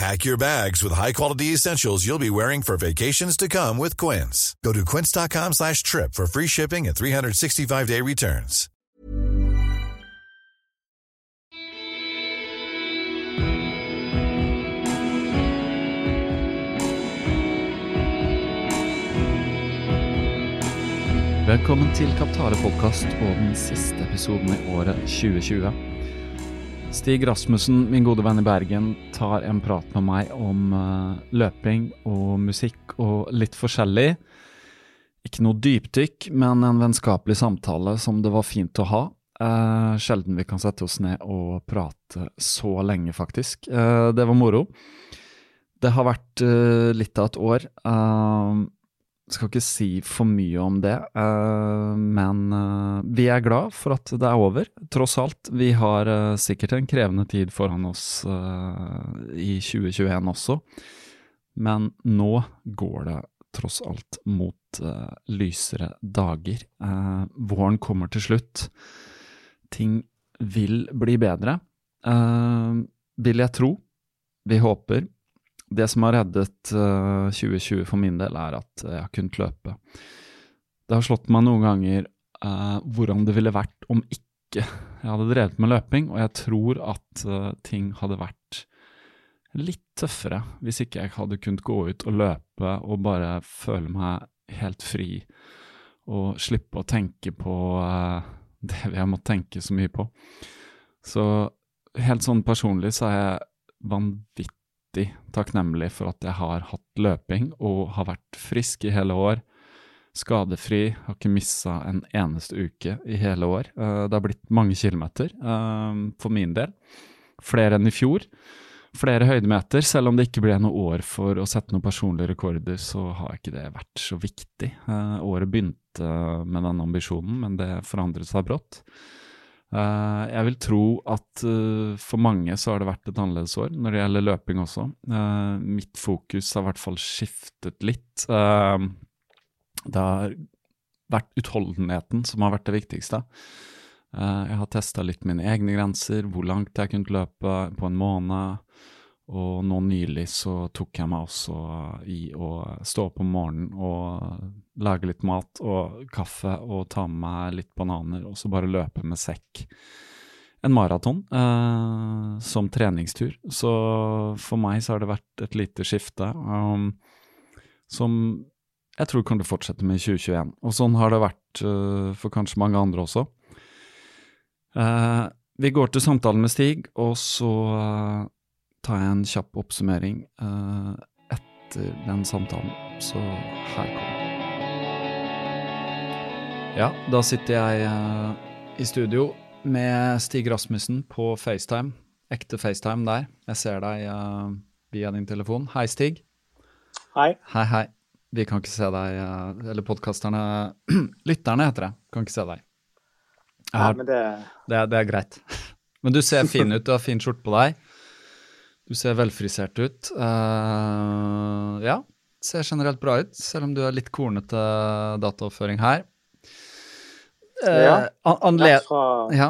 Pack your bags with high-quality essentials you'll be wearing for vacations to come with Quince. Go to quince.com slash trip for free shipping and 365-day returns. Velkommen til Kaptare podkast og den siste episoden i året 2020. Stig Rasmussen, min gode venn i Bergen, tar en prat med meg om eh, løping og musikk og litt forskjellig. Ikke noe dypdykk, men en vennskapelig samtale som det var fint å ha. Eh, sjelden vi kan sette oss ned og prate så lenge, faktisk. Eh, det var moro. Det har vært eh, litt av et år. Uh, skal ikke si for mye om det, uh, men uh, vi er glad for at det er over, tross alt. Vi har uh, sikkert en krevende tid foran oss i 2021 også, men nå går det tross alt mot lysere dager. våren kommer til slutt. Ting vil bli bedre, vil jeg tro. Vi håper. Det som har reddet uh, 2020 for min del, er at jeg har kunnet løpe. Det har slått meg noen ganger uh, hvordan det ville vært om ikke jeg hadde drevet med løping, og jeg tror at uh, ting hadde vært litt tøffere hvis ikke jeg hadde kunnet gå ut og løpe og bare føle meg helt fri og slippe å tenke på det vi har måttet tenke så mye på. Så helt sånn personlig så er jeg vanvittig vanvittig takknemlig for at jeg har hatt løping og har vært frisk i hele år. Skadefri, har ikke missa en eneste uke i hele år. Uh, det har blitt mange kilometer uh, for min del. Flere enn i fjor. Flere høydemeter. Selv om det ikke ble noe år for å sette noen personlige rekorder, så har ikke det vært så viktig. Uh, året begynte med den ambisjonen, men det forandret seg brått. Uh, jeg vil tro at uh, for mange så har det vært et annerledes år når det gjelder løping også. Uh, mitt fokus har i hvert fall skiftet litt. det har vært utholdenheten som har vært det viktigste. jeg har testa litt mine egne grenser, hvor langt jeg kunne løpe på en måned. Og nå nylig så tok jeg meg også i å stå opp om morgenen og lage litt mat og kaffe og ta med meg litt bananer og så bare løpe med sekk. En maraton eh, som treningstur. Så for meg så har det vært et lite skifte um, som jeg tror kommer til å fortsette med i 2021. Og sånn har det vært uh, for kanskje mange andre også. Uh, vi går til samtalen med Stig, og så uh, tar jeg en kjapp oppsummering uh, etter den samtalen. Så her kommer den. Ja, da sitter jeg uh, i studio med Stig Rasmussen på FaceTime. Ekte FaceTime der. Jeg ser deg uh, via din telefon. Hei, Stig. Hei. Hei, hei. Vi kan ikke se deg, eller podkasterne Lytterne heter det. Kan ikke se deg. Har, Nei, men det... Det, det er greit. Men du ser fin ut, du har fin skjorte på deg. Du ser velfrisert ut. Uh, ja, ser generelt bra ut, selv om du har litt kornete dataoppføring her. Uh, Ja. an- anle fra, ja.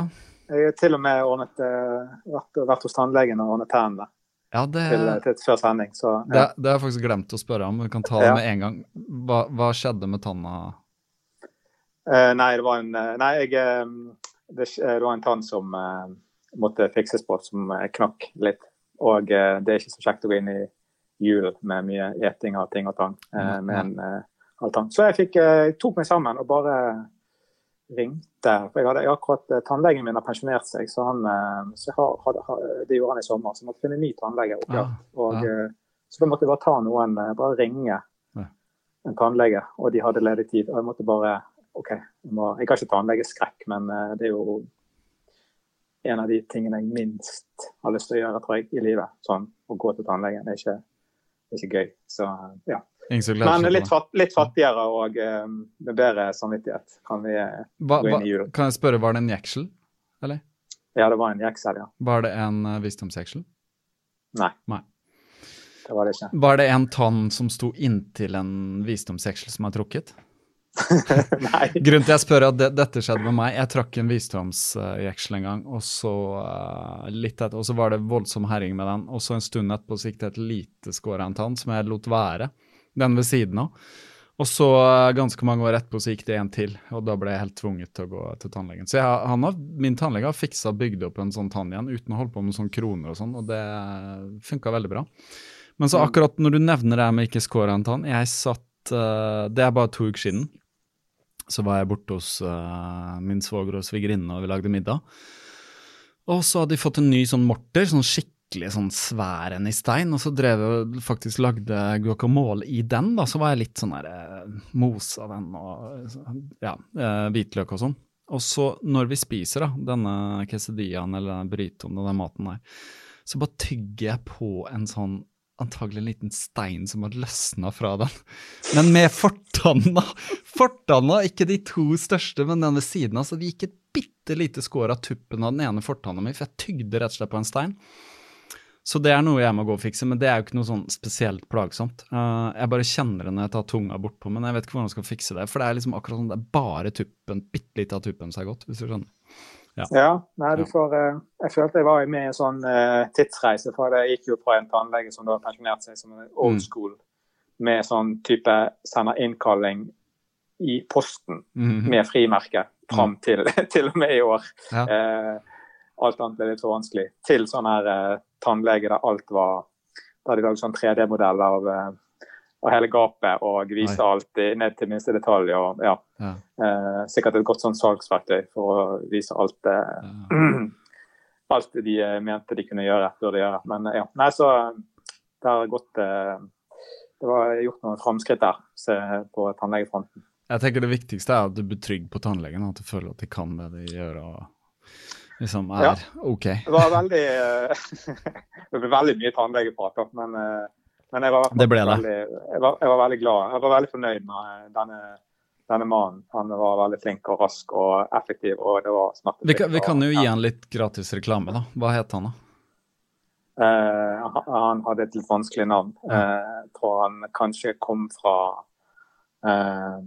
jeg har til og med ordnet, eh, vært, vært hos tannlegen og ordnet tennene ja, det, til, til før sending. Så ja. det har jeg faktisk glemt å spørre om. Vi kan ta det med en gang. Hva, hva skjedde med tanna? Uh, nei, det var en Nei, jeg det, det var en tann som måtte fikses på, som knakk litt. Og eh, det er ikke så kjekt å gå inn i jul med mye eting av ting og tang eh, med en eh, halv tann. Så jeg fikk, eh, tok meg sammen og bare ringte. For jeg hadde akkurat eh, Tannlegen min har pensjonert seg, så, han, eh, så har, hadde, ha- det gjorde han i sommer. Så jeg måtte finne en ny tannlege. opp Ja. Og, ja. eh, så da måtte jeg bare ta noen, eh, bare ringe en tannlege, og de hadde ledig tid. Og jeg måtte bare OK, jeg, må, jeg har ikke tannlegeskrekk, men eh, det er jo en av de tingene jeg minst har lyst til å gjøre tror jeg, i livet. Sånn, Å gå til tannlegen er ikke, ikke gøy. Så ja. Men litt, fatt, litt fattigere og eh, med bedre samvittighet kan vi eh, Hva, gå inn i julen. kan jeg spørre, var det en jeksel? Ja, det var en jeksel, ja. Var det en uh, visdomsjeksel? Nei. Nei. Det var det ikke. Var det en tann som sto inntil en visdomsjeksel som er trukket? Grunnen til jeg spør at det, dette skjedde med meg. Jeg trakk en visdomsjeksel en gang, og så uh, litt etter, og så var det voldsom herring med den. Og så en stund etterpå gikk det et lite skår av en tann som jeg lot være. Den ved siden av. Og så eh, ganske mange år etterpå så gikk det en til, og da ble jeg helt tvunget til å gå til tannlegen. Så jeg, han har, min tannlege har fiksa bygd opp en sånn tann igjen uten å holde på med sånne kroner og sånn, og det funka veldig bra. Men så akkurat når du nevner det med ikke skåre en tann, jeg satt uh, Det er bare to uker siden så var jeg borte hos uh, min svoger og svigerinne, og vi lagde middag. Og så hadde de fått en ny sånn morter, sånn skikkelig sånn svær en i stein, og så drev jeg faktisk lagde guacamole i den, da, så var jeg litt sånn der mos av den og ja, eh, hvitløk og sånn. Og så når vi spiser da, denne quesadillaen eller denne og den maten der, så bare tygger jeg på en sånn antagelig en liten stein som hadde løsna fra den. Men med fortanna! Fortanna, ikke de to største, men den ved siden av. Så det gikk et bitte lite skår av tuppen av den ene fortanna mi, for jeg tygde rett og slett på en stein. Så det er noe jeg må gå og fikse, men det er jo ikke noe sånn spesielt plagsomt. Eh, jeg bare kjenner det når jeg tar tunga bortpå, men jeg vet ikke hvordan jeg skal fikse det. For det er liksom akkurat sånn, det er bare tuppen, bitte litt av tuppen som er godt, hvis du skjønner. Ja, nei, du får, eh, jeg følte jeg var med i en sånn eh, tidsreise. For jeg gikk jo fra en tannlege som da pensjonerte seg som en old Mm. school, med sånn type sender innkalling i posten Mhm. med frimerke fram til, til og med i år. Ja. Eh, alt annet ble litt for vanskelig. Til sånn her eh, tannlege der alt var hadde de lagd sånn 3D-modell av, eh, av hele gapet og vise alt ned til minste detalj. og ja, Ja. eh, Sikkert et godt sånn salgsverktøy for å vise alt eh, Ja. alt de eh, mente de kunne gjøre, burde gjøre. Men eh, ja, nei, så det har gått eh, Det var gjort noen framskritt der se, på tannlegefronten. Jeg tenker det viktigste er at du blir trygg på tannlegen, at du føler at de kan det de gjør og liksom er Ja. ok. Det var veldig eh, Det ble veldig mye tannlegeprat, men, men jeg var, Det ble det. Veldig, jeg, var, jeg var veldig glad. Jeg var veldig fornøyd med denne, denne mannen. Han var veldig flink og rask og effektiv, og det var smertefritt. Vi kan, vi kan jo gi han litt gratis reklame, da. Hva het han, da? Uh, han- hadde et litt vanskelig navn. Eh, uh, tror han kanskje kom fra uh,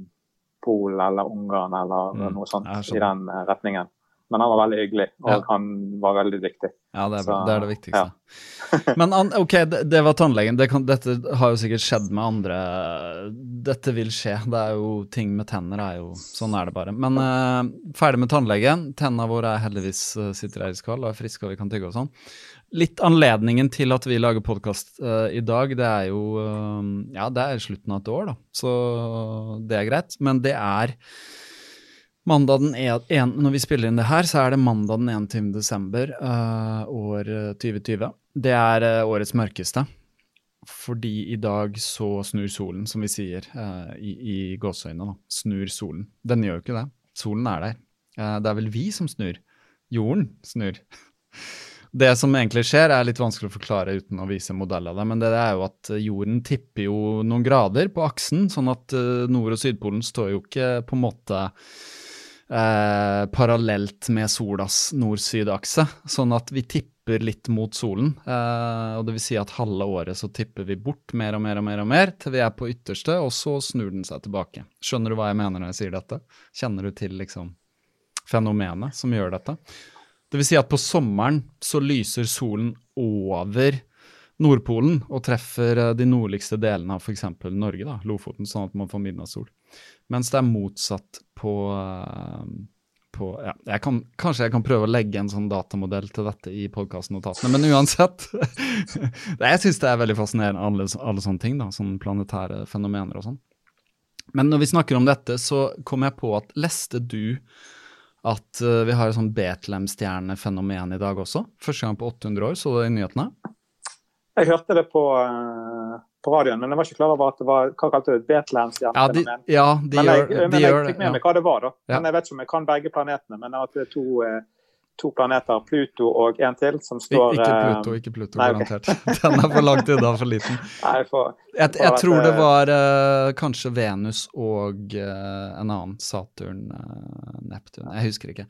Polen eller Ungarn eller Mm, noe sånt jeg i den eh, retningen. Men han var veldig hyggelig, og Ja. han var veldig dyktig. Ja, det er. Så, det, er det viktigste. Men an, ok, det, det var tannlegen. Det kan, dette har jo sikkert skjedd med andre. Dette vil skje. Det er jo ting med tenner er jo Sånn er det bare. Men uh, ferdig med tannlegen. Tennene våre er heldigvis uh, sitter her i skall og er friske og vi kan tygge og sånn. Litt anledningen til at vi lager podkast i dag, det er jo eh, Ja, det er slutten av et år, da. Så det er greit. Men det er Mandag den en, en, Når vi spiller inn det her, så er det mandag den 21. desember uh, år eh, 2020. Det er uh, årets mørkeste. Fordi i dag så snur solen, som vi sier uh, i, i gåseøynene. da. Snur solen. Den gjør jo ikke det. Solen er der. Eh, det er vel vi som snur. Jorden snur. Det som egentlig skjer, er litt vanskelig å forklare uten å vise modell av det, men det er jo at eh, jorden tipper jo noen grader på aksen, sånn at eh, Nord- og Sydpolen står jo ikke på en måte eh, parallelt med solas nord-syd-akse. Sånn at vi tipper litt mot solen. Eh, og det vil si at halve året så tipper vi bort mer og mer og mer og mer til vi er på ytterste, og så snur den seg tilbake. Skjønner du hva jeg mener når jeg sier dette? Kjenner du til liksom fenomenet som gjør dette? Det vil si at på sommeren så lyser solen over Nordpolen og treffer eh, de nordligste delene av f.eks. Norge, da, Lofoten, sånn at man får midnattssol. Mens det er motsatt på, på ja, jeg kan, Kanskje jeg kan prøve å legge en sånn datamodell til dette i podkastnotatene, men uansett. jeg syns det er veldig fascinerende, alle, alle sånne ting, da, sånne planetære fenomener og sånn. Men når vi snakker om dette, så kom jeg på at leste du at uh, vi har et sånn Betlehem-stjernefenomen i dag også? Første gang på 800 år, så du det i nyhetene? Jeg hørte det på uh på radioen, men jeg var ikke klar over at det var hva kalte det, Betlehemsstjernefenomen. Ja, de, ja, de men jeg, gjør, men jeg gjør, fikk med ja. meg hva det var, da. Ja. Men jeg vet ikke om jeg kan begge planetene. Men at det er to, eh, to planeter, Pluto og en til, som står Ikke eh, Pluto, ikke Pluto, nei, garantert. Den er for langt unna, for liten. Nei, for, Jeg, for jeg at, tror det eh, var uh, kanskje Venus og uh, en annen, Saturn, uh, Neptun, jeg husker ikke.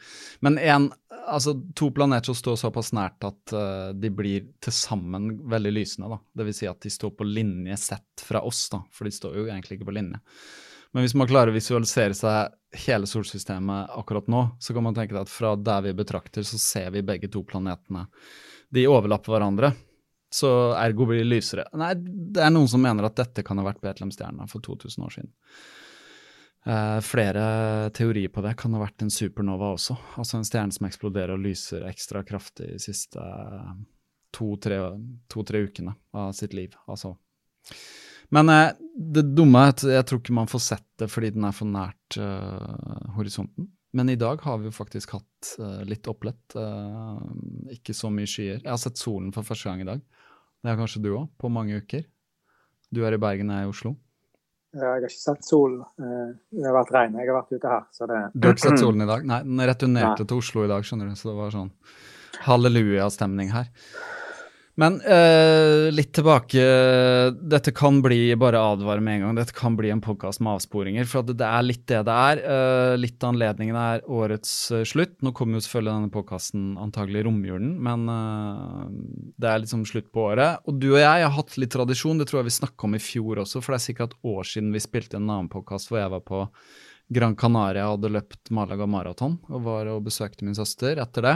Men en, altså to planeter som står såpass nært at de blir til sammen veldig lysende. da. Det vil si at de står på linje sett fra oss, da, for de står jo egentlig ikke på linje. Men hvis man klarer å visualisere seg hele solsystemet akkurat nå, så kan man tenke at fra der vi betrakter, så ser vi begge to planetene. De overlapper hverandre. Så ergo blir de lysere. Nei, det er noen som mener at dette kan ha vært Betlehemstjerna for 2000 år siden. Uh, flere teorier på det kan ha vært en supernova også. Altså en stjerne som eksploderer og lyser ekstra kraftig de siste to-tre to, ukene av sitt liv. Altså. Men eh, det dumme er at jeg tror ikke man får sett det fordi den er for nært eh, horisonten. Men i dag har vi jo faktisk hatt eh, litt opplett. eh, ikke så mye skyer. Jeg har sett solen for første gang i dag. Det har kanskje du òg, på mange uker. Du er i Bergen, jeg er i Oslo. Jeg har ikke sett sol. eh, Det har vært regn. Jeg har vært ute her, så det Du har ikke sett solen i dag? Nei, den returnerte til Oslo i dag, skjønner du, så det var sånn halleluja-stemning her. Men eh, litt tilbake Dette kan bli bare advare med en gang. Dette kan bli en podkast med avsporinger. For det er litt det det er. Eh, litt av anledningen er årets eh, slutt. Nå kommer jo selvfølgelig denne podkasten antagelig i romjulen, men eh, det er liksom slutt på året. Og du og jeg har hatt litt tradisjon, det tror jeg vi snakka om i fjor også, for det er sikkert et år siden vi spilte en annen podkast hvor jeg var på Gran Canaria og hadde løpt Malaga maraton og var og besøkte min søster etter det.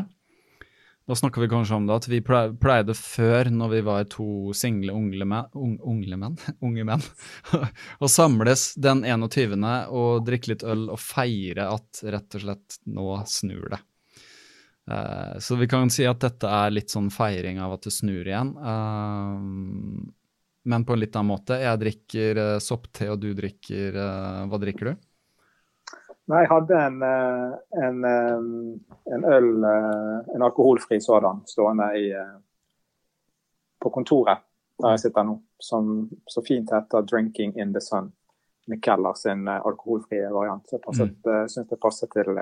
Da snakka vi kanskje om det at vi pleide før, når vi var to single unge menn, unge menn, unge menn, å samles den 21. og drikke litt øl og feire at rett og slett nå snur det. Eh, så vi kan si at dette er litt sånn feiring av at det snur igjen. eh, men på en litt annen måte. Jeg drikker uh, soppte, og du drikker eh, Hva drikker du? Nei, jeg hadde en, eh, en, eh, en øl, eh, en alkoholfri sådan, stående i, på kontoret der jeg sitter nå, som så fint heter 'Drinking in the Sun'. Mikeller sin eh, alkoholfrie variant. Så jeg passet, mm. syns det passer til,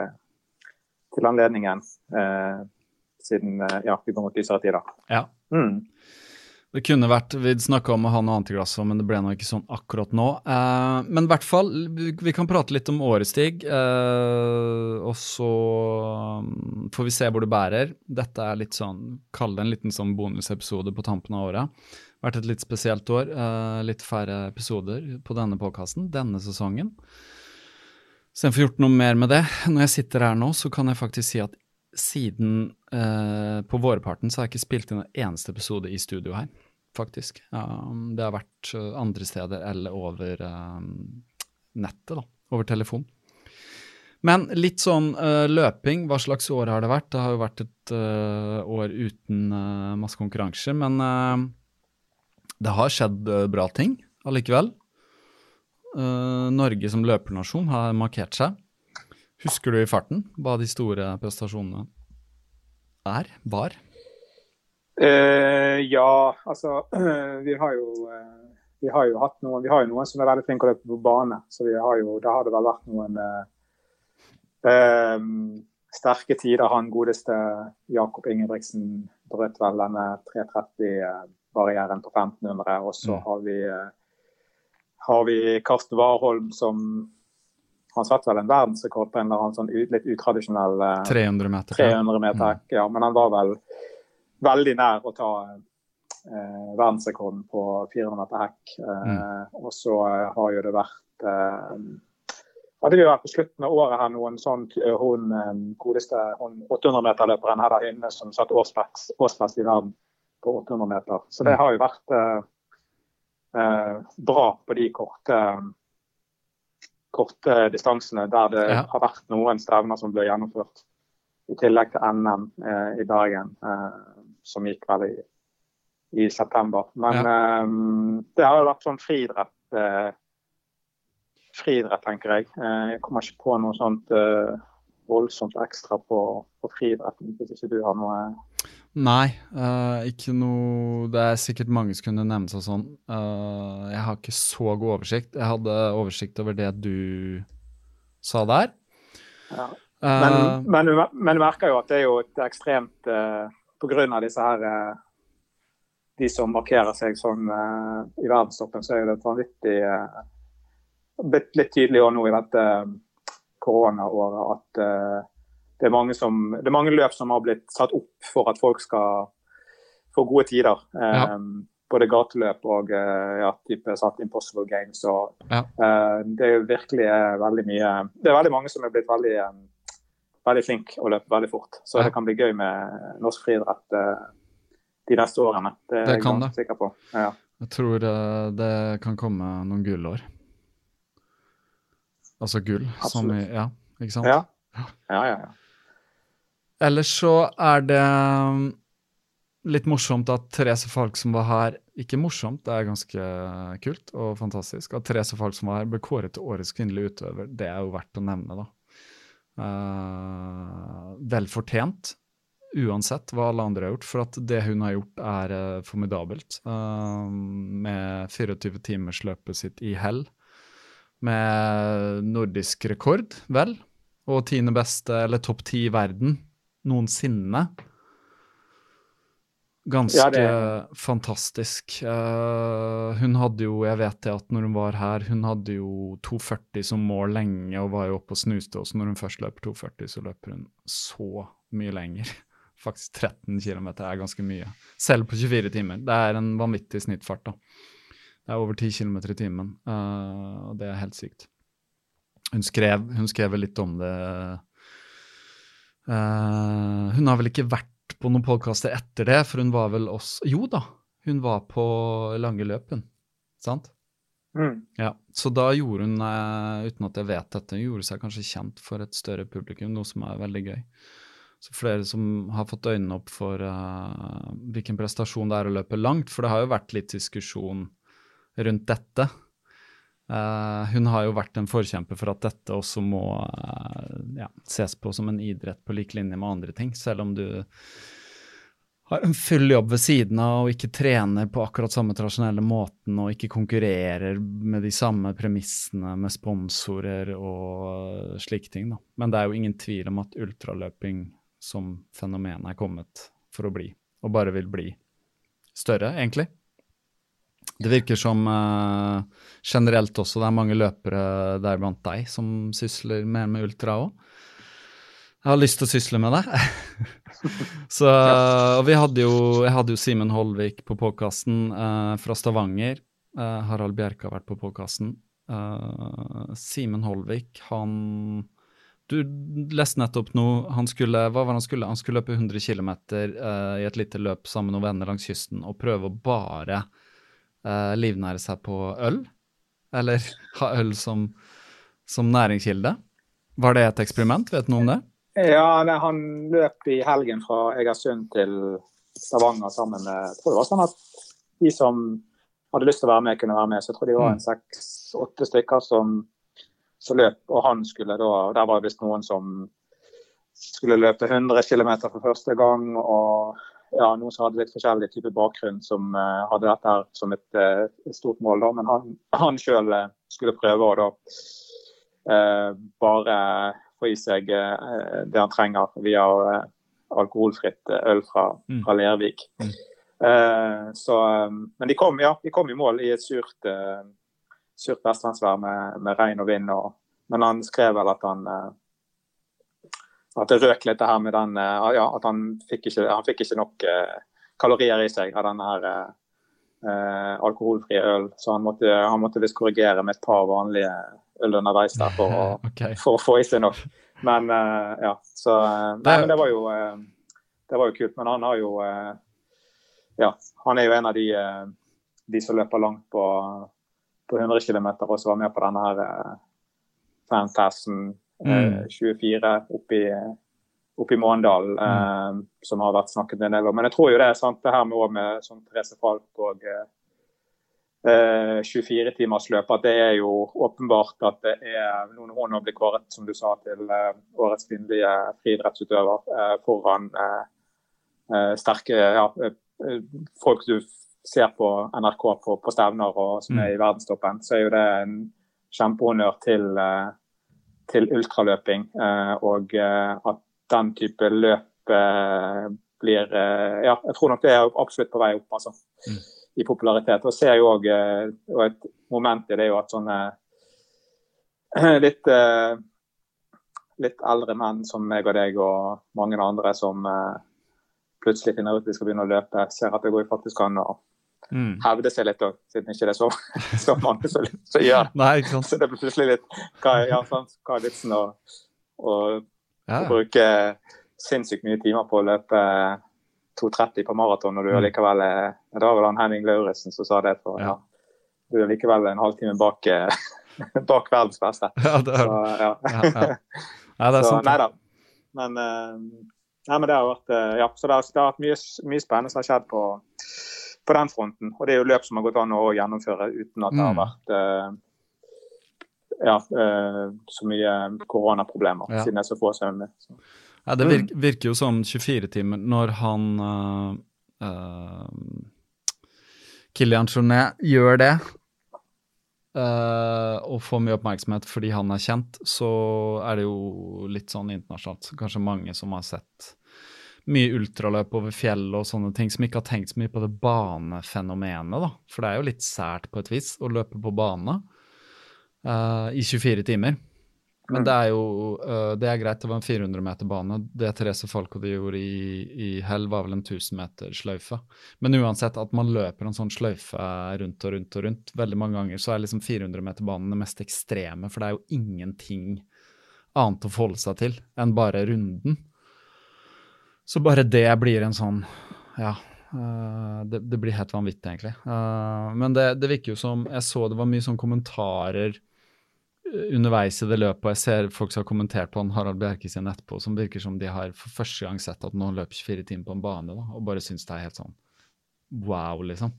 til anledningen, eh, siden ja, vi går mot lysere tider. Ja. Mm. Det kunne vært, Vi snakka om å ha noe annet i glasset, men det ble nå ikke sånn akkurat nå. Eh, men i hvert fall, vi, kan prate litt om året, Stig. Eh, og så um, får vi se hvor det bærer. Dette er litt sånn, kall det en liten sånn bonusepisode på tampen av året. Vært et litt spesielt år. eh, litt færre episoder på denne påkassen, denne sesongen. Så jeg får gjort noe mer med det. Når jeg sitter her nå, så kan jeg faktisk si at siden eh, på vårparten så har jeg ikke spilt inn en eneste episode i studio her, faktisk. Um, det har vært eh, andre steder eller over um, nettet, da. Over telefon. Men litt sånn uh, løping, hva slags år har det vært? Det har jo vært et uh, år uten uh, masse konkurranser, men det har skjedd bra ting allikevel. Norge som løpernasjon har markert seg. Husker du i farten hva de store prestasjonene er? Var? Eh, ja, altså Vi har jo eh, vi har jo hatt noen vi har jo noen som er veldig flinke til å løpe på bane. Så vi har jo, da har det vel vært noen eh, sterke tider. Han godeste Jakob Ingebrigtsen brøt vel denne 330-barrieren på 1500. Og så Mm. har vi har vi Karsten Warholm som Han satte vel en verdensrekord på en eller annen sånn ut, litt utradisjonell eh, 300 meter. 300 meter. Ja, men han var vel veldig nær å ta eh, verdensrekorden på 400 meter hekk. Eh, Mm. Og så eh, har jo det vært eh, hadde vi vært på slutten av året her noen sånn eh, hun eh, godeste hun 800-meterløperen her der inne som satt årsbest, årsbest i verden på 800 meter. Så det Mm. har jo vært eh, eh, bra på de korte korte distansene der det Ja. har vært noen stevner som ble gjennomført. I tillegg til NM eh, i Bergen, eh, som gikk vel i, i september. Men eh, det har jo vært sånn friidrett. Uh, friidrett, tenker jeg. Eh, jeg kommer ikke på noe sånt uh, voldsomt ekstra på, på friidretten, hvis ikke du har noe Nei, ikke noe Det er sikkert mange som kunne nevne seg sånn. Jeg har ikke så god oversikt. Jeg hadde oversikt over det du sa der. Ja. Men, men, men du merker jo at det er jo et ekstremt eh, Pga. disse her eh, De som markerer seg sånn eh, i verdenstoppen, så er det vanvittig eh, Blitt litt tydelig nå i dette koronaåret at det, er mange som, det er mange løp som har blitt satt opp for at folk skal få gode tider. Ja. Både gateløp og ja, type satt Impossible Games. Og, Ja. det er jo virkelig veldig mye Det er veldig mange som er blitt veldig veldig flink å løpe veldig fort. Så Ja. det kan bli gøy med norsk friidrett eh, de neste årene. Det er Det jeg kan ganske sikker på. Ja. Jeg tror eh, det kan komme noen gullår. Altså gull, som i Absolutt. Ja, ikke sant? Ja. ja, ja, ja. Ellers så er det um, litt morsomt at Therese Falk som var her Ikke morsomt, det er ganske kult og fantastisk. At Therese Falk som var her, ble kåret til årets kvinnelige utøver. Det er jo verdt å nevne, da. Eh, vel fortjent, uansett hva alle andre har gjort. For at det hun har gjort, er uh, formidabelt. Uh, med 24 timers løpet sitt i hell. Med nordisk rekord, vel. Og tiende beste, eller topp ti i verden noensinne. Ganske Ja, det- fantastisk. Uh, hun hadde jo, jeg vet det at når hun var her, hun hadde jo 2,40 som mål lenge og var jo oppe og snuste også. Når hun først løper 2,40, så løper hun så mye lenger. Faktisk 13 km er ganske mye. Selv på 24 timer. Det er en vanvittig snittfart, da. Det er over 10 km i timen, uh, og det er helt sykt. Hun skrev, hun skrev litt om det Uh, hun har vel ikke vært på noen podkaster etter det, for hun var vel også Jo da, hun var på lange løpen, sant? Mm. Ja, Så da gjorde hun, eh, uten at jeg vet dette, hun gjorde seg kanskje kjent for et større publikum, noe som er veldig gøy. Så flere som har fått øynene opp for uh, hvilken prestasjon det er å løpe langt, for det har jo vært litt diskusjon rundt dette. Eh, hun har jo vært en forkjemper for at dette også må uh, ja, ses på som en idrett på lik linje med andre ting, selv om du har en full jobb ved siden av og ikke trener på akkurat samme tradisjonelle måten og ikke konkurrerer med de samme premissene med sponsorer og slike ting. Da. Men det er jo ingen tvil om at ultraløping som fenomen er kommet for å bli, og bare vil bli større, egentlig. Det virker som uh, generelt også det er mange løpere der blant deg som sysler mer med ultra òg. Jeg har lyst til å sysle med det. Så, og vi hadde jo, jeg hadde jo Simen Holvik på podkasten uh, fra Stavanger. Uh, Harald Bjerke har vært på podkasten. Uh, Simen Holvik, han Du leste nettopp noe. Han skulle, hva var han skulle? Han skulle løpe 100 km i et lite løp sammen med noen venner langs kysten og prøve å bare eh, livnære seg på øl. Eller ha øl som, som næringskilde. Var det et eksperiment? Vet du noe om det? Ja, nei, han løp i helgen fra Egersund til Stavanger sammen med Jeg tror det var sånn at de som hadde lyst til å være med, kunne være med. Så jeg tror de var en seks-åtte stykker som, som løp. Og han skulle da og Der var det visst noen som skulle løpe 100 km for første gang. Og ja, noen som hadde litt forskjellig type bakgrunn, som uh, hadde dette her som et, uh, stort mål. da, Men han, han sjøl skulle prøve å da eh, bare få i seg eh, det han trenger via eh, alkoholfritt eh, øl fra, Mm. fra Lervik. Mm. Eh, så, um, men de kom, ja, de kom i mål i et surt, eh, surt vestlandsvær med, med regn og vind. Og, men han skrev vel at han eh, at det røk litt det her med den ja, At han fikk ikke, han fikk ikke nok kalorier i seg av denne her eh, alkoholfrie øl. Så han måtte, han måtte visst korrigere med et par vanlige øl underveis der for å, okay. for å få i seg nok. Men eh, ja, så Nei, men det var jo det var jo kult. Men han har jo Ja, han er jo en av de, de som løper langt på, på 100 km og som var med på denne her Fantassen mm. 24 oppi, oppi oppe Måndal, mm. eh, som har vært snakket en del om. Men jeg tror jo det er sant, det her med, med sånn Therese Falk og eh, 24-timersløp, at det er jo åpenbart at det er noen hun har blitt kåret, som du sa, til eh, årets kvinnelige friidrettsutøver eh, foran eh, eh, sterke ja, folk du ser på NRK på, på stevner og som er i mm. verdenstoppen, så er jo det en kjempehonnør til, til ultraløping. og at den type løp eh, blir eh, Ja, jeg tror nok det er absolutt på vei opp, altså. Mm. I popularitet. Og ser jo òg eh, et moment i det er jo at sånne litt litt eldre menn som meg og deg og mange andre som plutselig finner ut at de skal begynne å løpe, ser at det går faktisk an å mm. hevde seg litt òg, siden ikke det er så, så mange som, som gjør. Nei, ikke sant? Så det blir plutselig litt Hva, ja, sant? hva er vitsen å ja. å bruke sinnssykt mye timer på å løpe 2,30 på maraton, og du mm. likevel eh, Det var vel han Henning Lauritzen som sa det. For, ja. Du er likevel en halvtime bak, eh, bak verdens beste. Ja, det er, så, ja. ja, ja. ja det er så, sant. Nei da. Men, uh, nei, men det har vært ja, så det har, det har vært mye, mye, spennende som har skjedd på, på, den fronten. Og det er jo løp som har gått an å gjennomføre uten at det har mm. vært uh, ja, uh, så mye koronaproblemer, ja. siden det er så få som er med. Ja, det virker, virker, jo som 24 timer når han uh, uh, Kilian Jornet gjør det. Uh, og får mye oppmerksomhet fordi han er kjent, så er det jo litt sånn internasjonalt. Kanskje mange som har sett mye ultraløp over fjell og sånne ting, som ikke har tenkt så mye på det banefenomenet, da. For det er jo litt sært på et vis å løpe på bane uh, i 24 timer. Men mm. det er jo uh, det er greit, det var en 400-meter-bane. Det Therese Falco de gjorde i, i hell, var vel en 1000-meter-sløyfe. Men uansett, at man løper en sånn sløyfe rundt og rundt og rundt veldig mange ganger, så er liksom 400-meter-banen det mest ekstreme, for det er jo ingenting annet å forholde seg til enn bare runden. Så bare det blir en sånn Ja. Uh, det, det, blir helt vanvittig, egentlig. Uh, men det, det virker jo som Jeg så det var mye sånn kommentarer underveis i det løpet, og jeg ser folk som har kommentert på han Harald Bjerke sin etterpå, som virker som de har for første gang sett at noen løper 24 timer på en bane, da, og bare syns det er helt sånn wow, liksom.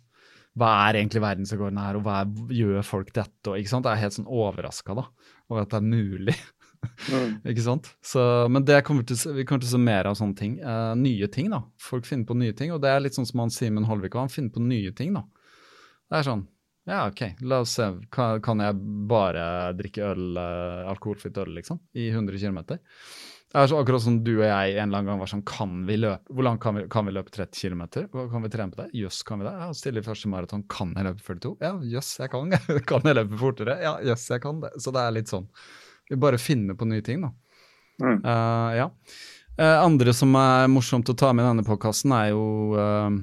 Hva er egentlig verdensrekorden her, og hva er, gjør folk dette? Og, ikke sant? Jeg er helt sånn overraska over at det er mulig. Mm. ikke sant? Så, men kommer til, vi kommer til å se mer av sånne ting. Uh, nye ting, da. Folk finner på nye ting. Og det er litt sånn som han Simen Holvik, han finner på nye ting, da. Det er sånn ja, OK. La oss se. Kan, kan jeg bare drikke øl, uh, alkoholfritt øl, liksom? I 100 km? Det er så akkurat som du og jeg en eller annen gang var sånn Kan vi løpe Hvor langt kan vi, kan vi løpe 30 km? Kan vi trene på det? Jøss, kan vi det? Ja, Stille i første maraton. Kan jeg løpe 42? Ja, jøss, jeg kan. kan jeg løpe fortere? Ja, jøss, jeg kan det. Så det er litt sånn. Vi bare finner på nye ting, da. Mm. Uh, ja. Uh, andre som er morsomt å ta med i denne podkasten, er jo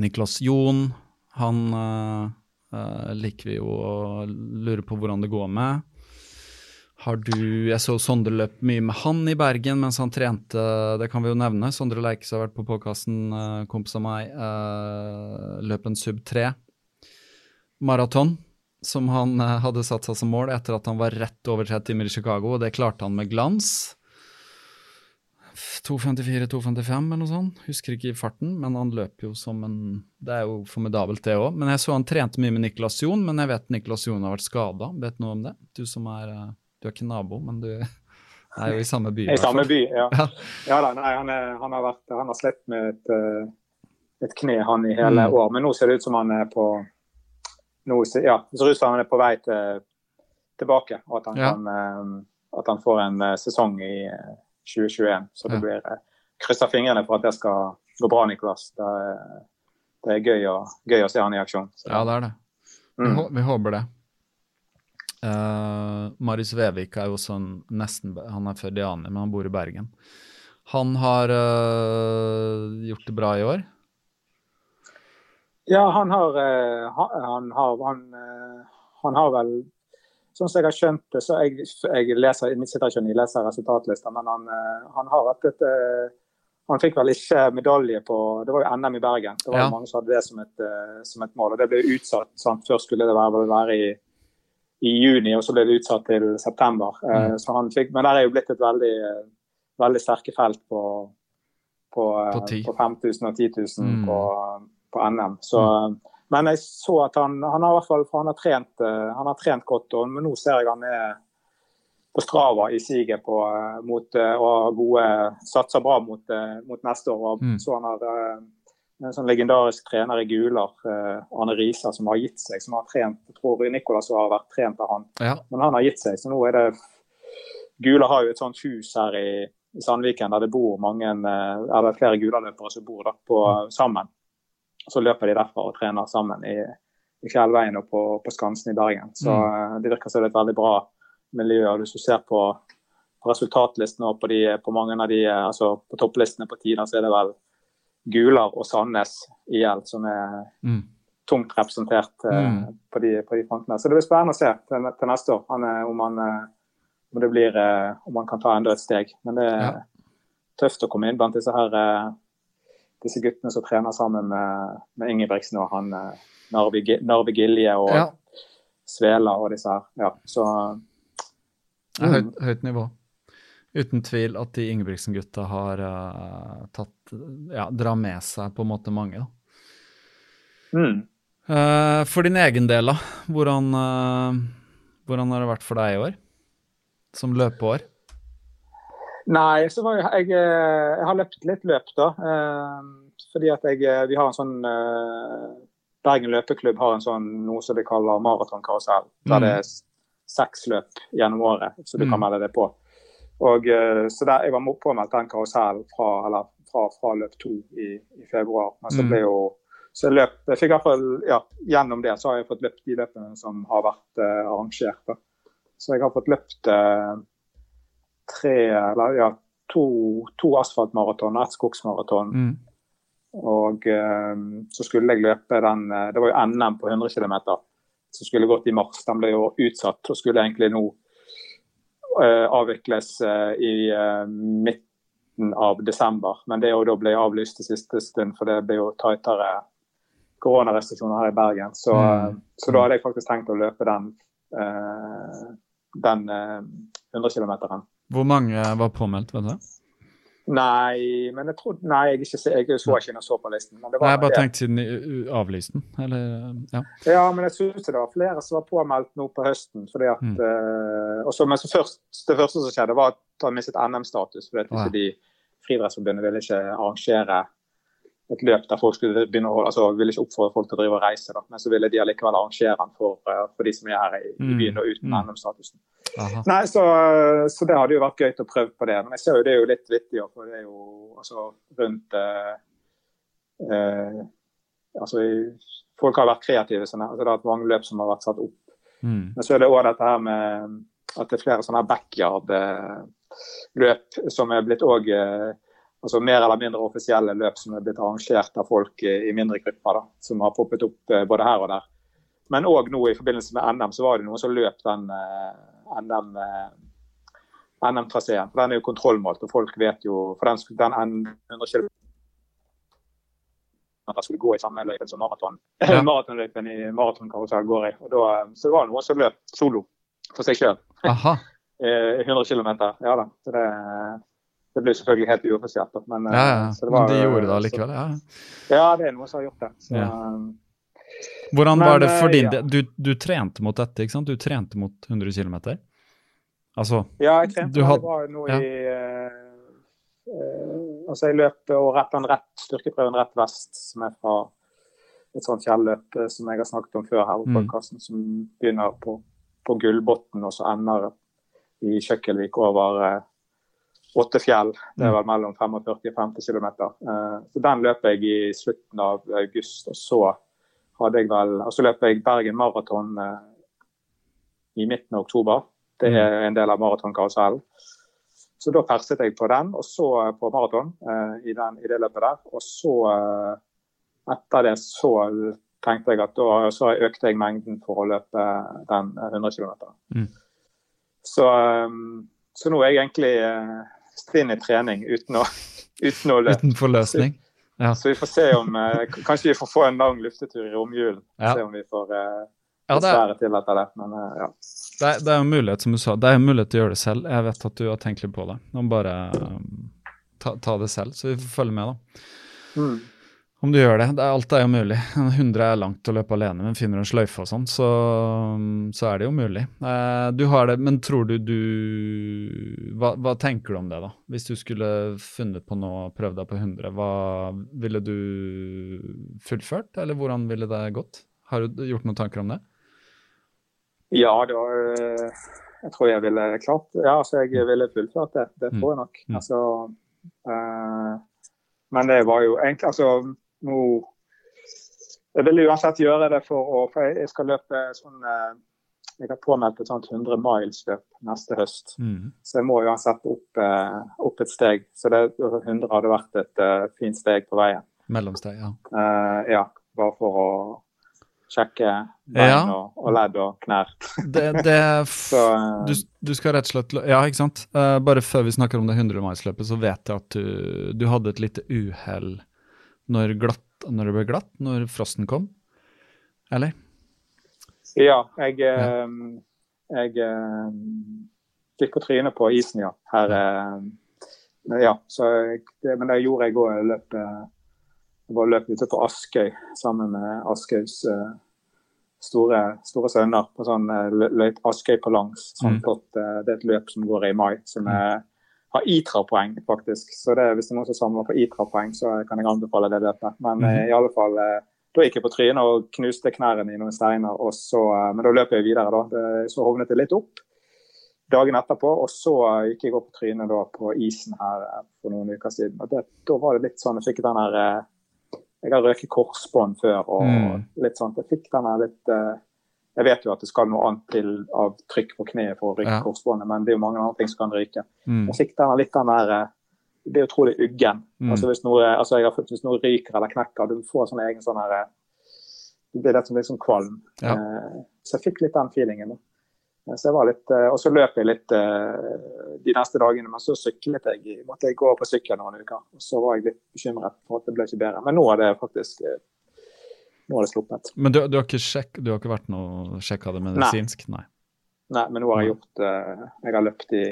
Niklas Jon. Han liker vi jo å lure på hvordan det går med. Har du Jeg så Sondre løp mye med han i Bergen mens han trente, det kan vi jo nevne. Sondre Leikes har vært på podkasten, kompis av meg. Løp en sub 3 maraton som han hadde satt seg som mål etter at han var rett over tre timer i Chicago, og det klarte han med glans. 2.54-2.55 eller noe sånt. Husker ikke i farten, men han løper jo som en Det er jo formidabelt, det òg. Men jeg så han trente mye med Niklas Jon, men jeg vet Niklas Jon har vært skada. Vet du noe om det? Du som er eh, Du er ikke nabo, men du er jo i samme by. I samme by, ja. ja. ja da, nei, han, er, han, har vært, han har slitt med et, eh, et, kne, han, i hele mm. år. Men nå ser det ut som han er på nå, ja, så han er på vei til, tilbake, og at han, ja. kan, eh, at han får en sesong i 2021. Så det blir eh, krysser fingrene for at det skal gå bra, Nicolas. Det, det er gøy å, gøy å, se han i aksjon. Så. Ja, det er det. Vi, mm. vi håper det. Uh, Marius Vevik er jo sånn nesten Han er født i Ani, men han bor i Bergen. Han har uh, gjort det bra i år? Ja, han har, uh, han, har han, han, har vel Sånn som jeg har skjønt det, så jeg, jeg leser, sitter ikke og leser resultatlister, men han, han har hatt et han fikk vel ikke medalje på Det var jo NM i Bergen. Det var ja. mange som hadde det som et, som et mål. og Det ble utsatt. Sant? Først skulle det være, være i i juni, og så ble det utsatt til september. Eh, mm. Så han fikk, men der er jo blitt et veldig, veldig sterke felt på, på, på, eh, på 5000 og 10 000 mm. på, på, NM. Så, mm. Men jeg så at han, han har i hvert fall han har trent, eh, han har trent godt, og, men nå ser jeg han er på Strava i siget på, mot, og gode, satser bra mot, mot neste år. og mm. så han har en sånn legendarisk trener i Gular, eh, Arne Risa, som har gitt seg. Som har trent, jeg tror Nicolas har vært trent av han. Ja. Men han har gitt seg. Så nå er det Gular har jo et sånt hus her i, i Sandviken der det bor mange, eh, er det flere Gularløpere som bor da, på, sammen. Så løper de derfra og trener sammen i, i Fjellveien og på, på, Skansen i Bergen. Så mm. Eh, det virker som det er et veldig bra miljø. og Hvis du ser på, på resultatlistene og på, de, på mange av de, altså på topplistene på tider, så er det vel Gular og Sandnes IL som er mm. tungt representert eh, mm. på, de, på, de, frontene. Så det blir spennende å se til, til neste år han, om, han, eh, om, det blir, eh, om han kan ta enda et steg. Men det er ja. tøft å komme inn blant disse her disse guttene som trener sammen med, med Ingebrigtsen og han Narvi, Narvi Gilje og ja. Svela og disse her. Ja, så mm. høyt, høyt nivå uten tvil at de Ingebrigtsen-gutta har uh, tatt Ja, drar med seg på en måte mange, da. Mm. Uh, for din egen del, da. Hvordan, uh, hvordan, har det vært for deg i år? Som løpeår? Nei, så var jeg, jeg, jeg har løpt litt løp, da. fordi at jeg Vi har en sånn Bergen løpeklubb har en sånn noe som de kaller maratonkarusell. Der mm. det er seks løp gjennom året, så du mm. kan melde det på. Og, eh, så der, Jeg var påmeldt den karusellen fra, fra, fra, løp to i, i, februar. Men så mm. ble jo så jeg løp, jeg fikk i hvert fall, ja, Gjennom det så har jeg fått løpt de løpene som har vært arrangert. Da. Så jeg har fått løpt tre, eller ja, to, to asfaltmaraton og ett skogsmaraton. Mm. Og uh, så skulle jeg løpe den Det var jo NM på 100 km som skulle gått i mars. Den ble jo utsatt og skulle egentlig nå Eh, avvikles eh, i eh, midten av desember. Men det da ble avlyst i siste stund, for det ble jo tightere koronarestriksjoner her i Bergen. Så, mm. så, da hadde jeg faktisk tenkt å løpe den, den 100 km. Hvor mange var påmeldt, vet du? Nei, men jeg trodde, nei, jeg, ikke, jeg så ikke noe så på listen. Men det var, nei, jeg bare tenkte siden avlysten, eller ja. ja, men jeg syns det var flere som var påmeldt nå på høsten. fordi at, mm. uh, også, men først, Det første som skjedde, var at han mistet NM-status. fordi at ja. de Friidrettsforbundet ville ikke arrangere et løp der folk skulle begynne å altså ville ikke oppfordre folk til å drive og reise. Da. Men så ville de allikevel arrangere den for, uh, for de som er her i, i mm. byen og uten mm. NM-statusen. Nei, så, så, det hadde jo vært gøy å prøve på det. Men jeg ser jo det er jo litt vittig, for det er jo altså, rundt eh, eh, altså, Folk har vært kreative. Sånn, altså, det har vært mange løp som har vært satt opp. Mm. Men så er det òg dette her med at det er flere sånne backyard-løp som er blitt òg eh, altså mer eller mindre offisielle løp som er blitt arrangert av folk i mindre grupper. da, Som har poppet opp eh, både her og der. Men òg nå i forbindelse med NM så var det noen som løp den eh, NM, eh, NM-traseen. For den er jo kontrollmålt, og folk vet jo For den, den 100 km skulle gå i samme løypen som maraton. Ja. maratonløypen i maratonkarusell går i. Og da, så det var noen som løp solo for seg sjøl. 100 km. Ja da. Så det, det ble selvfølgelig helt uoffisielt. Men, ja, ja. Det var, men de gjorde det allikevel? Ja. ja, det er noen som har gjort det. Så, ja. Hvordan var det for din ja. Du, du, trente mot dette, ikke sant? Du trente mot 100 km? Altså Ja, jeg trente. Had... Det var noe ja. i uh, Altså, jeg løp og rett, en rett styrkeprøven rett vest, som er fra et sånt fjelløp eh, som jeg har snakket om før her på mm. podkasten, som begynner på, på Gullbotn og så ender i Kjøkkelvik over uh, åtte fjell. Det er mm. vel mellom 45 og 50 km. Uh, så den løp jeg i slutten av august. Og så hadde jeg vel Og så løp jeg Bergen Maraton i midten av oktober. Det er en del av maratonkarusellen. Så da perset jeg på den, og så på maraton eh, i, i det løpet der. Og så eh, etter det så tenkte jeg at da så økte jeg mengden for å løpe den 100 km. Mm. Så, eh, så nå er jeg egentlig eh, stinn i trening uten å, uten å løpe. Uten forløsning. Ja. Så vi får se om eh, Kanskje vi får få en lang luftetur i romjulen. Ja. Se om vi får eh, Ja, det er, til etter det. Men eh, ja. det, det er jo en mulighet, som du sa. Det er en mulighet til å gjøre det selv. Jeg vet at du har tenkt litt på det. Nå bare um, ta, ta det selv, så vi får følge med, da. Mm. Om du gjør det. det er, alt er jo mulig. 100 er langt å løpe alene, men finner du en sløyfe og sånn, så, så er det jo mulig. Eh, du har det, men tror du du hva, hva tenker du om det, da? Hvis du skulle funnet på noe, og prøvd deg på 100, hva ville du fullført, eller hvordan ville det gått? Har du gjort noen tanker om det? ja, det var Jeg tror jeg ville klart Ja, altså jeg ville fullført det. Det tror jeg nok. Mm. Altså eh, Men det var jo egentlig Altså nå Jeg vil uansett gjøre det for å For jeg jeg skal løpe sånn eh, Jeg har påmeldt et sånt 100 miles-løp neste høst. Mm. Så jeg må uansett opp, eh, opp et steg. Så det, 100 hadde vært et uh, fint steg på veien. Mellomsteg, ja. Uh, ja, bare for å sjekke bein Ja. og, og ledd og knær. Det, det Så du, du skal rett og slett Ja, ikke sant. Uh, bare før vi snakker om det 100 miles-løpet, så vet jeg at du, du hadde et lite uhell når, glatt- når det ble glatt, når frosten kom. Eller? ja, jeg, eh, jeg eh, fikk på trynet på isen, ja. Her, eh, ja, så jeg, det, men det gjorde jeg òg. Jeg løp, eh, jeg var løp ute på Askøy sammen med Askøys eh, store, store sønner på sånn eh, Askøy på langs. Sånn Mm. eh, det er et løp som går i mai, som er, har ITRA-poeng, faktisk. Så det, hvis det er noen som samler på ITRA-poeng, så kan jeg anbefale det løpet. Men mm i alle fall eh, da gikk jeg på trynet og knuste knærne i noen steiner. Så, eh, men da løp jeg videre. da. Så hovnet det litt opp dagen etterpå. Og så gikk jeg opp på trynet da på isen her for noen uker siden. Og det, da var det litt sånn Jeg fikk den her Jeg har røket korsbånd før og Mm. litt sånt. Jeg fikk den her litt Jeg vet jo at det skal noe annet til av trykk på kneet for å rykke Ja. korsbåndet, men det er jo mange andre ting som kan ryke. Mm. Jeg er litt den der eh, Det er utrolig uggen. Mm. Altså hvis noe, altså jeg har, hvis noe ryker eller knekker, du får sånn egen sånn her eh, Det blir litt sånn kvalm. Ja. Eh, Så jeg fikk litt den feelingen. Så jeg var litt, Og så løp jeg litt de neste dagene, men så syklet jeg. Måtte jeg gå på sykkel noen uker. Og så var jeg litt bekymret for at det ble ikke bedre. Men nå er det faktisk Nå har det sluppet. Men du, du, har ikke sjekk, du har ikke vært noe sjekka det medisinsk? Nei. Nei, men nå har jeg gjort uh, Jeg har løpt i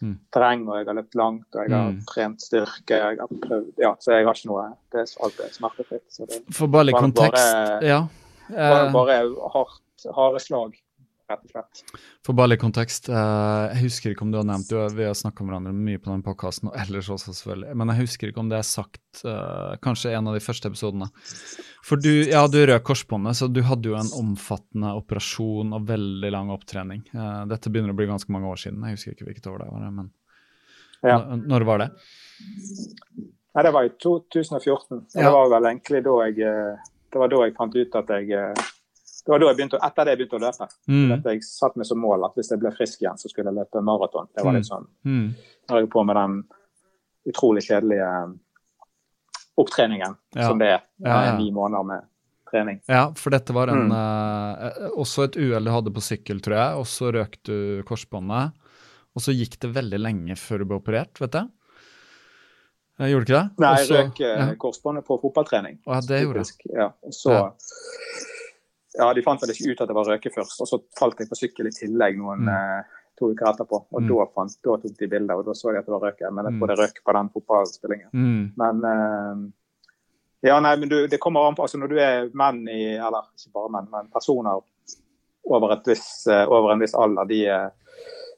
Mm. terreng, og jeg har løpt langt, og jeg har Mm. trent styrke. Jeg har prøvd, ja, så jeg har ikke noe det er, Alt er smertefritt. Så det For bare litt kontekst bare- Ja. var Eh, bare hardt, harde slag, rett og slett. For bare litt kontekst. eh, jeg husker ikke om du har nevnt det, Vi har snakka om hverandre mye på den podkasten, og ellers også, selvfølgelig. Men jeg husker ikke om det er sagt eh, kanskje en av de første episodene. For du, ja, du rød korsbåndet, så du hadde jo en omfattende operasjon og veldig lang opptrening. Eh, dette begynner å bli ganske mange år siden. Jeg husker ikke hvilket år det var, men Ja. Når var det? Nei, det var i 2014. Og Ja. Det var vel egentlig da jeg Det var da jeg fant ut at jeg det var da jeg begynte, Etter det jeg begynte å løpe. Mm. Jeg satte meg som mål at hvis jeg ble frisk igjen, så skulle jeg løpe maraton. Det var litt sånn Mm. Nå er jeg på med den utrolig kjedelige opptreningen Ja. som det er. Ja, ja. Ni måneder med trening. Ja, for dette var en, Mm. eh, også et uhell du hadde på sykkel, tror jeg, og så røk du korsbåndet. Og så gikk det veldig lenge før du ble operert, vet jeg. Eh, Gjorde du ikke det? Nei, jeg røk ja. korsbåndet på fotballtrening. Å, ja, det gjorde. Typisk, Ja. Så Ja. Ja. De fant vel ikke ut at det var røke først, og så falt jeg på sykkel i tillegg noen Mm. eh, to uker etterpå. Og Mm. da, fant, da tok de bilder, og da så de at det var røke. Men jeg Mm. tror det røk på den fotballspillingen. Mm. Men uh, ja, nei, men du, det kommer an på altså Når du er menn i Eller ikke bare menn, men personer over, viss, eh, over en viss alder, de er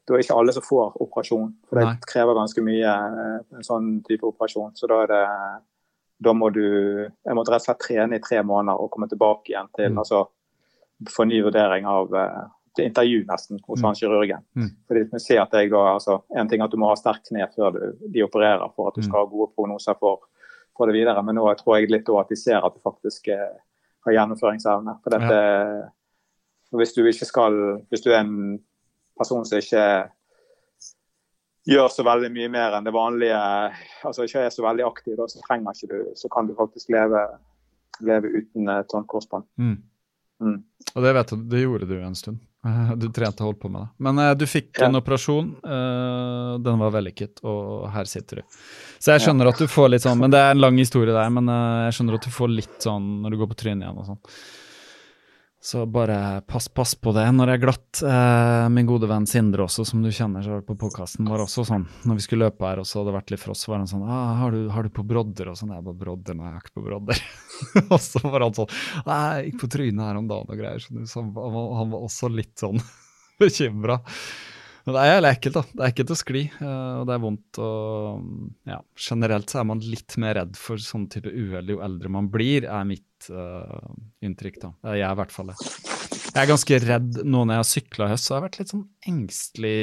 da er ikke alle som får operasjon. For det Nei. krever ganske mye, en sånn type operasjon. Så da er det Da må du Jeg måtte rett og slett trene i tre måneder og komme tilbake igjen til Mm. altså få ny vurdering av eh, intervju nesten hos Mm. han kirurgen. Mm. Fordi vi ser at jeg da, altså, En ting er at du må ha sterkt kne før du, de opererer for at du Mm. skal ha gode prognoser for, for det videre. Men nå tror jeg litt at de ser at du faktisk eh, har gjennomføringsevne. For dette, ja. hvis du ikke skal, hvis du er en person som ikke gjør så veldig mye mer enn det vanlige, altså ikke er så veldig aktiv, da, så trenger ikke du, så kan du faktisk leve, leve uten et sånt korsbånd. Mm. Mm. Og det vet du, det gjorde du en stund. Du trente og holdt på med det. Men uh, du fikk Ja. en operasjon. Uh, den var vellykket, og her sitter du. Så jeg skjønner at du får litt sånn Men det er en lang historie der, men uh, jeg skjønner at du får litt sånn når du går på trynet igjen og sånn. Så bare pass, pass på det når det er glatt. Eh, min gode venn Sindre også, som du kjenner så på podkasten, var også sånn når vi skulle løpe her og så hadde det vært litt frost, var han sånn ah, har, du, 'Har du på brodder?' og sånn. Jeg bare 'Brodder? Nei, jeg har ikke på brodder'. og så var han sånn 'Nei, jeg gikk på trynet her om dagen og greier', Så han, var- han, var- også litt sånn bekymra. Men det er ekkelt, da. Det er ekkelt å skli, eh, og det er vondt. å ja, generelt så er man litt mer redd for sånn type uhell jo eldre man blir, er mitt uh, inntrykk, da. Det er jeg i hvert fall. Jeg er ganske redd nå når jeg har sykla i høst, så jeg har vært litt sånn engstelig,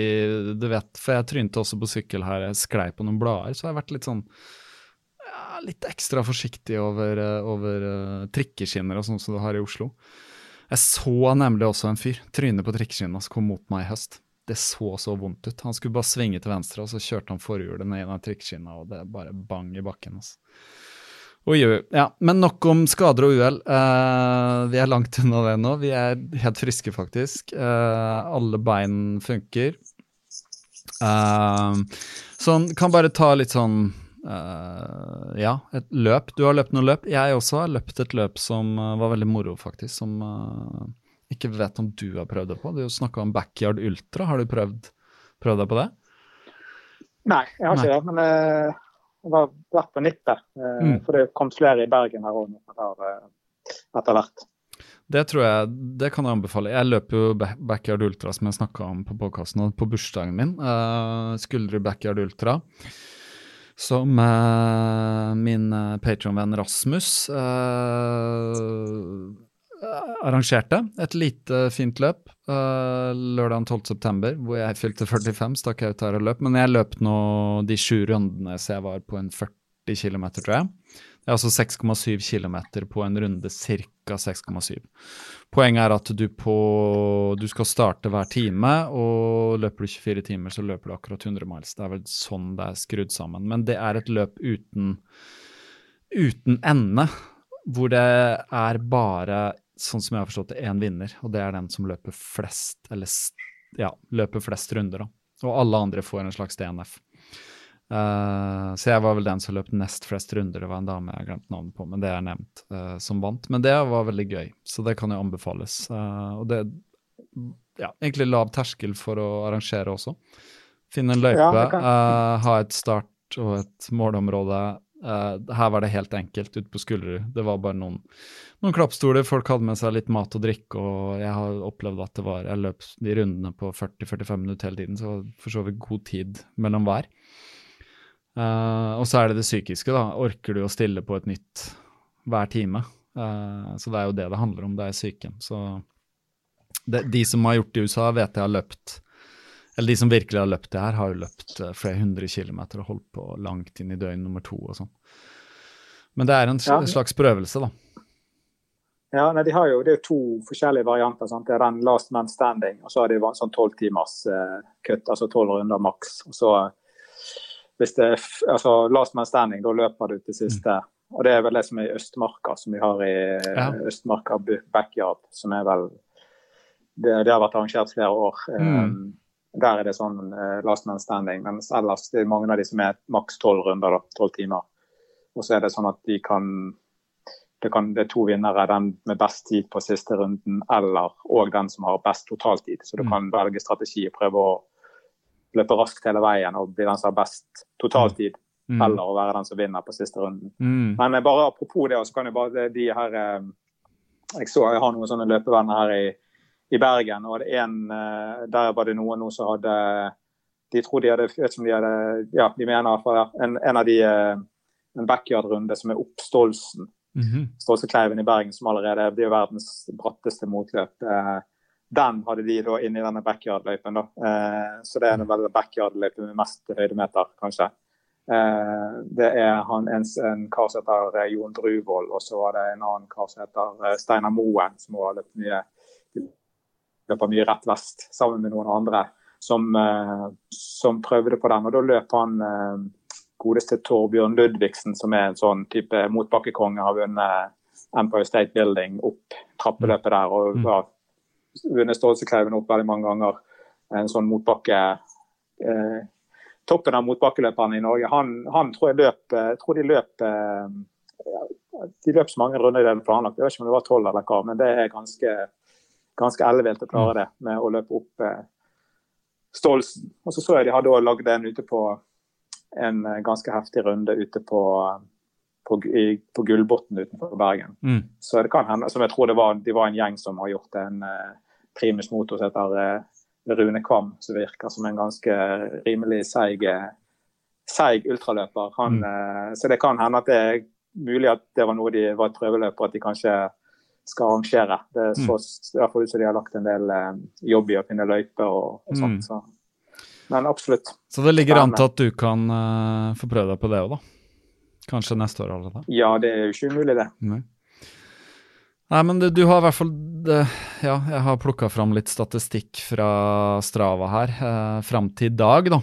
du vet. For jeg trynte også på sykkel her, jeg sklei på noen blader, så jeg har vært litt sånn ja, litt ekstra forsiktig over, eh, over uh, trikkeskinner og sånn som du har i Oslo. Jeg så nemlig også en fyr tryne på trikkeskinna som kom mot meg i høst. Det så så vondt ut. Han skulle bare svinge til venstre, og så kjørte han forhjulet ned i den trikkeskinna, og det bare bang i bakken. Altså. Oi, oi. Ja, men nok om skader og uhell. Uh, vi er langt unna det nå. Vi er helt friske, faktisk. Uh, alle bein funker. Uh, sånn, kan bare ta litt sånn Uh, Ja, et løp. Du har løpt noen løp. Jeg også har løpt et løp som uh, var veldig moro, faktisk. Som eh, ikke vet om du har prøvd det på. Du snakka om backyard ultra. Har du prøvd, prøvd deg på det? Nei, jeg har Nei. ikke det. Men eh, jeg har vært på nippet. eh, Mm. For det kom flere i Bergen her òg etter, eh, etter hvert. Det tror jeg, det kan jeg anbefale. Jeg løper jo backyard ultra, som jeg snakka om på podkasten, på bursdagen min. Uh, Skuldre backyard ultra. Som uh, min uh, Patron-venn Rasmus eh, arrangerte. Et lite, fint løp uh, lørdag 12.9., hvor jeg fylte 45, stakk jeg ut her og løp. Men jeg løp nå de sju rundene, så jeg var på en 40 km, tror jeg. Det er altså 6,7 km på en runde, ca. 6,7. Poenget er at du, på, du skal starte hver time, og løper du 24 timer, så løper du akkurat 100 miles. Det er vel sånn det er skrudd sammen. Men det er et løp uten, uten ende, hvor det er bare, sånn som jeg har forstått det, én vinner, og det er den som løper flest, eller ja, løper flest runder, da. Og alle andre får en slags DNF. Uh, så jeg var vel den som løp nest flest runder. Det var en dame jeg har glemt navnet på, men det er nevnt, uh, som vant. Men det var veldig gøy, så det kan jo anbefales. Uh, og det ja, egentlig lav terskel for å arrangere også. Finne en løype, Ja, eh, ha et start og et målområde. Eh, her var det helt enkelt ute på Skullerud. Det var bare noen, noen klappstoler, folk hadde med seg litt mat og drikke, og jeg har opplevd at det var Jeg løp de rundene på 40-45 minutter hele tiden, så for så vidt god tid mellom hver. Uh, og så er det det psykiske, da. Orker du å stille på et nytt hver time? Uh, så det er jo det det handler om, det er psyken. Så det, de som har gjort det i USA, vet jeg har løpt Eller de som virkelig har løpt det her, har jo løpt eh, flere hundre kilometer og holdt på langt inn i døgn nummer to og sånn. Men det er en slags prøvelse, da. Ja, nei, de har jo, Det er jo to forskjellige varianter. Sant? Det er den last man standing, og så har de sånn tolv timers eh, kutt, altså tolv runder maks. Og så hvis det er altså last man standing, da løper du til siste. Og det er vel det som er i Østmarka, som vi har i Ja. Østmarka backyard, som er vel det, det har vært arrangert flere år. Mm. Um, der er det sånn eh, last man standing, mens ellers det er mange av de som er maks tolv runder, da, tolv timer. Og så er det sånn at de kan det, kan, det er to vinnere, den med best tid på siste runden eller og den som har best totaltid. Så du Mm. kan velge strategi og prøve å løpe raskt hele veien og bli den som har best totaltid, Mm. eller å være den som vinner på siste runden. Mm. Men eh, bare apropos det, så kan jo bare de her eh, Jeg så jeg har noen sånne løpevenner her i, i Bergen, og en, eh, der var det noen nå som hadde De tror de hadde vet som de hadde Ja, de mener for en, en av de eh, en backyard-runde som er Oppstolsen. -hmm. Stolsekleiven i Bergen, som allerede blir er verdens bratteste motløp. Eh, den hadde de da inne i denne backyard-løypen. da. Så det er vel backyard-løypen med mest høydemeter, kanskje. Det er han, en, en kar som heter Jon Bruvoll, og så var det en annen kar som heter Steinar Moen, som har løpt mye, løper mye rett vest, sammen med noen andre. som, eh, som, prøvde på den. og Da løp han eh, godeste Torbjørn Ludvigsen, som er en sånn type motbakkekonge, har vunnet Empire State Building opp trappeløpet der. og har vunnet Stålsekleiven opp veldig mange ganger. En sånn motbakke eh, Toppen av motbakkeløperne i Norge. Han, han tror jeg løp tror de løp de løp så mange runder i det planlagt. Jeg vet ikke om det var tolv eller hva, men det er ganske, ganske ellevilt å klare det med å løpe opp eh, Stolsen. Og så så jeg de hadde også lagd en ute på en eh, ganske heftig runde ute på, på, i, på Gullbotn utenfor Bergen. Mm. Så det kan hende, som jeg tror det var, de var en gjeng som har gjort en eh, primus motor som heter eh, Rune Kvam, som virker som en ganske rimelig seig, eh, seig ultraløper. Han, mm. Eh, så det kan hende at det er mulig at det var noe de var et prøveløp på at de kanskje skal arrangere. Det så mm. i hvert fall ut som de har lagt en del eh, jobb i å finne løyper og, og sånt. Mm. Så. Men absolutt. Så det ligger an til at du kan uh, få prøve deg på det òg, da? Kanskje neste år allerede? Ja, det er jo ikke umulig, det. Nei. Nei, men du, du har i hvert fall det, Ja, jeg har plukka fram litt statistikk fra Strava her. Eh, fram til i dag, da.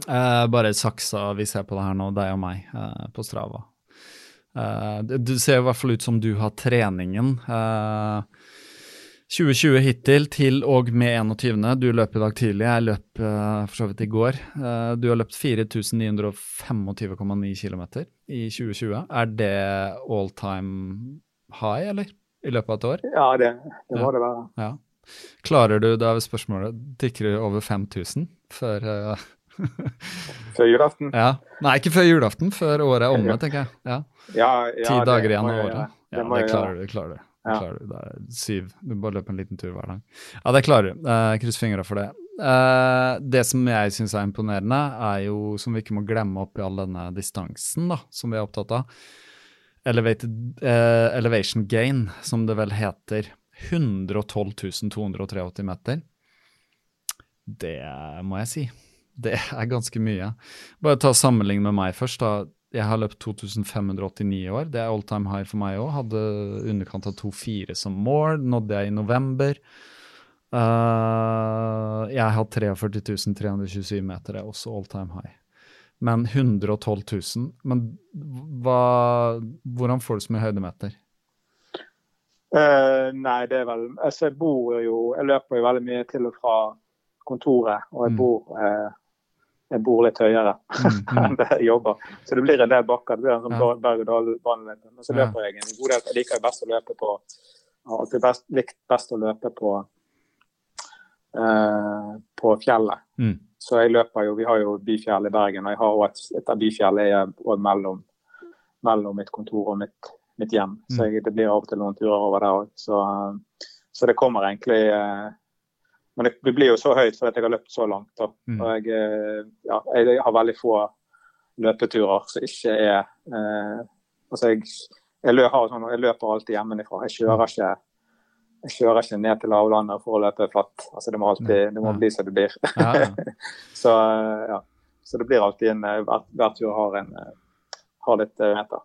Eh, bare saksa vi ser på det her nå, deg og meg, eh, på Strava. Uh, det, det, ser i hvert fall ut som du har treningen. Uh, eh, 2020 hittil til og med 21. Du løp i dag tidlig, jeg løp uh, for så vidt i går. du har løpt 4925,9 km i 2020. Er det all time high, eller? I løpet av et år? Ja, det, det må det være. Ja. Klarer du, da er spørsmålet, tikker du over 5000 før før julaften? Ja. Nei, ikke før julaften, før året er omme, tenker jeg. Ja. Ja, ja, Ti dager igjen av året. Ja, det, klarer du. Det klarer du. Det klarer du. Det er syv. Du bare løper en liten tur hver dag. Ja, det klarer du. Uh, Kryss fingra for det. Uh, det som jeg syns er imponerende, er jo, som vi ikke må glemme oppi all denne distansen da, som vi er opptatt av, Elevated, uh, elevation gain, som det vel heter. 112 283 meter. Det må jeg si. Det er ganske mye. Bare ta sammenligning med meg først. da. Jeg har løpt 2589 år. Det er all time high for meg òg. Hadde underkant av 2,4 som mål. Nådde jeg i november. Uh, jeg har hatt 43 327 meter, det er også all time high. Men 112 000 Men hva, hvordan får du så mye høydemeter? Uh, nei, det er vel altså Jeg bor jo Jeg løper jo veldig mye til og fra kontoret, og jeg mm. bor uh, jeg bor litt høyere mm, mm. enn det jeg jobber. Så det blir en del bakker. Det blir en sånn ja. berg-og-dal-bane. Men så løper jeg en god del. Jeg liker best å løpe på alltid best, likt best å løpe på eh, på fjellet. Mm. Så jeg løper jo Vi har jo Byfjell i Bergen, og jeg har et, et av byfjellene er mellom, mellom mitt kontor og mitt, mitt hjem. Mm. Så jeg, det blir av og til noen turer over der òg. Så, så, det kommer egentlig uh, men det, det, blir jo så høyt fordi jeg har løpt så langt. Mm. Og jeg, eh, ja, jeg, har veldig få løpeturer som ikke er eh, altså jeg, jeg, løper, sånn, jeg, løper, alltid hjemmefra. Jeg kjører ikke jeg kjører ikke ned til lavlandet for å løpe flatt. Altså, det må alltid det må bli som det blir. Ja, ja. så, ja. så det blir alltid en eh, Hver, hver tur har, en, eh, har litt meter.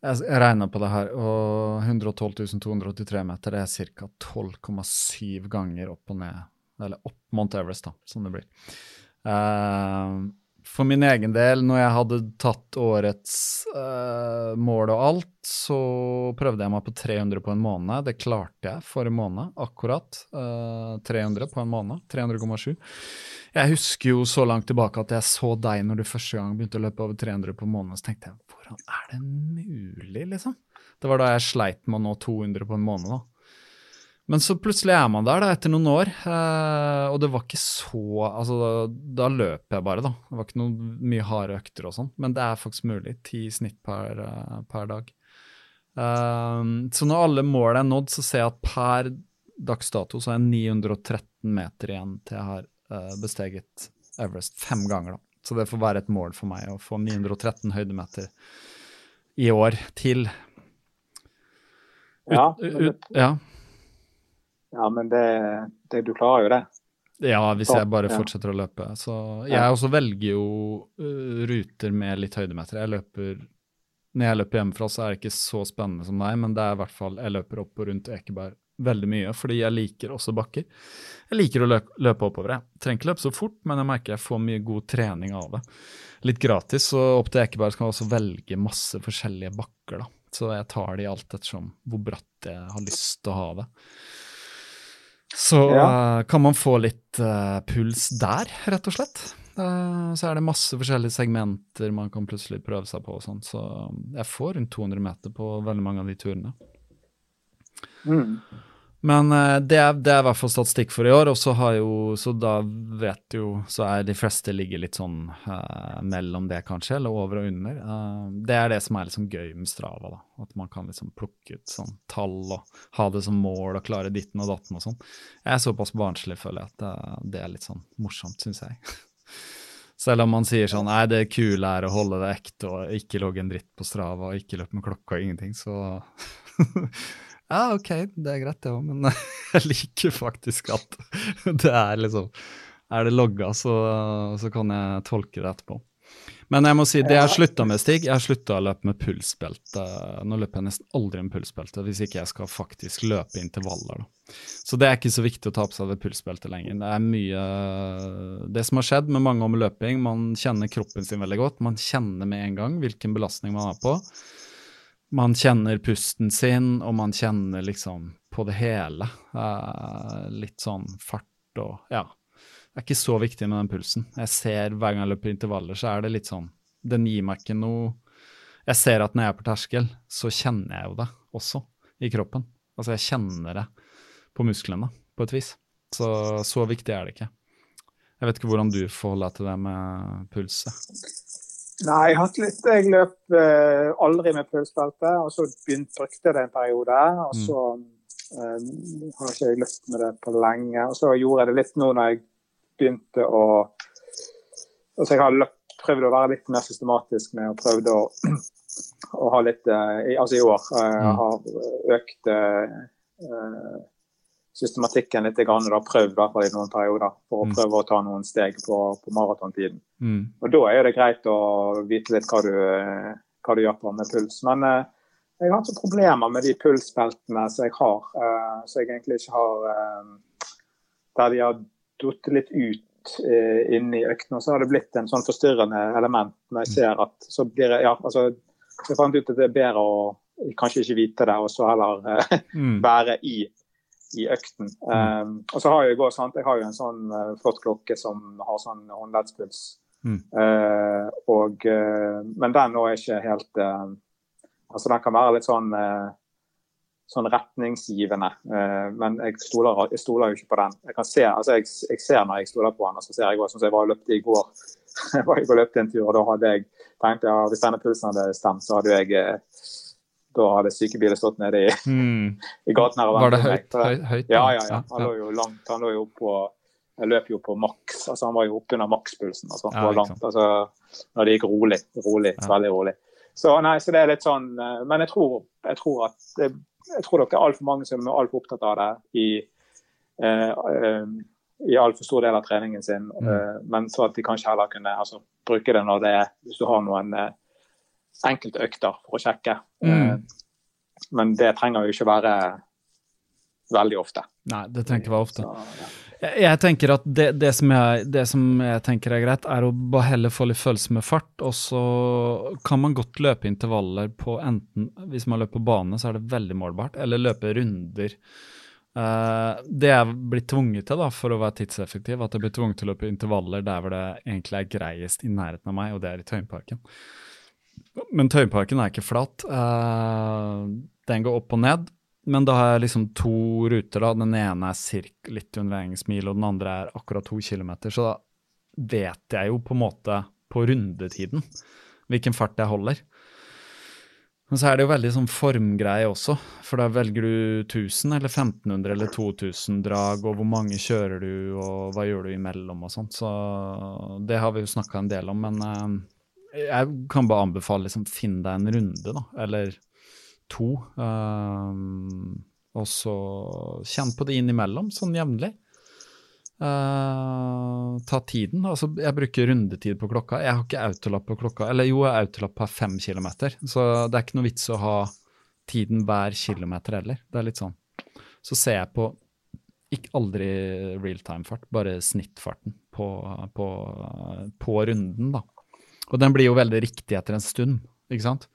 Jeg regna på det her, og 112 283 meter er ca. 12,7 ganger opp og ned. Eller opp Mount Everest, da, som det blir. Uh, for min egen del, når jeg hadde tatt årets uh, mål og alt, så prøvde jeg meg på 300 på en måned. Det klarte jeg for en måned, akkurat. Uh, eh, 300 på en måned. 300,7. Jeg husker jo så langt tilbake at jeg så deg når du første gang begynte å løpe over 300 på en måned, så tenkte jeg hvordan er det mulig, liksom? Det var da jeg sleit med å nå 200 på en måned, da. Men så plutselig er man der da, etter noen år, eh, og det var ikke så altså Da, da løp jeg bare, da. Det var ikke noe mye harde økter og sånn, men det er faktisk mulig. Ti snitt per, uh, per dag. Uh, så når alle mål er nådd, så ser jeg at per dags dato så er jeg 913 meter igjen til jeg har uh, besteget Everest fem ganger, da. Så det får være et mål for meg å få 913 høydemeter i år til. Ut, ja, ut, ja. Ja, men det, det, du klarer jo det. Ja, hvis jeg bare fortsetter å løpe. Så jeg også velger jo uh, ruter med litt høydemeter. Jeg løper Når jeg løper hjemmefra, så er det ikke så spennende som deg, men det er i hvert fall Jeg løper opp og rundt Ekeberg veldig mye, fordi jeg liker også bakker. Jeg liker å løpe, løpe oppover. Jeg trenger ikke løpe så fort, men jeg merker jeg får mye god trening av det. Litt gratis, så opp til Ekeberg kan jeg også velge masse forskjellige bakker, da. Så jeg tar de alt ettersom hvor bratt jeg har lyst til å ha det. Så Ja. eh, kan man få litt uh, puls der, rett og slett. Uh, så er det masse forskjellige segmenter man kan plutselig prøve seg på og sånt. Så jeg får rundt 200 meter på veldig mange av de turene. Mm. Men eh, det, er, det er i hvert fall statistikk for i år, og så har jo, så da vet jo, så er de fleste ligger litt sånn uh, mellom det kanskje, eller over og under. Uh, det er det som er liksom gøy med Strava, da. At man kan liksom plukke ut sånn tall og ha det som mål og klare ditten og datten og sånn. Jeg er såpass barnslig, føler jeg, at det, er litt sånn morsomt, syns jeg. Selv om man sier sånn nei, det kule er å holde det ekte og ikke logge en dritt på Strava og ikke løpe med klokka og ingenting, så Ja, OK, det er greit det òg, men jeg liker faktisk at det er liksom Er det logga, så, så kan jeg tolke det etterpå. Men jeg må si, det jeg slutta med, Stig, jeg slutta å løpe med pulsbelte. Nå løper jeg nesten aldri med pulsbelte hvis ikke jeg skal faktisk løpe intervaller. Da. Så det er ikke så viktig å ta på seg det pulsbeltet lenger. Det er mye Det som har skjedd med mange om løping, man kjenner kroppen sin veldig godt. Man kjenner med en gang hvilken belastning man er på. Man kjenner pusten sin, og man kjenner liksom på det hele. Uh, litt sånn fart og Ja. Det er ikke så viktig med den pulsen. Jeg ser Hver gang jeg løper intervaller, så er det litt sånn Den gir meg ikke noe Jeg ser at når jeg er på terskel, så kjenner jeg jo det også i kroppen. Altså, jeg kjenner det på musklene, på et vis. Så så viktig er det ikke. Jeg vet ikke hvordan du forholder deg til det med pulset. Nei, jeg, har hatt litt, jeg løp eh, aldri med pulsbelte, og så begynte jeg det en periode. Og så eh, har ikke jeg løpt med det på lenge. Og så gjorde jeg det litt nå når jeg begynte å Altså jeg har løpt, prøvd å være litt mer systematisk med og prøvd å, å ha litt eh, Altså i år eh, Mm. har økt eh, eh, systematikken litt. Grann, og da prøvd i hvert fall i noen perioder for å Mm. prøve å ta noen steg på, på maratontiden. Mm. Og da er det greit å vite litt hva du, hva du gjør på med puls. Men eh, jeg har hatt problemer med de pulsbeltene som jeg har, eh, som jeg egentlig ikke har eh, Der de har datt litt ut eh, inn i øktene. Og så har det blitt en sånn forstyrrende element når jeg ser at så blir jeg, ja, altså, jeg fant ut at det er bedre å kanskje ikke vite det, og så heller eh, Mm. være i, i økten. Um, og så har jeg, også, sant? jeg har jo en sånn uh, flott klokke som har sånn håndleddspuls. Mm. Uh, og, eh, men den nå er ikke helt Altså den kan være litt sånn sånn retningsgivende, men jeg stoler, jeg stoler jo ikke på den. Jeg kan se, altså jeg, jeg ser når jeg stoler på den, og så ser jeg også, som jeg var og løpte i går. jeg var og løpte en tur, og da hadde jeg tenkt ja, hvis denne pulsen hadde stemt, så hadde jeg da hadde sykebiler stått nede i, Mm. i gaten her Var det høyt? høyt, høyt Ja, ja, ja. Han lå jo langt. Han lå jo på Jeg løp jo på maks. Altså, han var jo oppunder makspulsen. Altså, Ja, var langt, altså, når det gikk rolig. Rolig. Ja. Veldig rolig. Så, nei, så det er litt sånn eh, Men jeg tror, jeg tror at det, jeg tror det er altfor mange som er altfor opptatt av det i, eh, eh, i altfor stor del av treningen sin. Mm. Eh, men så at de kanskje heller kunne altså, bruke det når det er Hvis du har noen eh, enkelte økter for å sjekke. Mm. Eh, men det trenger jo ikke være veldig ofte. Nei, det trenger ikke være ofte. Så, ja. Jeg, jeg tenker at det, det, som jeg, det som jeg tenker er greit, er å bare heller få litt følelse med fart, og så kan man godt løpe intervaller på enten Hvis man løper på bane, så er det veldig målbart, eller løpe runder. Uh, det jeg blir tvunget til da, for å være tidseffektiv, at jeg blir tvunget til å løpe intervaller der hvor det egentlig er greiest i nærheten av meg, og det er i Tøyenparken. Men Tøyenparken er ikke flat. Uh, den går opp og ned. Men da har jeg liksom to ruter. da. Den ene er cirka litt under engelskmil, og den andre er akkurat to kilometer. Så da vet jeg jo på en måte på rundetiden hvilken fart jeg holder. Men så er det jo veldig sånn formgreie også, for da velger du 1000 eller 1500 eller 2000 drag, og hvor mange kjører du, og hva gjør du imellom og sånt. Så det har vi jo snakka en del om, men eh, jeg kan bare anbefale liksom finn deg en runde, da, eller to. Um, og så kjenn på det innimellom, sånn jevnlig. Uh, ta tiden. Altså, jeg bruker rundetid på klokka. Jeg har ikke autolapp på klokka. Eller jo, jeg har autolapp på fem kilometer. Så det er ikke noe vits å ha tiden hver kilometer heller. Det er litt sånn så ser jeg på ikke aldri real time-fart, bare snittfarten på, på, på, runden, da. Og den blir jo veldig riktig etter en stund, ikke sant?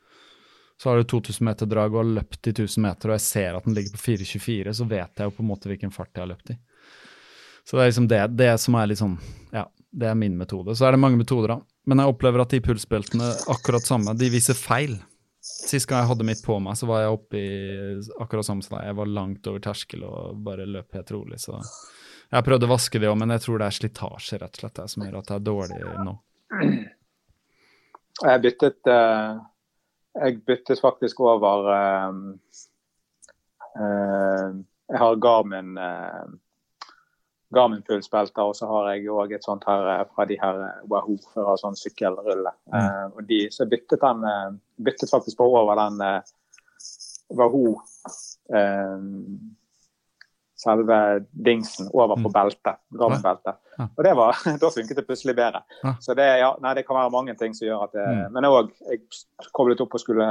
Så har du 2000 meter drag og har løpt i 1000 meter, og jeg ser at den ligger på 4,24, så vet jeg jo på en måte hvilken fart jeg har løpt i. Så det er liksom det, det som er litt sånn Ja, det er min metode. Så er det mange metoder, da. Men jeg opplever at de pulsbeltene akkurat samme, de viser feil. Sist gang jeg hadde mitt på meg, så var jeg oppe i akkurat samme som. Jeg var langt over terskel og bare løp helt rolig, så jeg har prøvd å vaske det òg, men jeg tror det er slitasje rett og slett det som gjør at det er dårlig nå. Jeg byttet uh, Jeg byttet faktisk over uh, uh, Jeg har Garmin Garmin-pulsbelter, og så har jeg òg et sånt her eh, fra de her eh, Wahoo for å sånn sykkelrulle. Mm. Og de, så byttet den byttet faktisk på over den Wahoo uh, selve dingsen over på mm. beltet. Garmin-beltet. Og det var, da funket det plutselig bedre. Så det, ja, nei, det, kan være mange ting som gjør at det mm. Men òg, jeg koblet opp og skulle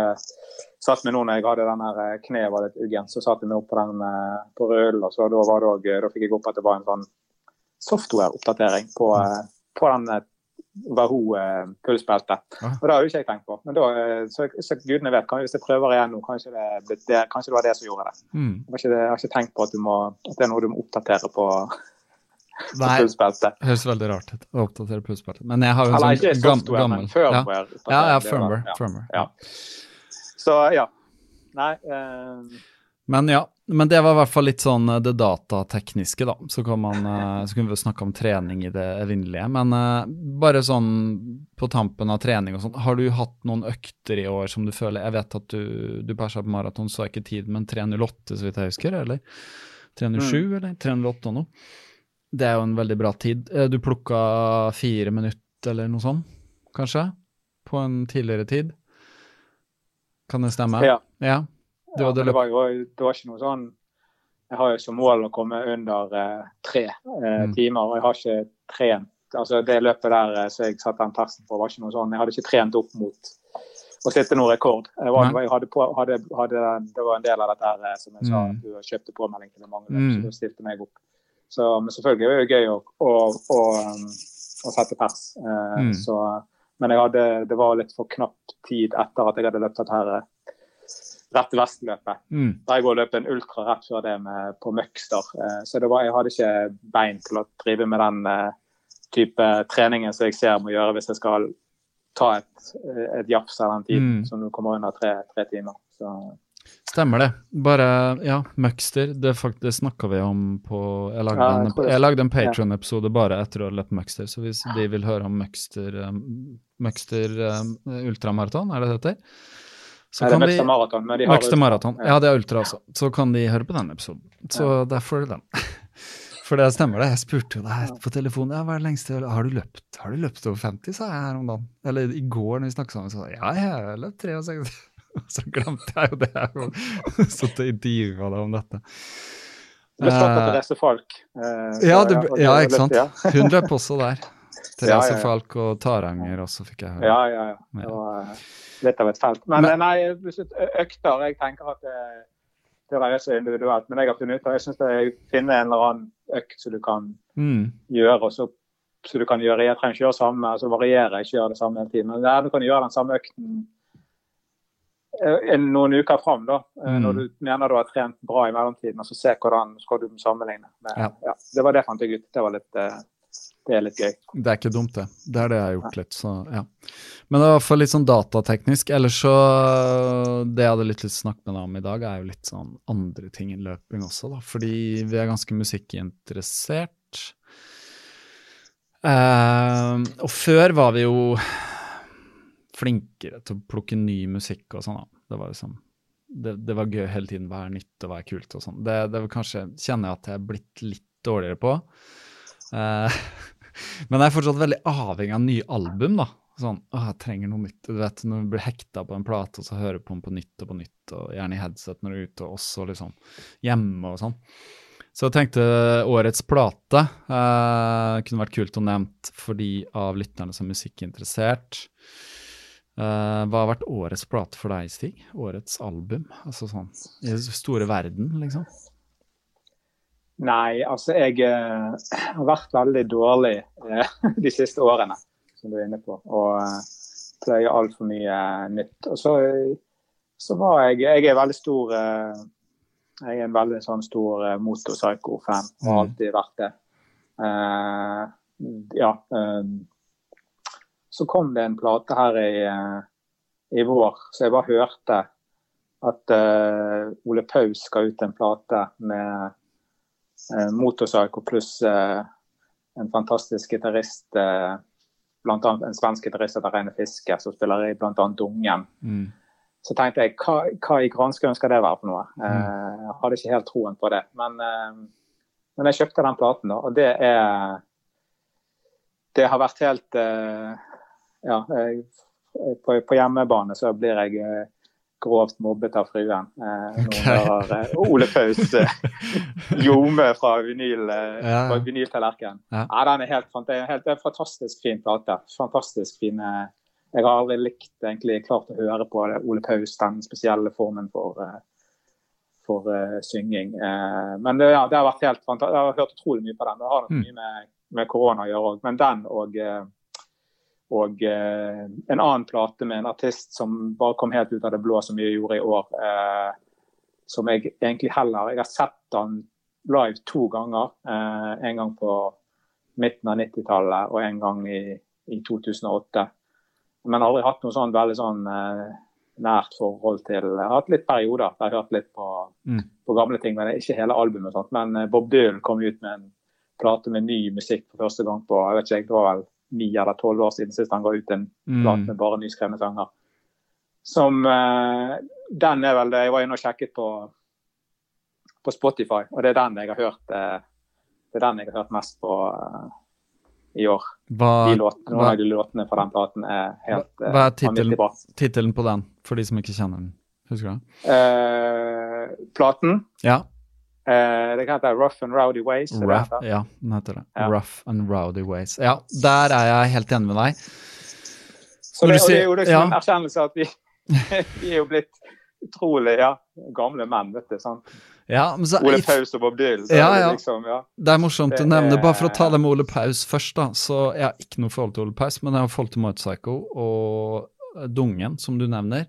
Satt meg nå når jeg hadde den her kneet var litt uggen, så satt jeg meg opp på den på rullen, og så da, var det også, da fikk jeg opp at det var en sånn software-oppdatering på, på den Wahoo-pulsbeltet. Ja. Og det har jo ikke jeg tenkt på. Men da, så, så gudene vet, kan, hvis jeg prøver igjen nå, kanskje det, det, kanskje det var det som gjorde det. Mm. Jeg, har ikke, jeg, har ikke, tenkt på at, må, at, det er noe du må oppdatere på, Nei, pulsbeltet. Høres veldig rart ut å oppdatere pulsbeltet. Men jeg har jo en Eller, sånn gammel firmware. Ja, ja, ja firmware. Ja. firmware. Ja. Så ja. Nei. Eh, men ja, men det var i hvert fall litt sånn eh, det datatekniske, da. Så, kan man, eh, så kunne vi snakke om trening i det evinnelige. Men uh, bare sånn på tampen av trening og sånn, har du hatt noen økter i år som du føler Jeg vet at du, du persa på maraton, så er ikke tid, men 3.08 så vidt jeg husker, eller? 3.07 mm. eller 3.08 og noe? Det er jo en veldig bra tid. Du plukka fire minutter eller noe sånt, kanskje? På en tidligere tid? Kan det stemme? Ja. ja. Ja, det, var jo, det var ikke noe sånn Jeg har jo som mål å komme under eh, tre eh, mm. timer, og jeg har ikke trent altså Det løpet der eh, så jeg satte den terskelen på, var ikke noe sånn Jeg hadde ikke trent opp mot å sette noen rekord. Var, jeg hadde på, hadde, hadde, det var en del av dette her, eh, som jeg sa, mm. at du kjøpte påmelding til mange løp, mm. så du stilte meg opp. Så, men selvfølgelig var det gøy å, å, å, å sette pers. Eh, mm. så, men hadde, det var litt for knapp tid etter at jeg hadde løpt dette her rett Vestløpet. Mm. Der jeg går og løp en ultra rett før det med, på Møkster. Eh, så var, jeg hadde ikke bein til å drive med den uh, type treningen som jeg ser jeg må gjøre hvis jeg skal ta et, et jafs av den tiden mm. som du kommer under tre, tre timer. Så. Stemmer det. Bare, ja, Møkster, det, det snakka vi om på Jeg lagde ja, en, jeg lagde en Patron-episode bare etter å ha løpt Møkster, så hvis de vil høre om Møkster, Møkster um, ultramaraton, er det det heter? Så det er Møgster Maraton. Men de Møgster Maraton. Ja, det er ultra også. Så kan de høre på den episoden. Så ja. derfor den. For det stemmer, det. Jeg spurte jo deg på telefonen ja, hva er det lengste har du løpt Har du løpt over 50, sa jeg her om dagen. Eller i går når vi snakket sammen, sa jeg ja, jeg har løpt 63. Så glemte jeg jo det. Jeg satt og intervjua deg om dette. Du ble slått av Therese Falk. Eh, ja, ja, ikke sant. Hun løp også der. Therese Falk og Taranger også, fikk jeg høre. Ja, ja, ja. Litt av et felt. Men, men nei, økter Jeg tenker at det, det er så individuelt. Men jeg har funnet ut at jeg syns jeg finner en eller annen økt som du kan mm. gjøre. og så, så du kan gjøre, Jeg trenger ikke gjøre samme, altså variere, ikke gjøre det samme hele tiden. Men du kan gjøre den samme økten eh, noen uker fram, da, eh, mm. når du mener du har trent bra i mellomtiden. og så Se hvordan skal du sammenligne. Men, ja. Ja, det var det jeg fant jeg ut. Det var litt uh, det er litt gøy. Det er ikke dumt, det. Det er det jeg har gjort litt. Så, ja. Men det var i hvert fall litt sånn datateknisk. Ellers så Det jeg hadde litt lyst til å snakke med deg om i dag, er jo litt sånn andre ting enn løping også, da. Fordi vi er ganske musikkinteressert. Uh, og før var vi jo flinkere til å plukke ny musikk og sånn, da. Det var liksom det, det, var gøy hele tiden, Hva er nytt og hva er kult og sånn. Det, det var kanskje kjenner jeg at jeg er blitt litt dårligere på. Uh, Men jeg er fortsatt veldig avhengig av nye album. da. Sånn, å, jeg trenger noe nytt. Du vet, Når du blir hekta på en plate, og så hører på den på nytt og på nytt, og gjerne i headset når du er ute, og også liksom hjemme og sånn. Så jeg tenkte årets plate eh, kunne vært kult å nevnt for de av lytterne som er musikkinteressert. Eh, hva har vært årets plate for deg, Stig? Årets album? Altså sånn i den store verden, liksom? Nei, altså jeg eh, har vært veldig dårlig eh, de siste årene, som du er inne på. Og eh, pløyer altfor mye nytt. Og så, så, var jeg Jeg er veldig stor Jeg er en veldig sånn stor uh, motorpsycho-fan. Har Mm. alltid vært det. Uh, ja. Uh, så kom det en plate her i, uh, i vår, så jeg bare hørte at Ole Paus ga ut en plate med uh, Motorpsycho pluss eh, en fantastisk gitarist, uh, bl.a. en svensk gitarist som heter Reine Fiske, som spiller i bl.a. Dungen. Mm. Så tenkte jeg, hva, hva i granskauen skal det være for noe? Eh, jeg hadde ikke helt troen på det. Men, eh, men jeg kjøpte den platen, da, og det er Det har vært helt eh, Ja, på, på hjemmebane så blir jeg eh, grovt mobbet av fruen. Eh, okay. Når eh, Ole Paus eh, ljome fra vinyl, eh, Ja, fra vinyltallerkenen. Ja. Ja, den er helt, det er helt, det er en fantastisk fin plate. Fantastisk fine Jeg har aldri likt egentlig klart å høre på det, Ole Paus, den spesielle formen for, eh, for uh, synging. Uh, men det, ja, det har vært helt fantastisk. Jeg har hørt utrolig mye på den. Det har nok Mm. mye med, med korona å gjøre òg. Men den og, eh, og eh, en annen plate med en artist som bare kom helt ut av det blå, som vi gjorde i år. Eh, som jeg egentlig heller Jeg har sett han live to ganger. Eh, en gang på midten av 90-tallet og en gang i, i 2008. Men aldri hatt noe sånn veldig sånn eh, nært forhold til Jeg har hatt litt perioder der jeg har hørt litt på, Mm. på gamle ting, men ikke hele albumet. og sånt. Men eh, Bob Dylan kom ut med en plate med ny musikk for første gang på jeg vet ikke, det var vel ni eller tolv år siden sist han ga ut en plate Mm. med bare nyskrevne sanger. Som uh, Den er vel det Jeg var inne og sjekket på, på Spotify, og det er den jeg har hørt uh, Det er den jeg har hørt mest på uh, i år. Hva, De låtene, noen hva- av de låtene fra den platen er helt hva er tittelen? på den, for de som ikke kjenner den? Husker du det? Platen Ja. Eh, det kan hete Rough and Rowdy Ways. Rough, det ja, den heter det. Ja. Rough and Rowdy Ways. Ja, der er jeg helt enig med deg. Så det, du det er jo liksom ja. en erkjennelse at vi, vi er jo blitt utrolig ja, gamle menn, vet du. sånn. Ja, men så, Ole Paus og Bob Dylan. Ja, er det ja. Liksom, ja. Det er morsomt Det nevner, nevne, bare for å ta det med Ole Paus først, da. Så jeg har ikke noe forhold til Ole Paus, men jeg har forhold til Motorpsycho og Dungen, som du nevner.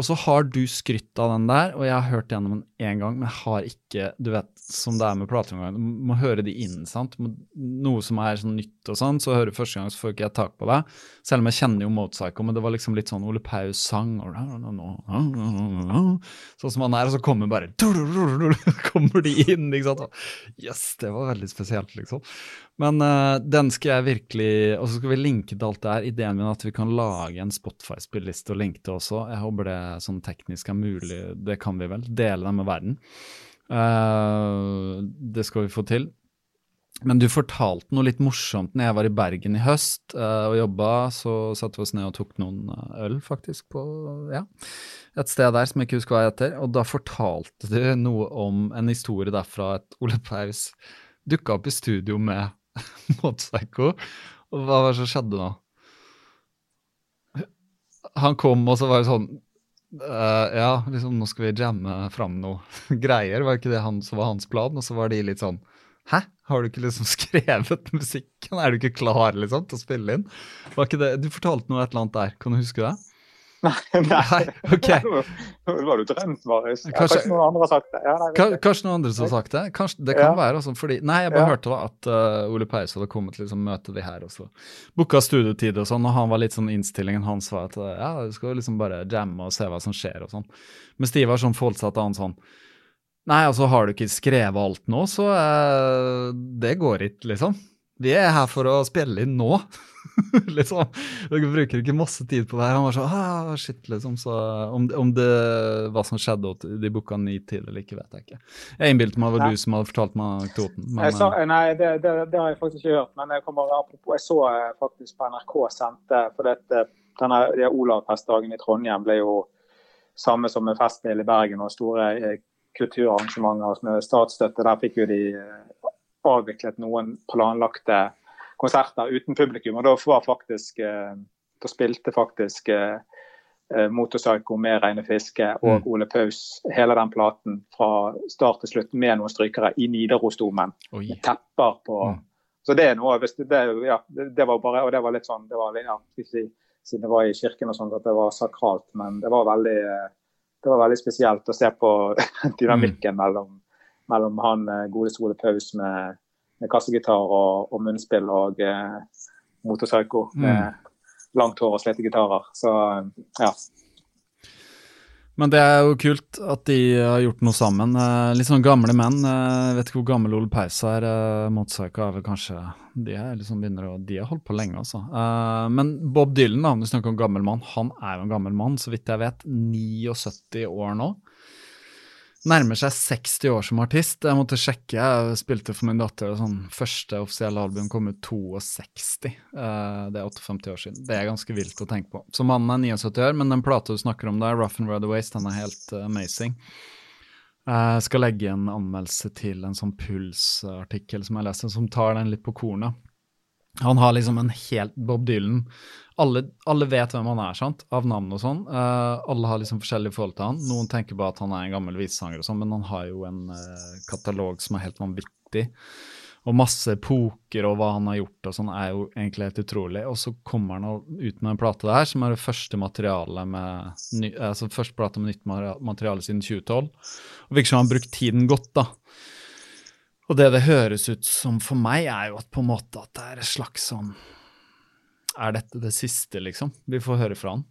Og så har du skrytt av den der, og jeg har hørt gjennom den én gang, men jeg har ikke Du vet, som det er med plater du må høre de inn, sant. Noe som er sånn nytt og sånn, så hører du første gang, så får ikke jeg tak på det. Selv om jeg kjenner jo Motorpsycho, men det var liksom litt sånn Ole Paus sang og Sånn som han er, og så kommer bare Kommer de inn, ikke sant. Yes, det var veldig spesielt, liksom. Men uh, den skal jeg virkelig Og så skal vi linke til alt det her. Ideen min er at vi kan lage en Spotify-spilliste og linke til også. Jeg håper det sånn teknisk er mulig. Det kan vi vel. Dele den med verden. Uh, det skal vi få til. Men du fortalte noe litt morsomt når jeg var i Bergen i høst uh, og jobba. Så satte vi oss ned og tok noen øl, faktisk, på ja, et sted der som jeg ikke husker hva jeg heter. Og da fortalte du noe om en historie derfra at Ole Paus dukka opp i studio med Motorpsycho. Og hva var det som skjedde da? Han kom, og så var det sånn uh, Ja, liksom, nå skal vi jamme fram noe greier. Var ikke det han som var hans plan? Og så var de litt sånn Hæ? Har du ikke liksom skrevet musikken? Er du ikke klar liksom til å spille inn? Var ikke det, Du fortalte noe et eller annet der, kan du huske det? Nei, Nei, ok. Det var du drømt, Marius. Kanskje- Kanskje noen andre har sagt det. Ja, nei, Ka- Kanskje noen andre som har sagt det? Kanskje, det kan Ja. være også, fordi Nei, jeg bare Ja. hørte da at uh, Ole Paus hadde kommet til liksom, møte de her, også. booka studietid og sånn, og han var litt sånn innstillingen hans var at uh, ja, du skal liksom bare jamme og se hva som skjer og sånn. Men Stiv var sånn forholdt seg til han sånn Nei, altså har du ikke skrevet alt nå, så uh, det går ikke, liksom. Vi er her for å spille inn nå. liksom. Dere bruker ikke masse tid på det her. Han var sånn ah, shit, liksom. Så om, om det hva som skjedde, og de booka ni tid eller ikke, vet jeg ikke. Jeg innbilte meg det var du som hadde fortalt meg anekdoten. Eh, nei, det, det, det har jeg faktisk ikke hørt. Men jeg, kommer, apropos, jeg så eh, faktisk på NRK sendte for dette, denne de Olavfestdagen i Trondheim ble jo samme som med Festspill i Bergen og store eh, kulturarrangementer med statsstøtte. Der fikk jo de avviklet noen planlagte konserter uten publikum. Og da var faktisk eh, Da spilte faktisk eh, uh, Motorpsycho med Reine Fiske og Mm. Ole Paus, hele den platen fra start til slutt med noen strykere i Nidarosdomen. Med tepper på Mm. Så det er noe det, ja, det, var bare Og det var litt sånn det var ja, Siden det var i kirken og sånn at det var sakralt, men det var veldig eh, det var veldig spesielt å se på dynamikken mellom, mellom han eh, gode Sole Paus med, med kassegitar og, og munnspill og eh, motorpsycho med langt hår og slitte gitarer. Så ja. Men det er jo kult at de har gjort noe sammen. Eh, litt sånn gamle menn. Eh, vet ikke hvor gammel Ole Paus er. Motorpsycho er vel kanskje De er liksom begynner å, de har holdt på lenge, altså. Men Bob Dylan, da, om du snakker om gammel mann, han er jo en gammel mann, så vidt jeg vet. 79 år nå. Nærmer seg 60 år som artist. Jeg måtte sjekke. Jeg spilte for min datter. Sånn, første offisielle album kom ut 62. Eh, det er 58 år siden. Det er ganske vilt å tenke på. Så mannen er 79 år, men den plata du snakker om der, Rough and Rudaways, den er helt eh, amazing. Jeg skal legge en anmeldelse til en sånn pulsartikkel som jeg leste, som tar den litt på kornet. Han har liksom en helt Bob Dylan. Alle, alle vet hvem han er, sant? av navn og sånn. Uh, alle har liksom forskjellige forhold til han. Noen tenker bare at han er en gammel visesanger og sånn, men han har jo en uh, katalog som er helt vanvittig. Og masse poker og hva han har gjort og sånn, er jo egentlig helt utrolig. Og så kommer han ut med en plate der, som er det første materialet med ny, altså første plate med nytt materiale, siden 2012. Og virker som han har brukt tiden godt, da. Og det det høres ut som for meg, er jo at på en måte at det er et slags sånn Er dette det siste, liksom? Vi får høre fra han.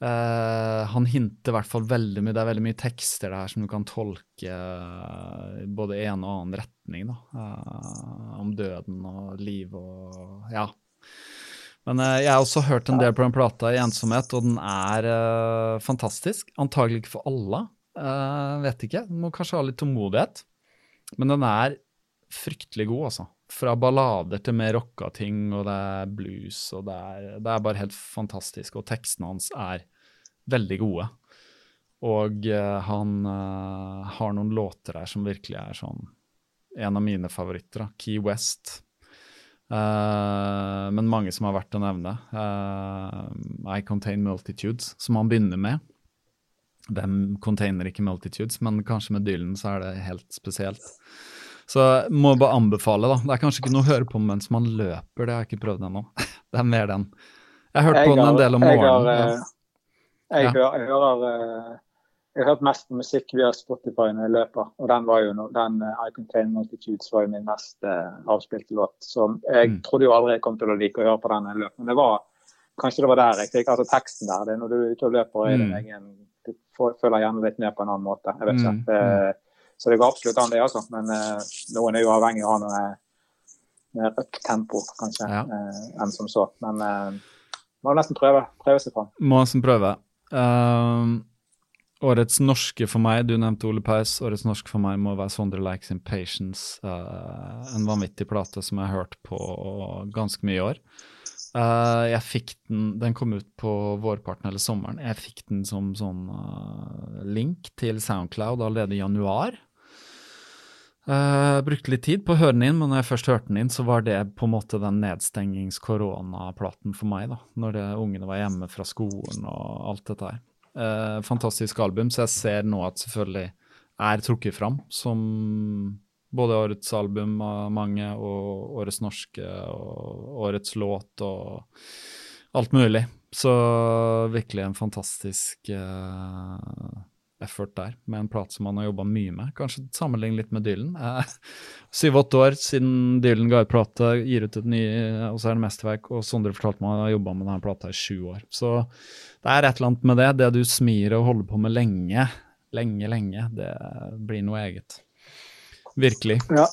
Uh, han hinter i hvert fall veldig mye Det er veldig mye tekster der som du kan tolke i både en og annen retning, da. uh, om døden og liv og Ja. Men jeg har også hørt en del på den plata i ensomhet, og den er fantastisk. Antagelig ikke for alle. Vet ikke. Du må kanskje ha litt tålmodighet. Men den er fryktelig god, altså. Fra ballader til mer rocka ting, og det er blues, og det er, det er bare helt fantastisk. Og tekstene hans er veldig gode. Og uh, han uh, har noen låter her som virkelig er sånn En av mine favoritter, da. Key West. Uh, men mange som har vært å nevne. I Contain Multitudes, som han begynner med. Hvem container ikke multitudes, men kanskje med Dylan så er det helt spesielt. Så må jeg bare anbefale, da. Det er kanskje ikke noe å høre på mens man løper, det har jeg ikke prøvd ennå. Det er mer den. Jeg har hørt på den en del om jeg har, morgenen. eh, jeg, Ja. hører, jeg, hører, eh, jeg har hørt mest på musikk via Spotify når jeg løper. Og den var jo no, den uh, I Contain Multitudes var jo min mest uh, avspilte låt. Så jeg Mm. trodde jo aldri jeg kom til å like å høre på den når jeg løp. Men det var kanskje det var der jeg fikk altså teksten der. Det er når du er ute og løper og er din Mm. egen Du får- føler gjerne litt med på en annen måte. Jeg vet ikke. Mm, Eh, Så det går absolutt an, det, altså. Men eh, noen er jo avhengig av noe mer up-tempo, kanskje, Ja. eh, enn som så. Men eh, må nesten prøve, prøve seg fram. Må nesten prøve. Uh, årets norske for meg, du nevnte Ole Paus. Årets norske for meg må være Sondre Likes Impatience. Uh, en vanvittig plate som jeg har hørt på ganske mye i år. Uh, jeg fikk den Den kom ut på vårparten eller sommeren. Jeg fikk den som sånn uh, link til Soundcloud allerede i januar. Uh, brukte litt tid på å høre den inn, men når jeg først hørte den inn, så var det på en måte den nedstengings-koronaplaten for meg, da. Når det, ungene var hjemme fra skolen og alt dette her. Uh, fantastisk album, så jeg ser nå at selvfølgelig er trukket fram som både årets album av mange, og årets norske, og årets låt, og alt mulig. Så virkelig en fantastisk eh, effort der, med en plate som han har jobba mye med. Kanskje sammenligne litt med Dylan. Syv-åtte år siden Dylan ga ut plate, gir ut et ny, og så er det mesterverk. Og Sondre fortalte meg at han har jobba med denne plata i sju år. Så det er et eller annet med det. Det du smir og holder på med lenge, lenge, lenge, det blir noe eget. Virkelig. Ja.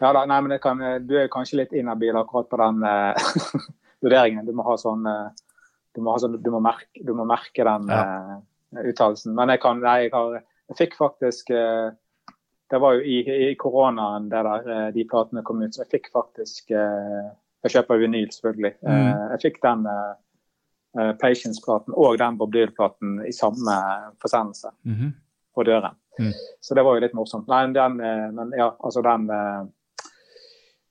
ja da, nei, men det kan, du er kanskje litt inhabil akkurat på den uh, vurderingen. Du må ha sånn uh, Du må, ha sånn, du må, merke, du må merke den Ja. eh, uttalelsen. Men jeg kan Nei, jeg, har, jeg fikk faktisk eh, Det var jo i, i koronaen det der, eh, de platene kom ut, så jeg fikk faktisk eh, Jeg kjøper vinyl, selvfølgelig. Mm. jeg fikk den Patience-platen og den Bob Dylan-platen i samme forsendelse Mhm. på døren. Mm. Så det var jo litt morsomt. Nei, den, men ja, altså den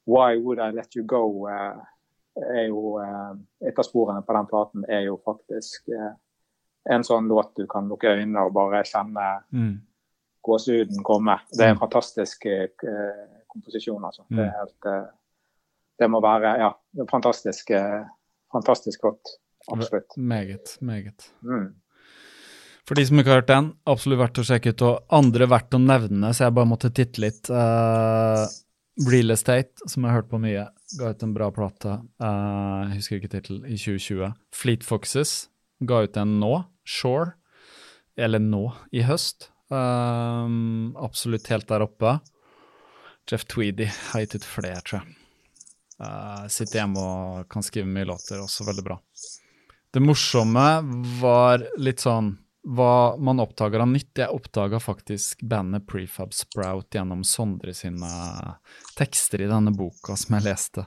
Why Would I Let You Go? er jo Et av sporene på den platen er jo faktisk en sånn låt du kan lukke øynene og bare kjenne Mm. gåsehuden komme. Det er en Mm. fantastisk eh, komposisjon, altså. Det Mm. er helt eh, Det må være ja, fantastisk, eh, fantastisk flott. Absolutt. Meget, meget. Mm. For de som ikke har hørt den, absolutt verdt å sjekke ut. Og andre verdt å nevne, så jeg bare måtte titte litt. Uh, Real Estate, som jeg har hørt på mye, ga ut en bra plate. uh, jeg husker ikke tittelen, i 2020. Fleet Foxes ga ut en nå, Shore. Eller nå, i høst. Um, absolutt helt der oppe. Jeff Tweedy har gitt ut flere, tror jeg. Uh, sitter hjemme og kan skrive mye låter, også veldig bra. Det morsomme var litt sånn hva man oppdager av nytt. Jeg oppdaga faktisk bandet Prefab Sprout gjennom Sondre sine tekster i denne boka som jeg leste.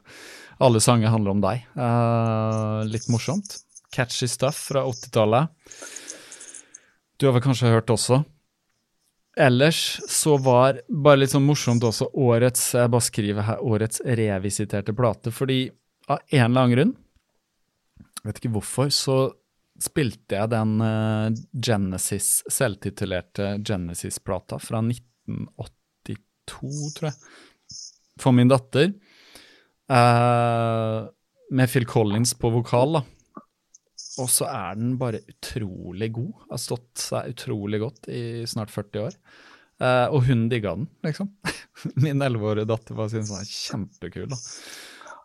Alle sanger handler om deg. Uh, litt morsomt. Catchy stuff fra 80-tallet. Du har vel kanskje hørt også? Ellers så var bare litt sånn morsomt også årets Jeg bare skriver her årets revisiterte plate, fordi av en eller annen grunn vet ikke hvorfor, så spilte jeg den eh, Genesis, selvtitulerte Genesis-plata fra 1982, tror jeg, for min datter. Eh, med Phil Collins på vokal, da. Og så er den bare utrolig god. Har stått seg utrolig godt i snart 40 år. Uh, og hun digga den, liksom. Min elleveårige datter bare syntes den var kjempekul. da.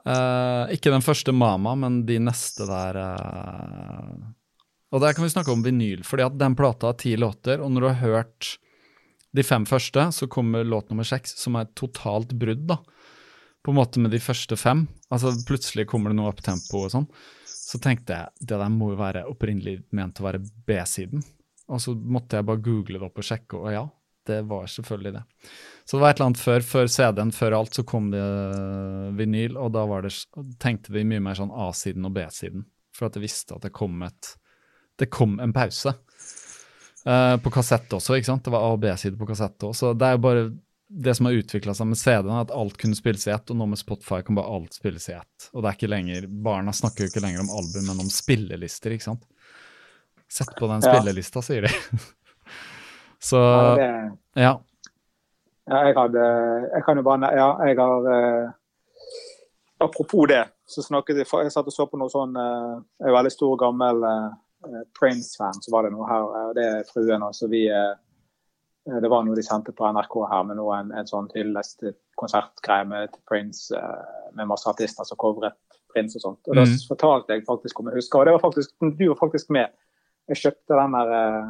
Uh, ikke den første Mama, men de neste der uh... Og der kan vi snakke om vinyl, fordi at den plata har ti låter, og når du har hørt de fem første, så kommer låt nummer seks, som er et totalt brudd, da. På en måte med de første fem. Altså plutselig kommer det noe opptempo og sånn. Så tenkte jeg det der må jo være opprinnelig ment å være B-siden. Og så måtte jeg bare google det opp og sjekke, og ja, det var selvfølgelig det. Så det var et eller annet før, før CD-en, før alt, så kom det vinyl, og da det, tenkte vi mye mer sånn A-siden og B-siden. For at jeg visste at det kom et Det kom en pause. Uh, på kassett også, ikke sant. Det var A- og B-side på kassett òg. Så det er jo bare det som har utvikla seg med CD-en, er at alt kunne spilles i ett, og nå med Spotify kan bare alt spilles i ett. Og det er ikke lenger Barna snakker jo ikke lenger om album, men om spillelister, ikke sant. Sett på den Ja. spillelista, sier de. Så Ja, det, ja. ja, jeg hadde Jeg kan jo bare Ja, jeg har eh, Apropos det, så snakket jeg Jeg satt og så på noe sånn eh, Jeg er veldig stor, gammel eh, Prince-fan, så var det noe her. eh, Det er fruen, altså. vi eh, Det var noe de sendte på NRK her med noe, en, en sånn hyllest konsertgreie med Prince eh, med masse artister som covret Prince og sånt. Og da Mhm. fortalte jeg faktisk om jeg husker, og det var faktisk, du var faktisk med. Jeg kjøpte den der eh,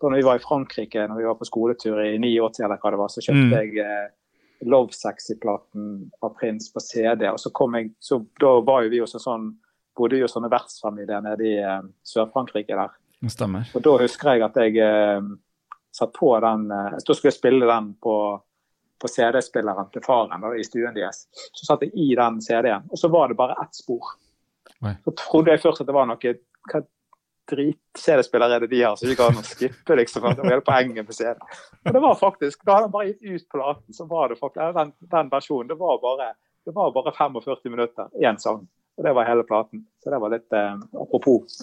da vi var i Frankrike når vi var på skoletur i 89 eller hva det var, så kjøpte Mm. jeg eh, Love Sexy-platen av Prince på CD. og så kom jeg, så Da var jo vi også sånn, bodde jo sånne vertsfamilier nede i eh, Sør-Frankrike der. Stemmer. Og da husker jeg at jeg eh, satt på den eh, Da skulle jeg spille den på, på CD-spilleren til faren da, i stuen deres. Så satt jeg i den CD-en, og så var det bare ett spor. Nei. Så trodde jeg først at det var noe hva drit-CD-spiller er det de har, så ikke kan skippe, liksom. Det var hele poenget med CD. Og det var faktisk, Da hadde han bare gitt ut platen, så var det faktisk den, den versjonen. Det var bare, det var bare 45 minutter, én sang. Og det var hele platen. Så det var litt eh, apropos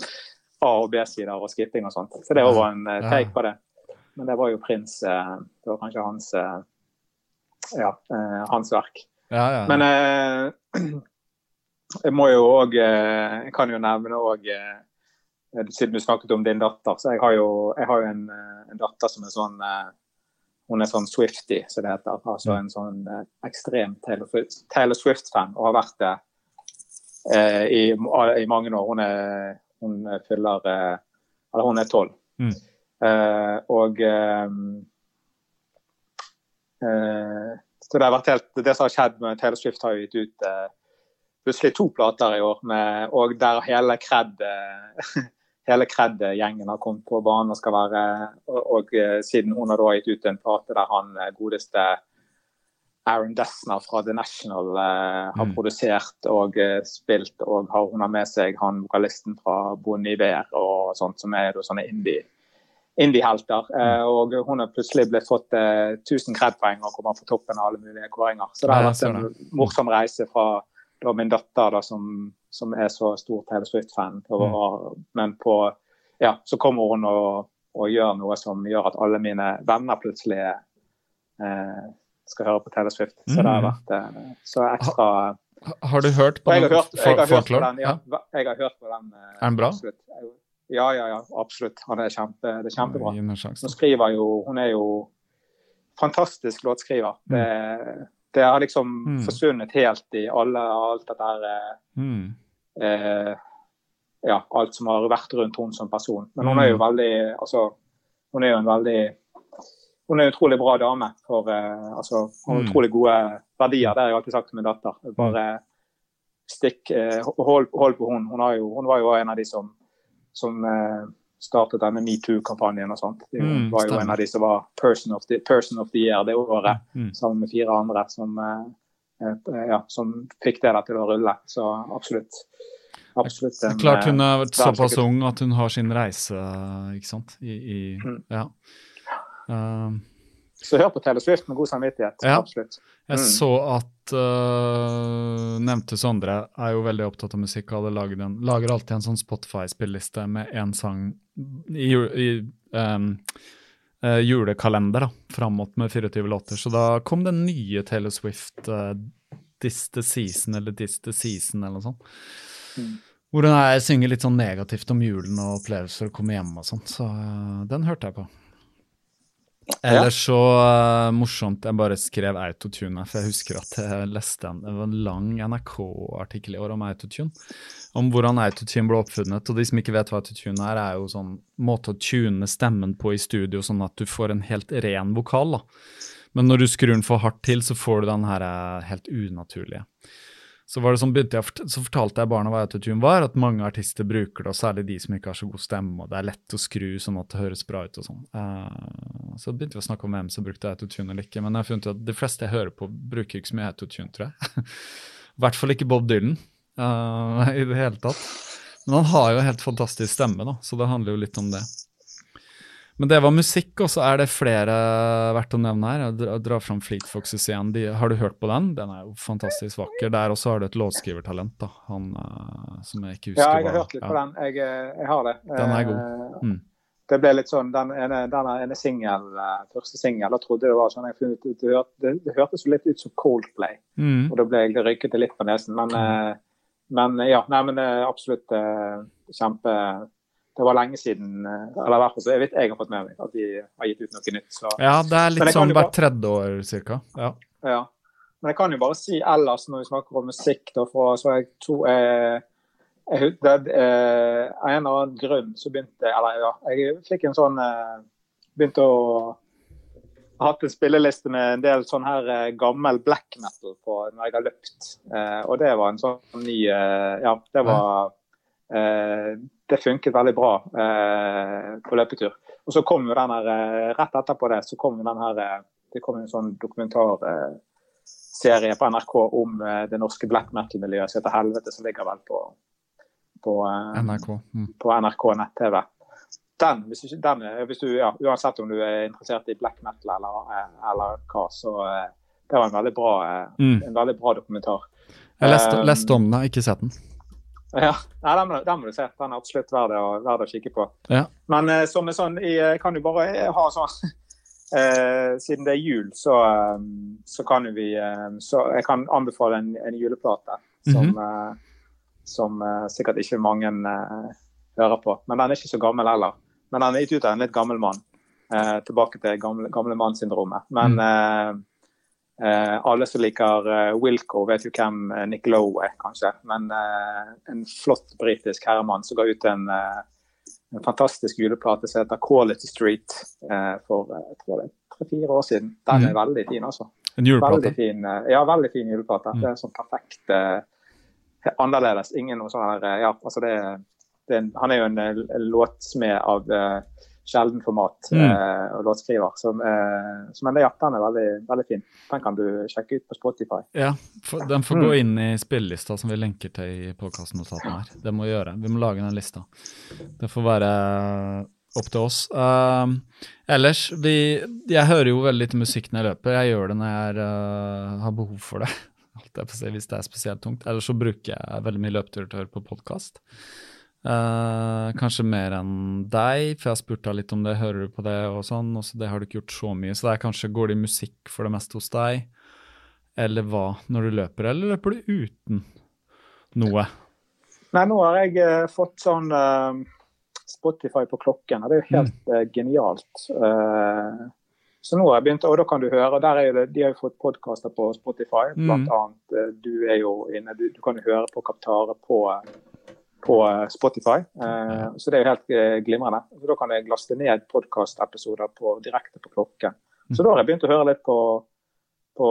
A- og B-sider og skipping og sånt. Så det var en eh, take på det. Men det var jo Prins eh, Det var kanskje hans eh, ja, eh, hans verk. Ja, ja. Men eh, jeg må jo òg Jeg kan jo nevne òg Siden du snakket om din datter, så jeg har jo, jeg har jo en, en datter som er sånn Hun er sånn Swifty, som det heter. Altså en sånn ekstrem Taylor Swift-fan, og har vært det eh, i, i mange år. Hun, er, hun fyller eh, Eller hun er tolv. Mm. Eh, og eh, eh, så det har vært helt, det som har skjedd med Taylor Swift, har jo gitt ut plutselig to plater i år, med, og der hele Kred hele Kred-gjengen har kommet på banen og skal være Og, og siden hun har da gitt ut en plate der han godeste Aaron Dessner fra The National eh, har Mm. produsert og eh, spilt, og har, hun har med seg han vokalisten fra Bon Iver og sånt, som er sånne indie indie-helter. Eh, og hun har plutselig blitt fått eh, 1000 kredpoeng og kommer på toppen av alle mulige kåringer. Så det har vært en morsom reise fra da, min datter da, som, som er så stor Taylor Swift-fan. Mm. Men på, ja, så kommer hun og, og, gjør noe som gjør at alle mine venner plutselig eh, skal høre på Taylor Swift. Så det har Mm. vært eh, så ekstra Har du hørt på jeg har den hørt, jeg har hørt på den. Ja, jeg har hørt på den. eh, Er den bra? Absolutt. Ja, ja, ja, absolutt. Han er kjempe, det er kjempebra. Hun skriver jo Hun er jo fantastisk låtskriver. Det, det har liksom Mm. forsvunnet helt i alle, alt dette her eh, Mm. eh, Ja, alt som har vært rundt henne som person. Men hun er jo Mm. veldig Altså, hun er jo en veldig Hun er en utrolig bra dame. For, eh, altså, hun har Mm. utrolig gode verdier. Det har jeg alltid sagt til min datter. Bare stikk eh, hold, hold på hun. Hun, har jo, hun var jo en av de som, som eh, startet denne metoo-kampanjen og sånt. Det Mm, var jo stemmer. en av de som var person of the, person of the year det året, Mm. sammen med fire andre som, eh, eh, ja, som fikk det der til å rulle. Så absolutt. Absolutt. Det en, klart hun har vært såpass ung at hun har sin reise, ikke sant. I, i Mm. Ja. Um, Så hør på Taylor Swift med god samvittighet. Ja. Absolutt. Jeg Mm. så at uh, nevnte Sondre er jo veldig opptatt av musikk og en, lager alltid en sånn Spotify-spilliste med én sang i, i um, uh, julekalender da, fram mot med 24 låter. Så da kom den nye Taylor Swift uh, This the Season eller This the Season eller noe sånt. Mm. Hvor hun er, synger litt sånn negativt om julen og opplevelser og kommer hjem og sånt. Så uh, den hørte jeg på. Ellers så uh, morsomt, jeg bare skrev autotune, for jeg husker at jeg leste en, en lang NRK-artikkel i år om autotune. Om hvordan autotune ble oppfunnet. Og de som ikke vet hva autotune er, er jo sånn måte å tune stemmen på i studio, sånn at du får en helt ren vokal. da. Men når du skrur den for hardt til, så får du den her eh, helt unaturlige. Så, sånn, jeg, så fortalte jeg barna hva autotune var, at mange artister bruker det, og særlig de som ikke har så god stemme, og det er lett å skru sånn at det høres bra ut og sånn. Uh, så begynte vi å snakke om hvem som brukte autotune eller ikke, men jeg har funnet ut at de fleste jeg hører på, bruker ikke så mye autotune, tror jeg. I hvert fall ikke Bob Dylan uh, i det hele tatt. Men han har jo en helt fantastisk stemme, da, så det handler jo litt om det. Men det var musikk, og så er det flere verdt å nevne her. Jeg dra- drar fram Fleet Foxes igjen. De, har du hørt på den? Den er jo fantastisk vakker. Der også har du et låtskrivertalent, da. Han eh, som jeg ikke husker Ja, jeg har hørt litt på den. Jeg, eh, jeg har det. Den er god. Eh, Mm. Det ble litt sånn, Den ene, den ene singel, første singel, da trodde det var sånn jeg funnet ut, det, det, det hørtes jo litt ut som Coldplay. Mm. Og da ble jeg røyket litt på nesen. Men, mm. men ja, nei, men absolutt kjempe Det var lenge siden eh, Eller hvert fall så jeg vet jeg har fått med meg at de har gitt ut noe nytt. Så Ja, det er litt sånn hvert tredje år, cirka. Ja. ja. Men jeg kan jo bare si ellers, når vi snakker om musikk, da, for så jeg tror jeg, jeg, det, jeg, en eller annen grunn så begynte Eller ja, jeg fikk en sånn eh, Begynte å ha hatt en spilleliste med en del sånn her eh, gammel black metal på når jeg har løpt. Eh, og det var en sånn ny eh, Ja, det var eh, Det funket veldig bra eh, på løpetur. Og så kom jo den her eh, Rett etterpå det så kom den her eh, Det kom en sånn dokumentarserie på NRK om eh, det norske black metal-miljøet som heter Helvete, som ligger vel på, på, eh, NRK. Mm. på NRK nett-TV. Den, hvis du, den, hvis du, ja, uansett om du er interessert i black metal eller, eh, eller hva, så eh, det var en veldig bra, eh, Mm. en veldig bra dokumentar. Jeg leste, leste om den, ikke sett den. Ja, Nei, den, den må du se. Den er absolutt verd å, verd å kikke på. Ja. Men eh, som er sånn, jeg kan jo bare eh, ha sånn eh, Siden det er jul, så, eh, så kan vi eh, Så jeg kan anbefale en, en juleplate som, Mhm. eh, som eh, sikkert ikke mange eh, hører på. Men den er ikke så gammel heller. Men den er gitt ut av en litt gammel mann. Eh, tilbake til gamle, gamle mannssyndromet. Men mm. eh, alle som liker eh, Wilco, vet jo hvem eh, Nick Lowe er, kanskje. Men eh, en flott britisk herremann som ga ut en, eh, en fantastisk juleplate som heter Quality Street eh, for eh, tre-fire år siden. Den er Mhm. veldig fin, altså. En juleplate. Veldig fin, eh, ja, veldig fin juleplate. Mm. Det er sånn perfekt eh, annerledes. Ingen noe sånn her eh, Ja, altså det, det Han er jo en, eh, låtsmed av eh, sjelden format Mm. eh, og låtskriver. Som, eh, som den er veldig, veldig fin. Den kan du sjekke ut på Spotify. Ja, for, den får Mm. gå inn i spillelista som vi lenker til i podkastnotatene her. Det må vi gjøre. Vi må lage den lista. Det får være opp til oss. Uh, ellers, vi, jeg hører jo veldig lite musikk når jeg løper. Jeg gjør det når jeg er, uh, har behov for det. Hvis det er spesielt tungt. Ellers så bruker jeg veldig mye løpetur til å høre på podkast. Uh, kanskje mer enn deg, for jeg har spurt deg litt om det. Hører du på det og sånn? Og så det har du ikke gjort så mye. Så det er kanskje går det i musikk for det meste hos deg? Eller hva når du løper, eller løper du uten noe? Nei, nå har jeg uh, fått sånn uh, Spotify på klokken, og det er jo helt mm. genialt. så nå har jeg begynt, og da kan du høre, der er det, De har jo fått podkaster på Spotify, mm. blant annet. du er jo inne, du, du kan jo høre på Kaptare på på eh, Spotify. Eh, så det er jo helt eh, glimrende. Så da kan jeg laste ned podkastepisoder direkte på klokken. Så da har jeg begynt å høre litt på, på,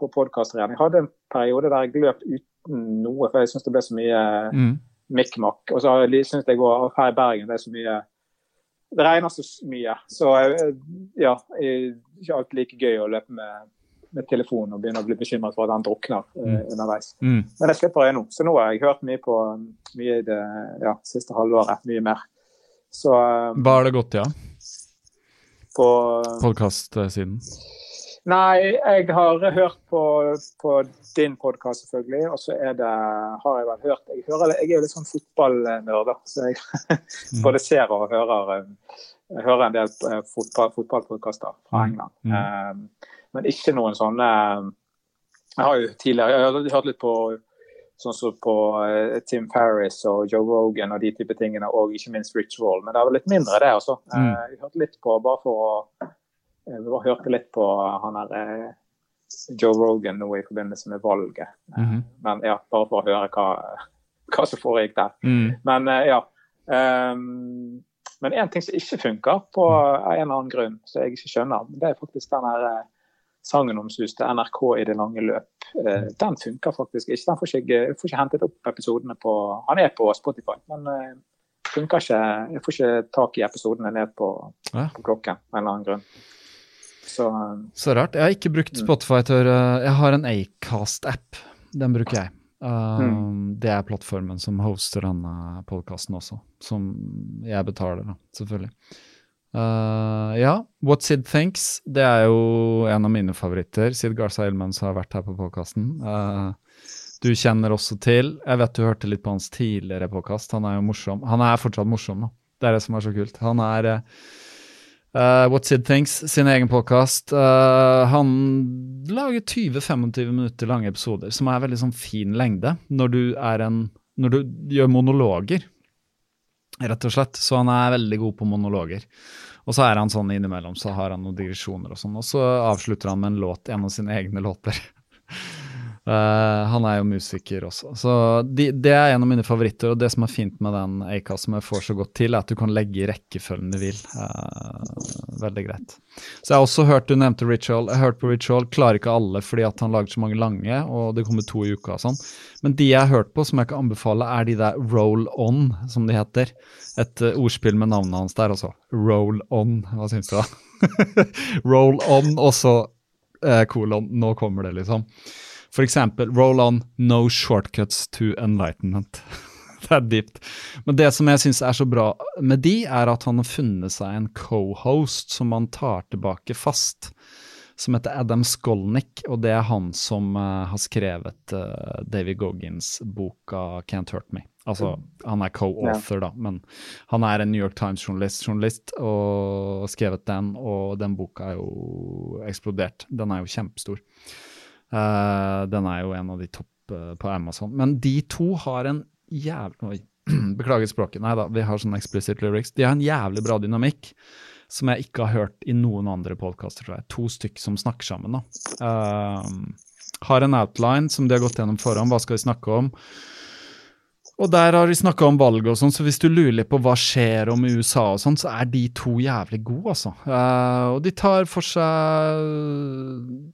på podkaster igjen. Jeg hadde en periode der jeg løp uten noe, for jeg syns det ble så mye mm. mikk-makk. Og så syns jeg òg her i Bergen det er så mye Det regner så mye. Så ja, ikke alt like gøy å løpe med med telefonen og begynner å bli bekymret for at han drukner uh, underveis. Mm. Men jeg slipper det nå. Så nå har jeg hørt mye på mye i det ja, siste halvåret. Mye mer. Så um, Hva har det gått i, ja? På Podkastsiden? Nei, jeg har hørt på, på din podkast, selvfølgelig. Og så er det har jeg vel hørt Jeg, hører, jeg er jo litt sånn fotballnerd, så jeg mm. både ser og hører, um, jeg hører en del uh, fotball, fotballpodkaster fra mm. England. Mm. Um, men ikke noen sånne Jeg har jo tidligere jeg har hørt litt på sånn som på uh, Tim Farris og Joe Rogan og de type tingene, og ikke minst Roll. Men det er vel litt mindre, det også. Mm. Uh, jeg hørte litt på bare for å Vi bare hørte litt på han der Joe Rogan nå i forbindelse med valget. Mm -hmm. Men ja, bare for å høre hva, hva som foregikk der. Mm. Men ja. Um, men en ting som ikke funker på en eller annen grunn, som jeg ikke skjønner, det er faktisk den her sagnomsuste NRK i det lange løp. Eh, den funker faktisk ikke. Den får ikke, får ikke hentet opp episodene på Han er på Spotify, men uh, funker ikke. Jeg får ikke tak i episodene ned på, ja. på klokken av en eller annen grunn. Så, uh, Så, rart. Jeg har ikke brukt mm. Spotify til Jeg har en Acast-app. Den bruker jeg. Uh, mm. Det er plattformen som hoster denne podkasten også, som jeg betaler, da, selvfølgelig. Uh, ja, What Sid Thinks, det er jo en av mine favoritter. Sid Garza Elmans har vært her på podkasten. Uh, du kjenner også til Jeg vet du hørte litt på hans tidligere podkast. Han er jo morsom. Han er fortsatt morsom, da. Det er det som er så kult. Han er uh, What Sid Thinks, sin egen podkast. han lager 20-25 minutter lange episoder, som er veldig sånn fin lengde når du en Når du gjør monologer rett og slett. Så han er veldig god på monologer. Og så er han sånn innimellom, så har han noen digresjoner og sånn. Og så avslutter han med en låt, en av sine egne låter. Uh, han er jo musiker også. Så de, det er en av mine favoritter. Og det som er fint med den Acast som jeg får så godt til, er at du kan legge i rekkefølgen du vil. Uh, veldig greit. Så jeg har også hørt, du nevnte Ritual. Jeg har hørt på Ritual, klarer ikke alle fordi at han lager så mange lange, og det kommer to i uka og sånn. Men de jeg har hørt på, som jeg kan anbefale, er de der Roll On, som de heter. Et uh, ordspill med navnet hans der, altså. Roll On. Hva syns du, da? Roll On, og så kolon. Nå kommer det, liksom. For eksempel roll on no shortcuts to enlightenment. det er dypt. Men det som jeg syns er så bra med de, er at han har funnet seg en co-host som han tar tilbake fast. Som heter Adam Skolnick, og det er han som uh, har skrevet uh, David Goggins-boka Can't Hurt Me. Altså, han er co-author, da, men han er en New York Times-journalist journalist, og skrevet den, og den boka er jo eksplodert. Den er jo kjempestor. Uh, den er jo en av de topp uh, på Amazon. Men de to har en jævlig Beklager språket. Nei da, vi har sånn explicit lyrics. De har en jævlig bra dynamikk som jeg ikke har hørt i noen andre podkaster, tror jeg. To stykk som snakker sammen, da. Uh, har en outline som de har gått gjennom foran. Hva skal vi snakke om? Og der har de snakka om valg og sånn, så hvis du lurer litt på hva skjer om USA og sånn, så er de to jævlig gode, altså. Uh, og de tar for seg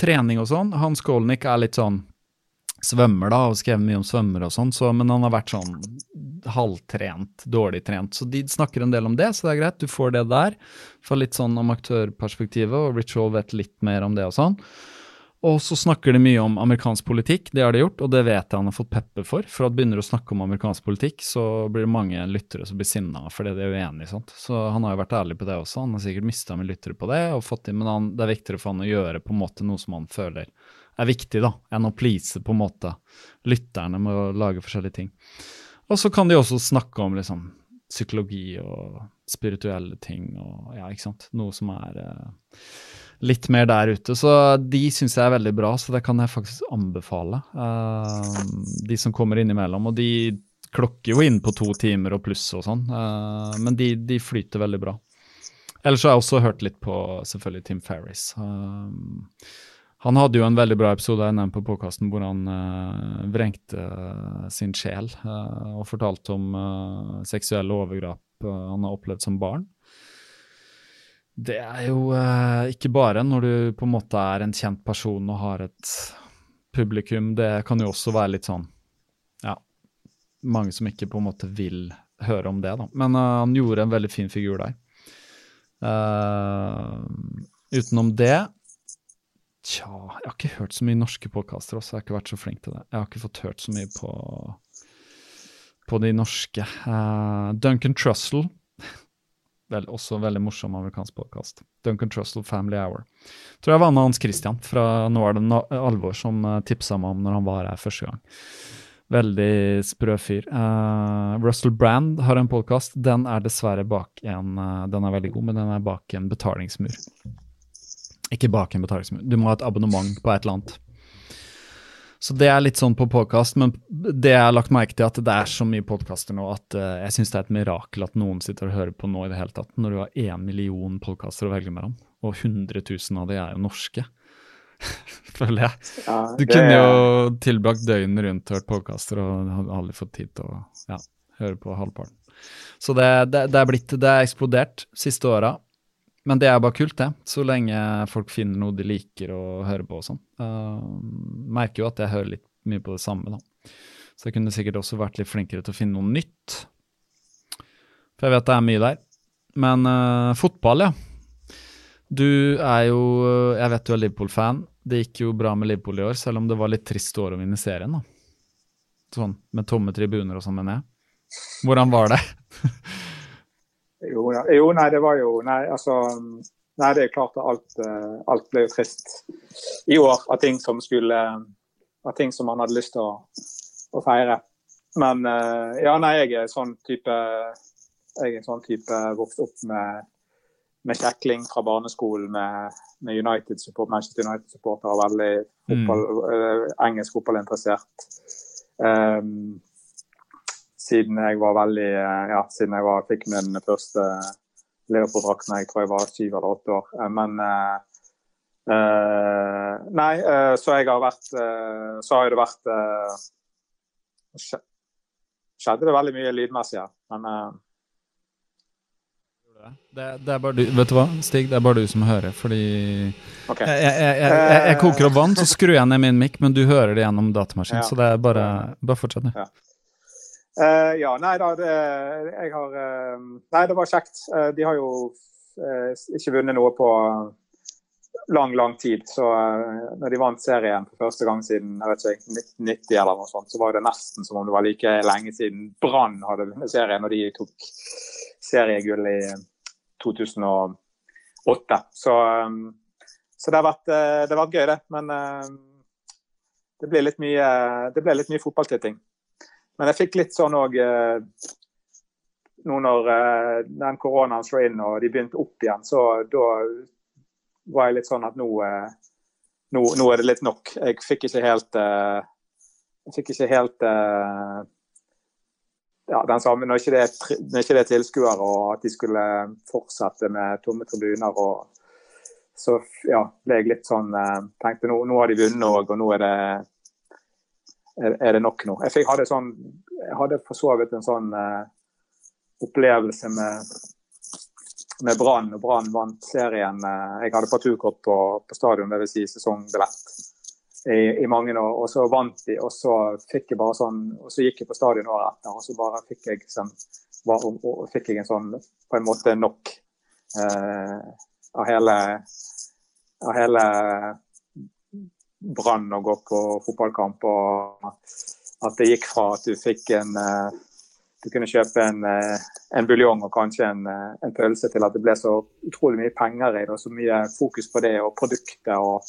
trening og sånn. Hans Skolnick er litt sånn svømmer, da, og skrevet mye om svømmere og sånn, så, men han har vært sånn halvtrent, dårlig trent. Så de snakker en del om det, så det er greit. Du får det der. Fra litt sånn om aktørperspektivet, og Ritual vet litt mer om det og sånn. Og så snakker de mye om amerikansk politikk, det har de gjort, og det vet jeg han har fått pepper for. For at begynner å snakke om amerikansk politikk, så blir det mange lyttere som blir sinna fordi de er uenige. Sant? Så han har jo vært ærlig på det også. Han har sikkert mista med lyttere på det, og fått inn, men han, det er viktigere for han å gjøre på en måte noe som han føler er viktig, da, enn å please på en måte lytterne med å lage forskjellige ting. Og så kan de også snakke om liksom psykologi og spirituelle ting og ja, ikke sant. Noe som er eh, litt mer der ute. Så de syns jeg er veldig bra, så det kan jeg faktisk anbefale. Uh, de som kommer innimellom. Og de klokker jo inn på to timer og pluss og sånn, uh, men de, de, flyter veldig bra. Ellers har jeg også hørt litt på selvfølgelig Tim Ferris. Uh, han hadde jo en veldig bra episode jeg nevnte på påkasten hvor han vrengte sin sjel og fortalte om seksuelle overgrep han har opplevd som barn. Det er jo ikke bare når du på en måte er en kjent person og har et publikum, det kan jo også være litt sånn Ja, mange som ikke på en måte vil høre om det, da. Men han gjorde en veldig fin figur der. utenom det Tja, jeg har ikke hørt så mye norske podkaster også. Jeg har ikke vært så flink til det. Jeg har ikke fått hørt så mye på, på de norske. Uh, Duncan Trussell. Vel, også veldig morsom amerikansk podkast. Duncan Trussell Family Hour. Tror jeg var med Hans Christian fra Nå er det alvor som uh, tipsa meg om når han var her første gang. Veldig sprø fyr. Uh, Russell Brand har en podkast. Den er dessverre bak en uh, Den er veldig god, men den er bak en betalingsmur. Ikke bak en betalingsmur. Du må ha et abonnement på et eller annet. Så det er litt sånn på podkast, men det jeg har lagt merke til, at det er så mye podkaster nå at uh, jeg syns det er et mirakel at noen sitter og hører på nå i det hele tatt, når du har én million podkaster å velge mellom, og 100 000 av de er jo norske. Føler jeg. Ja, du kunne jo tilbrakt døgnet rundt hørt podkaster og hadde aldri fått tid til å ja, høre på halvparten. Så det, det, det, er blitt Det er eksplodert siste åra. Men det er bare kult, det. Så lenge folk finner noe de liker å høre på og sånn. Uh, merker jo at jeg hører litt mye på det samme, da. Så jeg kunne sikkert også vært litt flinkere til å finne noe nytt. For jeg vet det er mye der. Men uh, fotball, ja. Du er jo Jeg vet du er Liverpool-fan. Det gikk jo bra med Liverpool i år, selv om det var litt trist år å vinne serien, da. Sånn med tomme tribuner og sånn, mener jeg. Hvordan var det? Jo, ja. jo, nei, det var jo Nei, altså Nei, det er klart at alt, eh, alt ble jo trist i år av ting som skulle Av ting som man hadde lyst til å, å feire. Men eh, ja, nei, jeg er sånn type Jeg er sånn type vokst opp med, med kjekling fra barneskolen med, med United support, Manchester United-supportere, veldig fotball, mm. engelsk fotballinteressert. Um, siden jeg var veldig eh, Ja, siden jeg var, fikk min første Leopold-drakten jeg tror jeg var syv eller åtte år. Eh, men uh, Nei, uh, så jeg har vært uh, Så har det vært Skjedde det veldig mye lydmessig her, men det, det, er bare du, vet du hva, Stig? Det er bare du som hører, fordi okay. jeg, jeg, jeg, jeg, koker opp vann, så skrur jeg ned min mic, men du hører det gjennom datamaskinen. Ja. Så det er bare, bare fortsett, du. Ja. Uh, ja, nei da, det, jeg har uh, Nei, det var kjekt. Uh, de har jo ikke vunnet noe på lang, lang tid. Så når de vant serien for første gang siden jeg vet ikke, 1990 eller noe sånt, så var det nesten som om det var like lenge siden Brann hadde vunnet serien når de tok seriegull i 2008. Så, um, så det, har vært, det har vært gøy, det. Men det ble litt mye, det mye fotballtitting. Men jeg fikk litt sånn òg eh, Nå når eh, den koronaen slo inn og de begynte opp igjen, så da var jeg litt sånn at nå, eh, nå, nå er det litt nok. Jeg fikk ikke helt Jeg fikk ikke helt ja, den samme, Når ikke det, når ikke er tilskuere og at de skulle fortsette med tomme tribuner og så ja, ble jeg litt sånn Tenkte nå, nå har de vunnet òg, og nå er det er, det nok nå. Jeg, hadde, sånn, jeg hadde for så vidt en sånn uh, opplevelse med, med Brann, og Brann vant serien. Uh, jeg hadde parturkort på, på stadion, dvs. Si sesongbillett. I, I, mange år, og så vant de, og så fikk jeg bare sånn og så gikk jeg på stadion året etter, og så bare fikk jeg, sånn, var, og, og, fikk jeg en sånn på en måte nok eh, av hele av hele Brann å gå på fotballkamp. og At det gikk fra at du fikk en eh, du kunne kjøpe en, eh, en buljong og kanskje en, eh, en, pølse, til at det ble så utrolig mye penger i det, og så mye fokus på det og produktet. og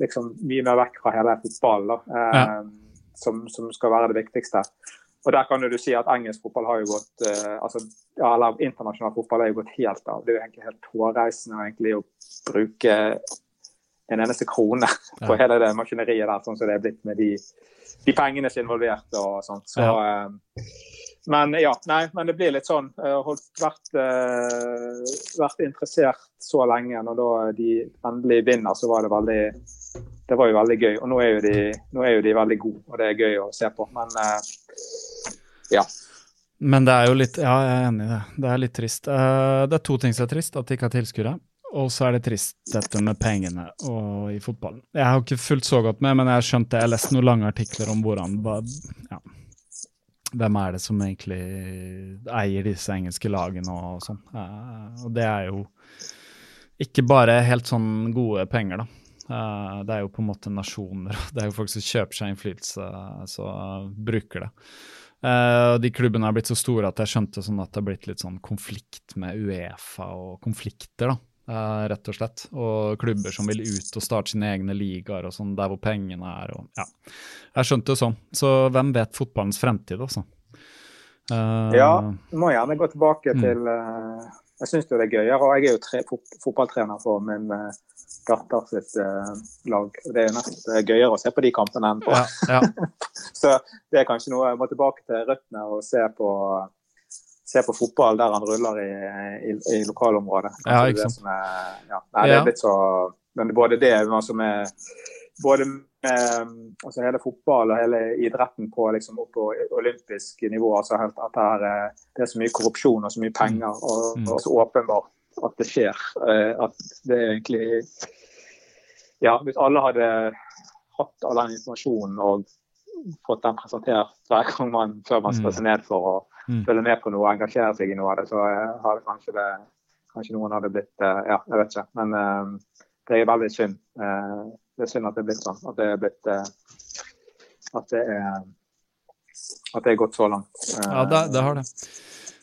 liksom mye mer vekk fra hele fotballen, Ja. som, som skal være det viktigste. Og der kan du si at engelsk fotball har jo gått eh, altså, ja, eller internasjonal fotball har jo gått helt av. Det er jo egentlig helt hårreisende egentlig å bruke en eneste krone på Ja. hele det maskineriet der, sånn som det er blitt med de, de pengene som er involvert og sånt. Så, eh, men ja, nei, men det blir litt sånn. Jeg har vært, eh, vært interessert så lenge. Når da de endelig vinner, så var det veldig det var jo veldig gøy. Og nå er jo de, nå er jo de veldig gode, og det er gøy å se på. Men eh, ja. Men det er jo litt Ja, jeg er enig i det. Det er litt trist. Eh, det er to ting som er trist. At de ikke har tilskuere. Og så er det trist dette med pengene og i fotballen. Jeg har ikke fulgt så godt med, men jeg har skjønt det. Jeg har lest noen lange artikler om hvordan ja, Hvem er det som egentlig eier disse engelske lagene og sånn. Eh, og det er jo ikke bare helt sånn gode penger, da. Uh, det er jo på en måte nasjoner. Det er jo folk som kjøper seg innflytelse, så bruker det. Uh, de klubbene har blitt så store at jeg skjønte sånn at det har blitt litt sånn konflikt med Uefa og konflikter, da. Eh, rett og slett. Og klubber som vil ut og starte sine egne ligaer og sånn, der hvor pengene er og ja. Jeg skjønte det sånn. Så hvem vet fotballens fremtid, altså. Uh, Ja, du må gjerne gå tilbake Mm. til uh, Jeg syns det er gøyere. Og jeg er jo tre, fot, fotballtrener for min uh, datter sitt lag. Det er jo nesten gøyere å se på de kampene enn på ja, ja. Så det er kanskje noe jeg må tilbake til røttene og se på, se på fotball der han ruller i, i, i lokalområdet. Ja, er ikke sant. Det er, ja. Nei, det er litt så Men både det som altså med både med altså hele fotball og hele idretten på liksom opp på olympisk nivå. altså helt at det er, eh, det er så mye korrupsjon og så mye penger, og, Mm. og så åpenbart at det skjer. eh, At det er egentlig Ja, hvis alle hadde hatt all den informasjonen og fått den presentert hver gang man, før man skal se ned for å Mm. følge med på noe og engasjere seg i noe av det, så har det kanskje det Kanskje noen hadde blitt eh, Ja, jeg vet ikke. Men eh, det er veldig synd. Eh, det er synd at det er blitt sånn. At det er blitt eh, At det er At det er gått så langt. Eh, Ja, det, det har det.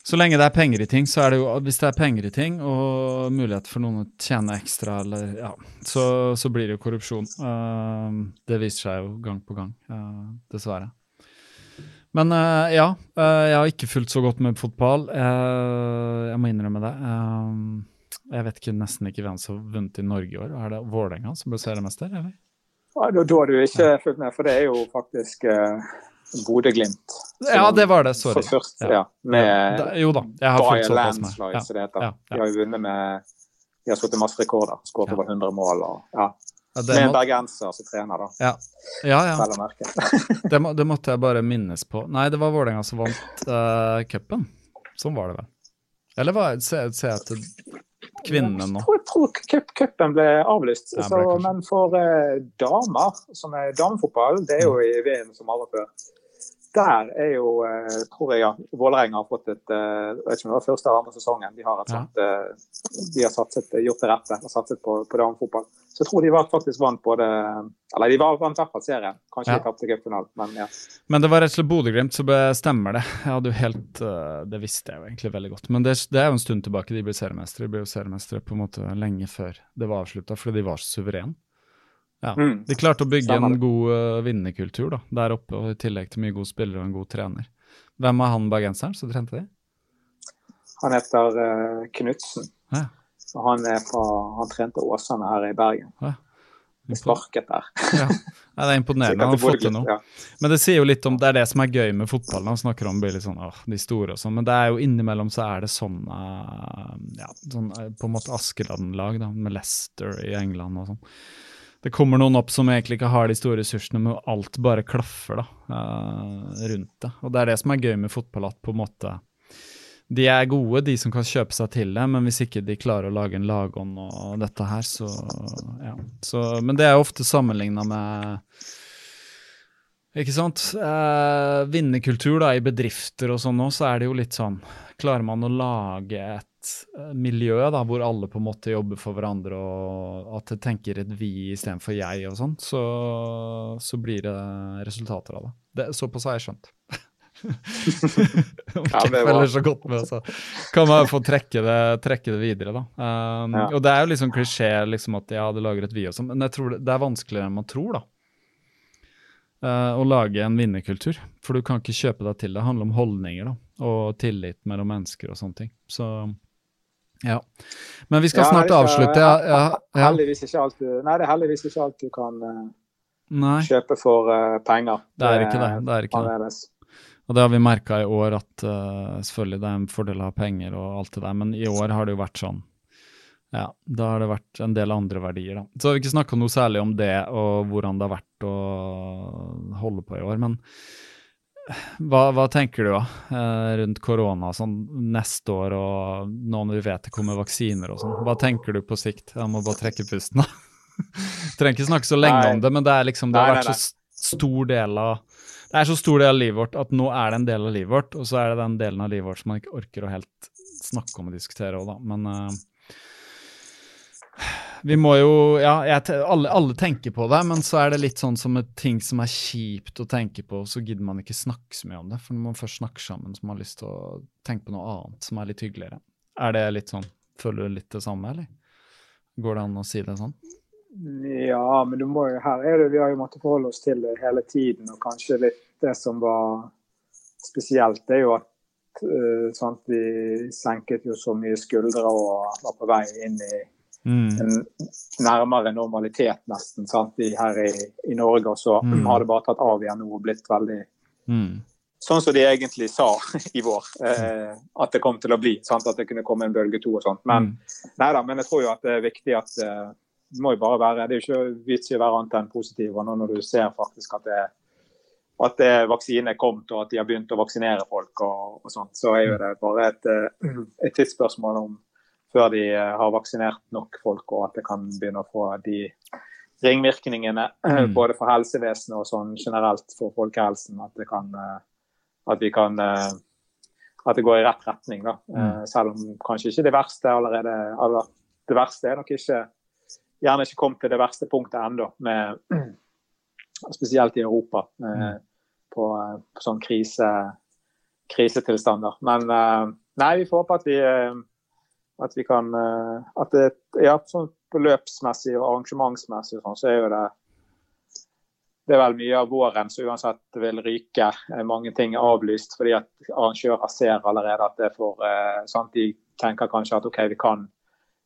Så lenge det er penger i ting, så er det jo Hvis det er penger i ting, og mulighet for noen å tjene ekstra, eller ja, så, så blir det jo korrupsjon. Uh, det viser seg jo gang på gang, uh, dessverre. Men uh, ja, uh, jeg har ikke fulgt så godt med fotball. Uh, jeg må innrømme det. Jeg vet ikke, nesten ikke hvem som har vunnet i Norge i år. Er det Vålerenga som ble seriemester, eller? Ja, da, da har du ikke fulgt med, for det er jo faktisk Bodø-Glimt. Ja, det var det. Sorry. Først, Ja. ja. Med Da- jo da, jeg har fulgt såpass med. Landslide, Ja. som det heter. Ja, ja. De har jo vunnet med De har slått masse rekorder. Skåret Ja. over 100 mål. Og, ja. Ja, Med det, en må, bergenser som trener, da. ja. ja, ja. Det, må, det måtte jeg bare minnes på. Nei, det var Vålerenga som vant uh, cupen. Sånn var det vel. Eller var, jeg til kvinnene nå? Jeg tror, tror cupen ble avlyst. Ja, så, ble men for uh, damer, som er damefotball, det er jo i VM som aldri før. Der er jo, eh, tror jeg, ja, Vålerenga har fått et eh, jeg vet ikke om det var første eller andre sesongen. De har, et Ja. sånt, eh, de har satset, gjort det rette og satset på, på damefotball. Så jeg tror de var, faktisk vant både Eller de var, vant i hvert fall serien. Kanskje Ja. de tapte cupfinalen, men ja. Men det var rett og slett Bodø-Glimt som bestemmer det. Jeg hadde jo helt, Det visste jeg jo egentlig veldig godt. Men det, det er jo en stund tilbake de ble seriemestere. De ble jo seriemestere på en måte lenge før det var avslutta, fordi de var så suverene. Ja. Mm. De klarte å bygge en god uh, vinnerkultur da, der oppe, og i tillegg til mye gode spillere og en god trener. Hvem er han bergenseren som trente de? Han heter uh, Knutsen. Ja. Han, er fra, han trente Åsane her i Bergen. Impo- Sparket der. Ja. Nei, det er imponerende. Han har fått til noe. Ja. Men det sier jo litt om, det er det som er gøy med fotballen. Han snakker om blir litt sånn, åh, de store og sånn, men det er jo innimellom så er det sånn, eh, ja, sånn på en måte Askeladden-lag da, med Leicester i England og sånn. Det kommer noen opp som egentlig ikke har de store ressursene, men alt bare klaffer da, eh, rundt det. Og det er det som er gøy med fotball, at på en måte de er gode, de som kan kjøpe seg til det, men hvis ikke de klarer å lage en lagånd og dette her, så ja. Så, men det er ofte sammenligna med ikke sant? Eh, vinnerkultur da, i bedrifter og sånn nå, så er det jo litt sånn Klarer man å lage et miljø da, hvor alle på en måte jobber for hverandre, og at det tenker et vi istedenfor jeg og sånn, så, så blir det resultater av det. det. Såpass har jeg skjønt. det var... så godt med, så kan man få trekke det, trekke det videre, da. Um, ja. Og det er jo liksom klisjé liksom at ja, det lager et vi og sånn, men jeg tror det, det, er vanskeligere enn man tror, da. Uh, å lage en vinnerkultur. For du kan ikke kjøpe deg til det. Det handler om holdninger da, og tillit mellom mennesker og sånne ting. Så ja. Men vi skal ja, snart avslutte. Ja, heldigvis ikke alt du, nei, det er heldigvis ikke alt du kan uh, kjøpe for uh, penger. Det er ikke det. det, er ikke det. Og det har vi merka i år, at uh, selvfølgelig det er en fordel å ha penger og alt det der, men i år har det jo vært sånn. Ja, da har det vært en del andre verdier, da. Så har vi ikke snakka noe særlig om det og hvordan det har vært å holde på i år, men hva, hva tenker du da eh, rundt korona sånn neste år og nå når vi vet det kommer vaksiner og sånn? Hva tenker du på sikt? Jeg må bare trekke pusten, da. Trenger ikke snakke så lenge nei. om det, men det er liksom, det har vært så stor del av det er så stor del av livet vårt at nå er det en del av livet vårt, og så er det den delen av livet vårt som man ikke orker å helt snakke om og diskutere òg, da. Men uh, vi må jo Ja, jeg, alle, alle, tenker på det, men så er det litt sånn som et ting som er kjipt å tenke på, så gidder man ikke snakke så mye om det. For når man først snakker sammen, så man har lyst til å tenke på noe annet som er litt hyggeligere. Er det litt sånn Føler du litt det samme, eller? Går det an å si det sånn? Ja, men du må jo, her er det, vi har jo måttet forholde oss til det hele tiden. Og kanskje litt det som var spesielt, det er jo at uh, sant, vi senket jo så mye skuldre og var på vei inn i mm. nærmere normalitet, nesten, sant, i, her i, i, Norge. Og så mm. har det bare tatt av igjen nå og blitt veldig mm. sånn som de egentlig sa i vår, eh, at det kom til å bli. Sant, at det kunne komme en bølge to og sånt. Men, mm. neida, men jeg tror jo at det er viktig at uh, det må jo bare være, det er jo ikke vits i å være annet enn positiv. og Når du ser faktisk at, det, at det, vaksine er kommet og at de har begynt å vaksinere folk, og, og sånt, så er jo det bare et, eh, et tidsspørsmål om før de eh, har vaksinert nok folk, og at det kan begynne å få de ringvirkningene mm. både for helsevesenet og sånn generelt for folkehelsen. At, det kan, eh, at vi kan at det går i rett retning. da, mm. Selv om kanskje ikke det verste allerede eller Det verste er nok ikke gjerne ikke kommet til det verste punktet ennå, spesielt i Europa, eh, mm. på, på sånn krise, krisetilstander. Men eh, nei, vi får håpe at vi, eh, at vi kan at det, ja, sånn På løpsmessig og arrangementsmessig sånn, så er jo det det er vel mye av våren som uansett vil ryke. Mange ting er avlyst fordi at arrangører ser allerede at det er for sant? De tenker kanskje at OK, vi kan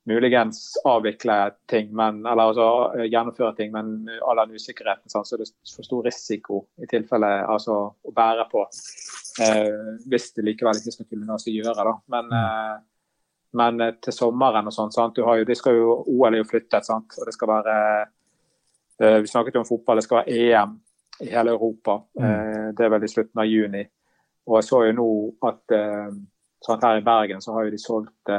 muligens avvikle ting, men, eller altså eh, gjennomføre ting, men all den usikkerheten, sånn, så det er for stor risiko i tilfelle altså, å bære på. Eh, hvis det likevel ikke skal kunne gjøre. Da. Men, mm. eh, men eh, til sommeren og sånn, sant? Jo, de skal jo, OL er jo flyttet, sant? og det skal være eh, Vi snakket jo om fotball, det skal være EM i hele Europa. Mm. Eh, det er vel i slutten av juni. Og jeg så jo nå at sånn her i Bergen så har jo de solgt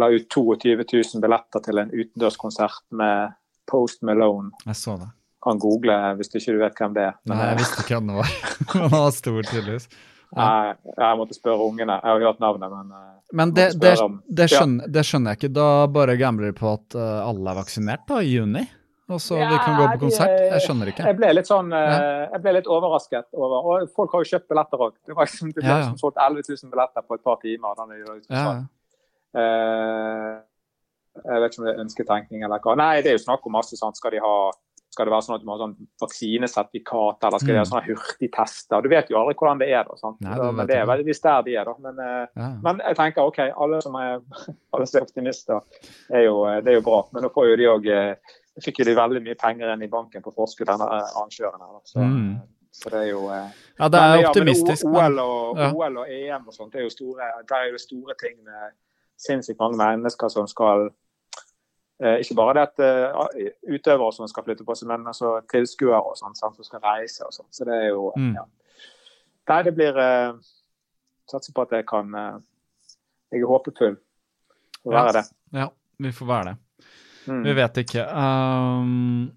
la ut 22 000 billetter til en utendørskonsert med Post Malone. Jeg så det. Kan google hvis du ikke vet hvem det er. Nei, jeg visste ikke hvem det var. Han var stor, tydeligvis. Nei, jeg måtte spørre ungene. Jeg har hørt navnet, men eh, Men det, det, det, skjønner, det, skjønner, jeg ikke. Da bare gambler de på at uh, alle er vaksinert da, i juni? Og så ja, vi kan gå på konsert? Jeg skjønner ikke. Jeg ble litt sånn, jeg ble litt overrasket over Og folk har jo kjøpt billetter òg. Det var liksom, det ble ja, ja. Som solgt 11 000 billetter på et par timer. Denne, ja, ja. sånn. jeg vet ikke om det er ønsketenkning eller hva. Nei, det er jo snakk om masse. sånn. Skal, de ha, skal det være sånn at du må ha sånn vaksinesertifikat, eller skal mm. ha mm. sånne hurtigtester? Du vet jo aldri hvordan det er. da, sant? Nei, det men det er veldig der de er. da. Men, eh, ja. men, jeg tenker OK, alle som er, alle som er optimister, er jo, det er jo bra. Men nå får jo de òg eh, fikk jo de veldig mye penger inn i banken på forskudd, denne arrangøren. her. Så, mm. så, det er jo Ja, det er men, optimistisk. Ja, OL, og. OL og EM og sånt, det er jo store, det er jo store ting med sinnssykt mange mennesker som skal eh, Ikke bare det at uh, utøvere som skal flytte på seg, men altså tilskuere og sånn, som skal reise og sånn. Så det er jo mm. ja. Nei, det blir uh, Satser på at jeg kan Jeg er håpefull å være det. Ja, vi får være det. Mm. Vi vet ikke. Um,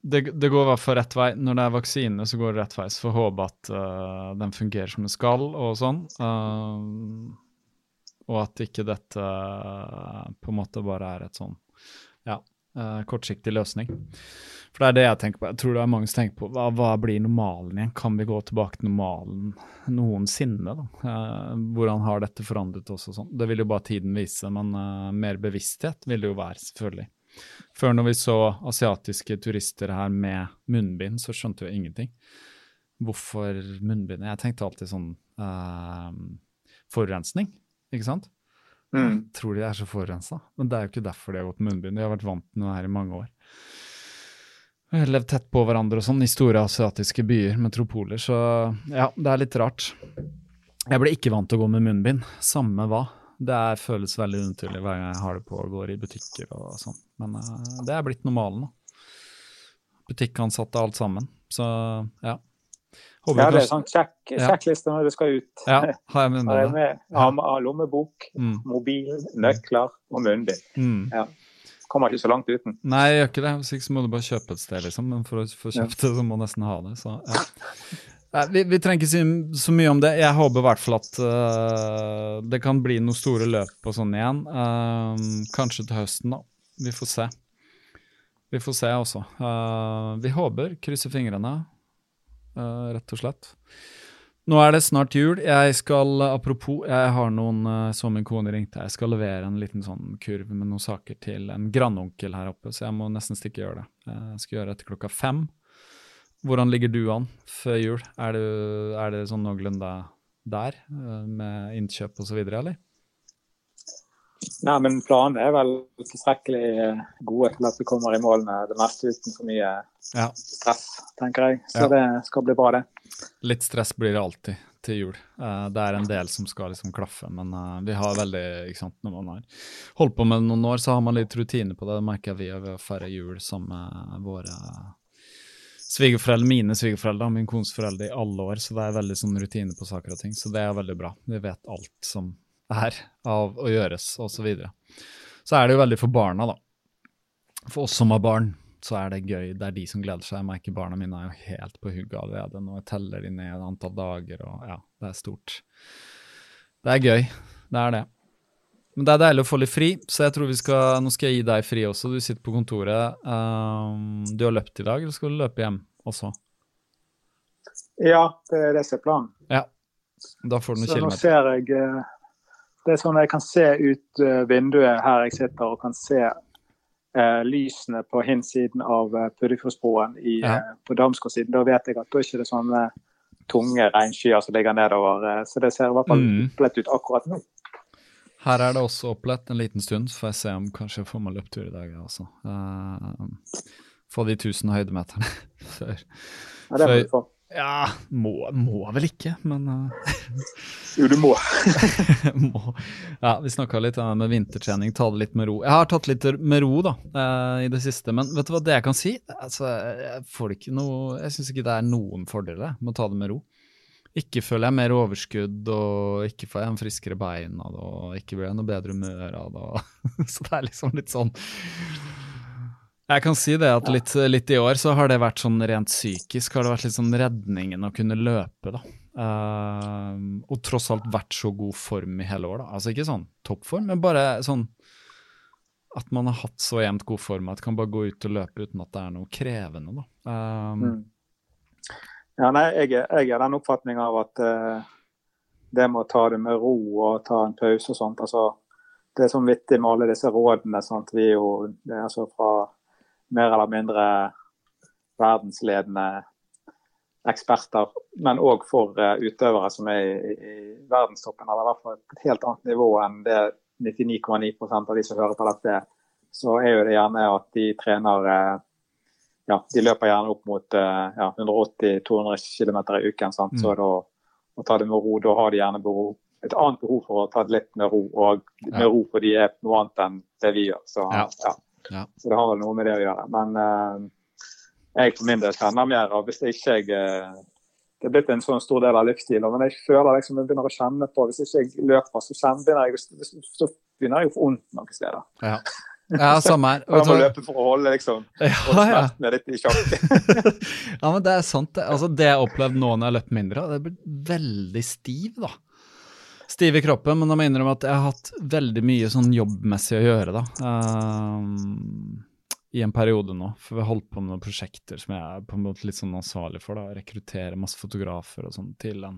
det, det, går for rett vei. Når det er vaksine, så går det rett vei. Så får håpe at uh, den fungerer som den skal, og sånn. Um, og at ikke dette på en måte bare er et sånn ja, uh, kortsiktig løsning. For det er det jeg tenker på. Jeg tror det er mange som tenker på hva, hva blir normalen igjen? Kan vi gå tilbake til normalen noensinne? da? Uh, hvordan har dette forandret oss og sånn? Det vil jo bare tiden vise, men uh, mer bevissthet vil det jo være, selvfølgelig. Før når vi så asiatiske turister her med munnbind, så skjønte vi ingenting. Hvorfor munnbind? Jeg tenkte alltid sånn forurensning, ikke sant? Mm. tror de er så forurensa. Men det er jo ikke derfor de har gått med munnbind. De har vært vant til det her i mange år. Vi har levd tett på hverandre og sånn i store asiatiske byer, metropoler, så ja, det er litt rart. Jeg ble ikke vant til å gå med munnbind, samme hva. Det er, føles veldig unaturlig hver gang jeg har det på og går i butikker og sånn. Men uh, det er blitt normalen nå. Butikkansatte alt sammen. Så ja. Håper ja, det er sånn sjekk, sjekkliste når du skal ut. Ja, har jeg munnbind? Med, ha lommebok, mm. mobil, nøkler og munnbind. Mm. Ja kommer ikke så langt uten. Nei, jeg gjør ikke det. Hvis ikke så må du bare kjøpe et sted, liksom. Men for å få kjøpt det, så må du nesten ha det. Så, ja. Nei, vi, vi, trenger ikke si så mye om det. Jeg håper i hvert fall at uh, det kan bli noen store løp og sånn igjen. Uh, kanskje til høsten, da. Vi får se. Vi får se også. Uh, vi håper. Krysser fingrene, rett og slett. Nå er det snart jul. Jeg skal, apropos, jeg har noen, eh, som min kone ringte, jeg skal levere en liten sånn kurv med noen saker til en grandonkel her oppe, så jeg må nesten stikke og gjøre det. Jeg skal gjøre det etter klokka fem. Hvordan ligger du an før jul? Er, du, er det sånn noenlunde der, eh, med innkjøp osv., eller? Nei, men planene er vel tilstrekkelig god gode til at vi kommer i mål med det meste uten for mye ja. stress, tenker jeg. Så ja. det skal bli bra, det. Litt stress blir det alltid til jul. Uh, det er en del som skal liksom klaffe, men uh, vi har veldig ikke sant, Når man har holdt på med noen år, så har man litt rutine på det. Det merker vi ved å feire jul sammen med våre svigerforeldre, mine svigerforeldre, min kones foreldre i alle år, så det er veldig sånn rutine på saker og ting. Så det er veldig bra. Vi vet alt som er av å gjøres, osv. Så, videre. så er det jo veldig for barna, da. For oss som har barn, så er det gøy. Det er de som gleder seg. Jeg merker barna mine er jo helt på hugget allerede. Nå jeg teller de ned antall dager, og ja, det er stort. Det er gøy. Det er det. Men det er deilig å få litt fri, så jeg tror vi skal Nå skal jeg gi deg fri også. Du sitter på kontoret. Um, du har løpt i dag, eller skal du løpe hjem også? Ja, det er det som er planen. Ja. Da får du noen så. Nå ser jeg eh, Det er sånn jeg kan se ut eh, vinduet her jeg sitter og kan se eh, lysene på hinsiden av eh, Puddefjordsbroen ja. eh, på Damsgårdsiden, da vet jeg at da er ikke det sånne tunge regnskyer som ligger nedover. Eh, så det ser i hvert fall mm. opplett ut akkurat nå. Her er det også opplett en liten stund, så får jeg se om kanskje jeg får meg løptur i dag. også. Uh, få de 1000 høydemeterne før. Ja, det må du få. Ja, må, må, vel ikke, men uh, Jo, du må. må. Ja, vi snakka litt uh, med vintertrening, ta det litt med ro. Jeg har tatt litt med ro da, uh, i det siste, men vet du hva det jeg kan si? Altså, jeg får ikke noe, jeg syns ikke det er noen fordeler med å ta det med ro. Ikke føler jeg mer overskudd, og ikke får jeg en friskere bein av det, og ikke blir jeg noe bedre humør av det. Så det er liksom litt sånn jeg kan si det at litt, litt, i år så har det vært sånn rent psykisk har det vært litt sånn redningen å kunne løpe, da. Uh, og tross alt vært så god form i hele år, da. Altså ikke sånn toppform, men bare sånn at man har hatt så jevnt god form at man kan bare gå ut og løpe uten at det er noe krevende, da. Um, mm. Ja, nei, jeg, jeg er den oppfatning av at uh, det med å ta det med ro og ta en pause og sånt, altså det er sånn vittig med alle disse rådene. Sant? Vi er jo det er altså fra mer eller mindre verdensledende eksperter, men òg for uh, utøvere som er i, i, verdenstoppen, eller i hvert fall et helt annet nivå enn det 99,9% av de som hører på dette, så er jo det gjerne at de trener uh, ja, de løper gjerne opp mot uh, ja, 180-200 km i uken. Sant? Mm. Så da, å ta det med ro, da har de gjerne behov, et annet behov for å ta det litt med ro. Og med ro for de er noe annet enn det vi gjør. Så ja. Ja. Så det har vel noe med det å gjøre. Men uh, jeg for min del kjenner mer av hvis ikke jeg uh, Det er blitt en sånn stor del av livsstilen. Men jeg føler liksom jeg begynner å kjenne på Hvis ikke jeg løper, så, kjenner jeg, så begynner jeg å få vondt noen steder. Ja. Ja, samme her. Og må løpe for å holde liksom, ja, ja. litt i sjakk. ja, men det er sant. Det, altså, det jeg har opplevd nå når jeg har løpt mindre, det er blitt veldig stiv, da stiv i kroppen, men da må innrømme at jeg har hatt veldig mye sånn jobbmessig å gjøre, da. Um, i en periode nå, for vi har holdt på med noen prosjekter som jeg er på en måte litt sånn ansvarlig for. da, Rekruttere masse fotografer og sånn til en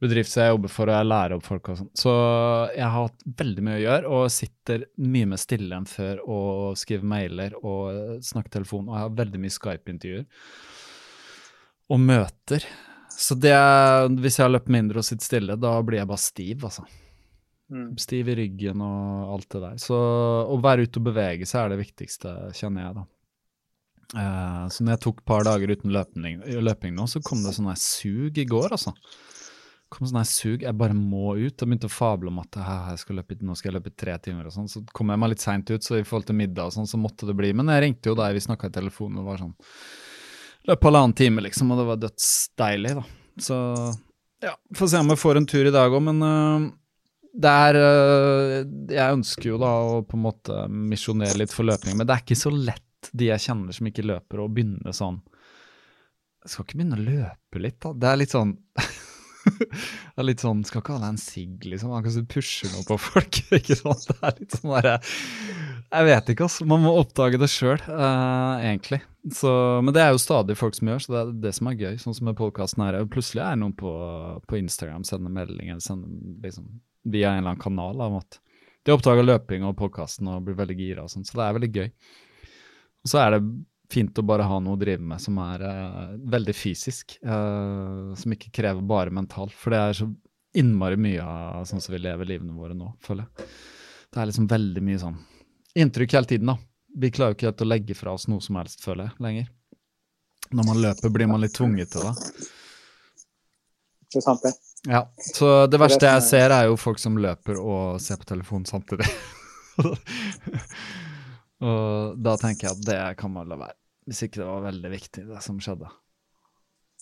bedrift som jeg jobber for, og jeg lærer opp folk og sånn. Så jeg har hatt veldig mye å gjøre, og sitter mye mer stille enn før og skriver mailer og snakker telefon, og jeg har veldig mye Skype-intervjuer. Og møter. Så det, hvis jeg har løpt mindre og sitter stille, da blir jeg bare stiv, altså. Mm. Stiv i ryggen og alt det der. Så å være ute og bevege seg er det viktigste, kjenner jeg, da. Eh, så når jeg tok et par dager uten løping, løping nå, så kom det sånn her sug i går, altså. Kom sånn her sug, Jeg bare må ut. Jeg begynte å fable om at jeg skal løpe, nå skal jeg løpe tre timer og sånn. Så kom jeg meg litt seint ut, så i forhold til middag og sånn, så måtte det bli. Men jeg ringte jo deg, vi snakka i telefonen og var sånn Løp halvannen time, liksom, og det var dødsdeilig, da. Så ja, får se om jeg får en tur i dag òg, men uh, det er uh, Jeg ønsker jo da å på en måte misjonere litt for løping, men det er ikke så lett, de jeg kjenner som ikke løper, å begynne sånn Jeg skal ikke begynne å løpe litt, da. Det er litt sånn det er litt sånn Skal ikke ha deg en sigg, liksom. Som du pusher noe på folk. ikke sant? Det er litt sånn derre Jeg vet ikke, altså. Man må oppdage det sjøl, egentlig. Så, men det er jo stadig folk som gjør, så det er det som er gøy. Sånn som med podkasten her. Plutselig er noen på, på Instagram sender meldinger sender liksom, via en eller annen kanal av at de oppdager løping og podkasten og blir veldig gira og sånn. Så det er veldig gøy. Og så er det fint å bare ha noe å drive med som er uh, veldig fysisk. Uh, som ikke krever bare mentalt. For det er så innmari mye av sånn som vi lever livene våre nå, føler jeg. Det er liksom veldig mye sånn inntrykk hele tiden, da. Vi klarer jo ikke å legge fra oss noe som helst, føler jeg, lenger. Når man løper, blir man litt tvunget til det. Det er sant, det. Ja, Så det verste jeg ser, er jo folk som løper og ser på telefonen samtidig. og da tenker jeg at det kan man la være. Hvis ikke det var veldig viktig, det som skjedde.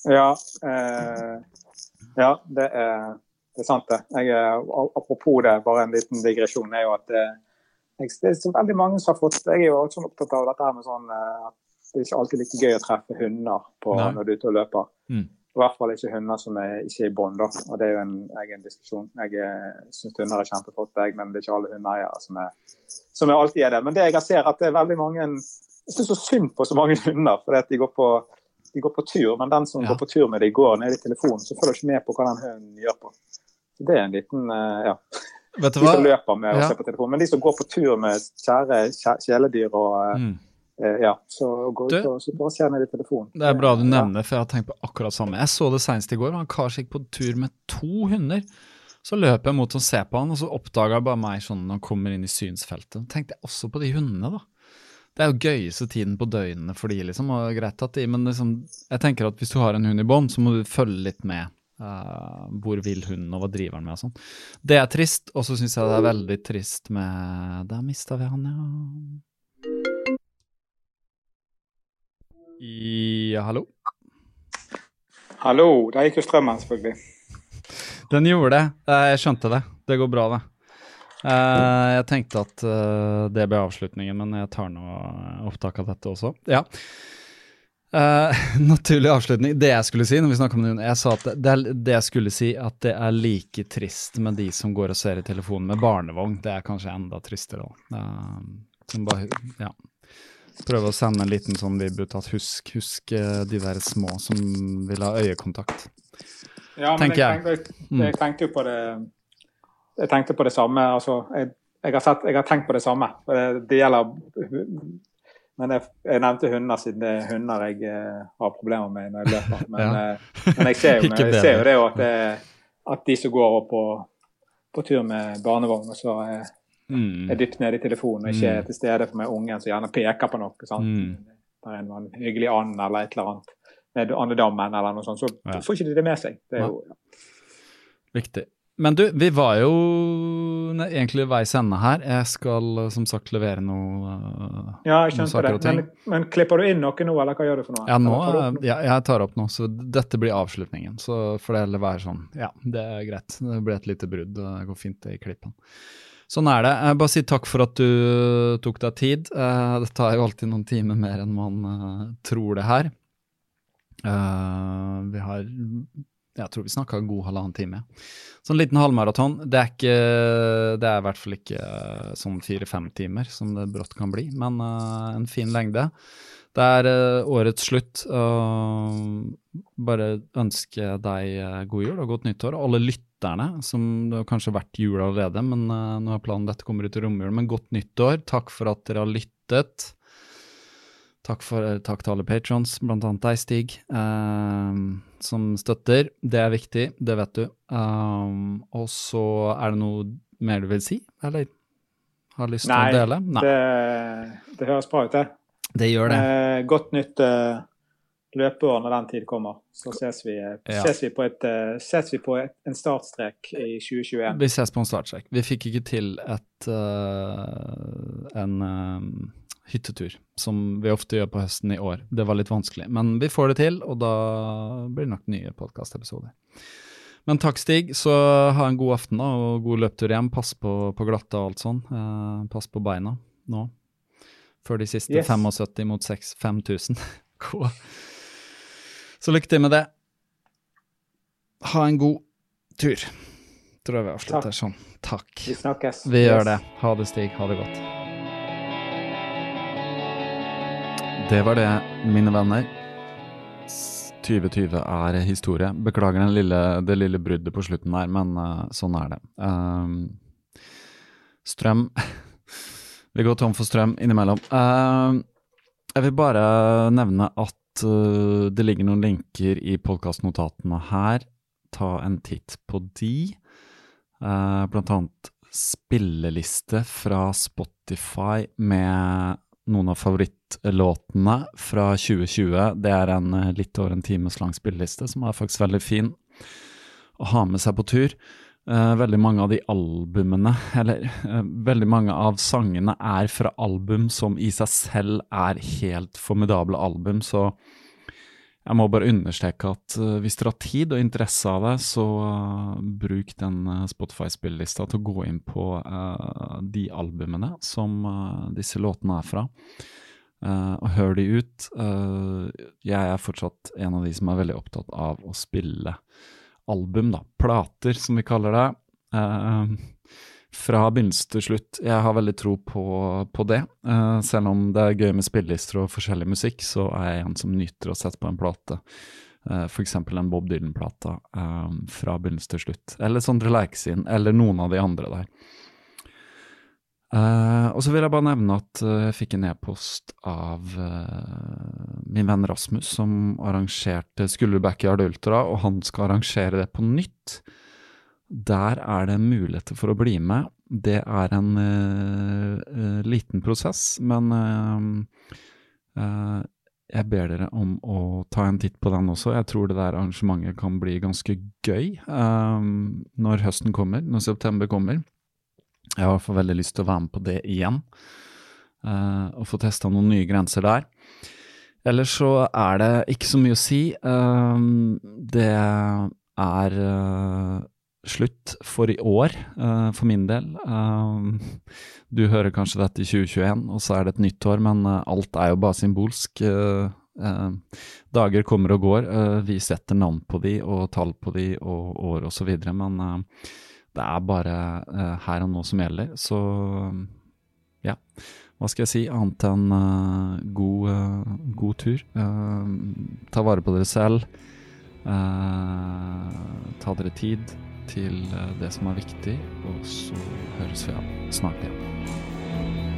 Ja, eh, ja det, er, det, er, sant, det. Jeg, apropos det, bare en liten digresjon, er jo at det, det er så veldig mange som har fått Jeg er jo også sånn opptatt av dette her med sånn at det er ikke alltid like gøy å treffe hunder på, når du er ute og løper. Mm. I hvert fall ikke hunder som er ikke er i bånd. Og det er jo en egen diskusjon. Jeg syns hunder er kjempeflott, men det er ikke alle hundeeiere som, som er alltid er det. Men det jeg ser at det er veldig mange Jeg syns så synd på så mange hunder, fordi at de går på, de går på tur. Men den som Ja. går på tur med deg, går ned i telefonen, så følger ikke med på hva den hunden gjør på. Det er en liten uh, ja. Vet du De som løper med å Ja. se på telefonen. Men de som går på tur med kjære kjæ- kjæledyr og eh, Mm. eh, ja, så går ut og så bare ser ned i telefonen. Det er bra du nevner, for jeg har tenkt på akkurat samme. Jeg så det senest i går. Han kar gikk på tur med to hunder. Så løp jeg mot og se på han, og så oppdaga jeg bare meg sånn når han kommer inn i synsfeltet. Tenkte jeg også på de hundene, da. Det er jo gøyeste tiden på døgnene for de, liksom. Og greit at de, men liksom, jeg tenker at hvis du har en hund i bånd, så må du følge litt med. Eh, hvor vil hunden, og hva driver han med og sånn. Det er trist, og så syns jeg det er veldig trist med Der mista vi han, ja. Ja, hallo? Hallo, der gikk jo strømmen, selvfølgelig. Den gjorde det. Eh, Jeg skjønte det. Det går bra, det. Eh, Jeg tenkte at det ble avslutningen, men jeg tar nå opptak av dette også. Ja. Eh, naturlig avslutning. Det jeg skulle si når vi om det, jeg sa at det, det, jeg skulle si, at det er like trist med de som går og ser i telefonen med barnevogn. Det er kanskje enda tristere. òg. Uh, som bare, ja. Prøve å sende en liten sånn vibb ut at husk, husk eh, de der små som vil ha øyekontakt. Ja, men Tenker jeg, jeg. Mm. jeg tenkte jo på det Jeg tenkte på det samme. Altså, jeg, jeg, har sett, jeg har tenkt på det samme. Det, det gjelder Men jeg, jeg nevnte hunder siden det er hunder jeg eh, har problemer med når jeg løper. Men, Ja. eh, men jeg ser jo, jeg ser jo det at, det, at de som går på, på tur med barnevogn, og så er, Mm. er dypt nede i telefonen og ikke Mm. er til stede for meg ungen som gjerne peker på noe. sant? Mm. Det er en, en hyggelig and eller et eller annet med andedammen eller noe sånt, så Ja. får ikke de det med seg. Det er jo, Viktig. Men du, vi var jo egentlig veis ende her. Jeg skal eh, som sagt levere noe eh, Ja, jeg Noen saker det. og ting. Men, men klipper du inn noe nå, eller hva gjør du for noe? Ja, nå, jeg, noe? ja, jeg tar opp nå, så dette blir avslutningen. Så får det være sånn. Ja, det er greit. Det blir et lite brudd. Det går fint det i klippen. Sånn er det. Jeg bare si takk for at du tok deg tid. Eh, det tar jo alltid noen timer mer enn man eh, tror det her. Eh, vi har jeg tror vi snakka god halvannen time. Sånn liten halvmaraton. Det er ikke Det er i hvert fall ikke uh, sånn fire-fem timer som det brått kan bli, men uh, en fin lengde. Det er uh, årets slutt. bare ønske deg god jul og godt nyttår. Alle lytterne, som det har kanskje vært jul allerede, men nå er planen dette kommer ut i romjulen. Men godt nyttår. Takk for at dere har lyttet. Takk, for, eh, takk til alle patrons, blant annet deg, Stig, um, som støtter. Det er viktig, det vet du. Um, og så er det noe mer du vil si, eller har lyst til å dele? Nei, det, det, høres bra ut, det. Det gjør det. Eh, godt nytt uh, løpeår når den tid kommer. Så ses vi, ja. ses vi på, et, uh, ses vi på et, en startstrek i 2021. Vi ses på en startstrek. Vi fikk ikke til et uh, en um, hyttetur, som vi ofte gjør på høsten i år. Det var litt vanskelig, men vi får det til, og da blir det nok nye podkastepisoder. Men takk, Stig. Så ha en god aften da, og god løptur hjem. Pass på, på glatte og alt sånn. Eh, pass på beina nå. Før de siste yes. 75 mot 6, 5000. Så lykke til med det. Ha en god tur. Tror jeg vi avslutter sånn. Takk. Vi snakkes. Vi yes. gjør det. Ha det, Stig. Ha det godt. Det var det, mine venner. 2020 er historie. Beklager lille, det lille bruddet på slutten her, men uh, sånn er det. Uh, strøm Vi går tom for strøm innimellom. Uh, jeg vil bare nevne at eh, det ligger noen linker i podkastnotatene her. Ta en titt på de. blant annet spilleliste fra Spotify med noen av favorittlåtene fra 2020. Det er en eh, litt over en times lang spilleliste som er faktisk veldig fin å ha med seg på tur. Uh, veldig mange av de albumene, eller uh, veldig mange av sangene, er fra album som i seg selv er helt formidable album, så jeg må bare understreke at uh, hvis dere har tid og interesse av det, så uh, bruk den uh, Spotify-spillelista til å gå inn på de albumene som disse låtene er fra. og hør de ut. jeg er fortsatt en av de som er veldig opptatt av å spille album, da. Plater, som vi kaller det. Uh, fra begynnelse til slutt. Jeg har veldig tro på, på det. Uh, selv om det er gøy med spillelister og forskjellig musikk, så er jeg en som nyter å sette på en plate. Uh, F.eks. en Bob Dylan-plate uh, fra begynnelse til slutt. Eller Sondre Leiksin, eller noen av de andre der. Uh, og så vil jeg bare nevne at uh, jeg fikk en e-post av uh, min venn Rasmus, som arrangerte Skulderbackyard Ultra, og han skal arrangere det på nytt. Der er det muligheter for å bli med. Det er en uh, liten prosess, men uh, jeg ber dere om å ta en titt på den også. Jeg tror det der arrangementet kan bli ganske gøy um, når høsten kommer, når september kommer. Jeg har i hvert fall veldig lyst til å være med på det igjen, uh, og få testa noen nye grenser der. Ellers så er det ikke så mye å si. Um, det er slutt for i år, uh, for min del. Uh, du hører kanskje dette i 2021, og så er det et nytt år, men uh, alt er jo bare symbolsk. dager kommer og går. vi setter navn på de og tall på de og år osv., men det er bare her og nå som gjelder. Så ja, hva skal jeg si annet enn god, god tur. ta vare på dere selv. ta dere tid til eh, det som er viktig, og så høres vi snart igjen.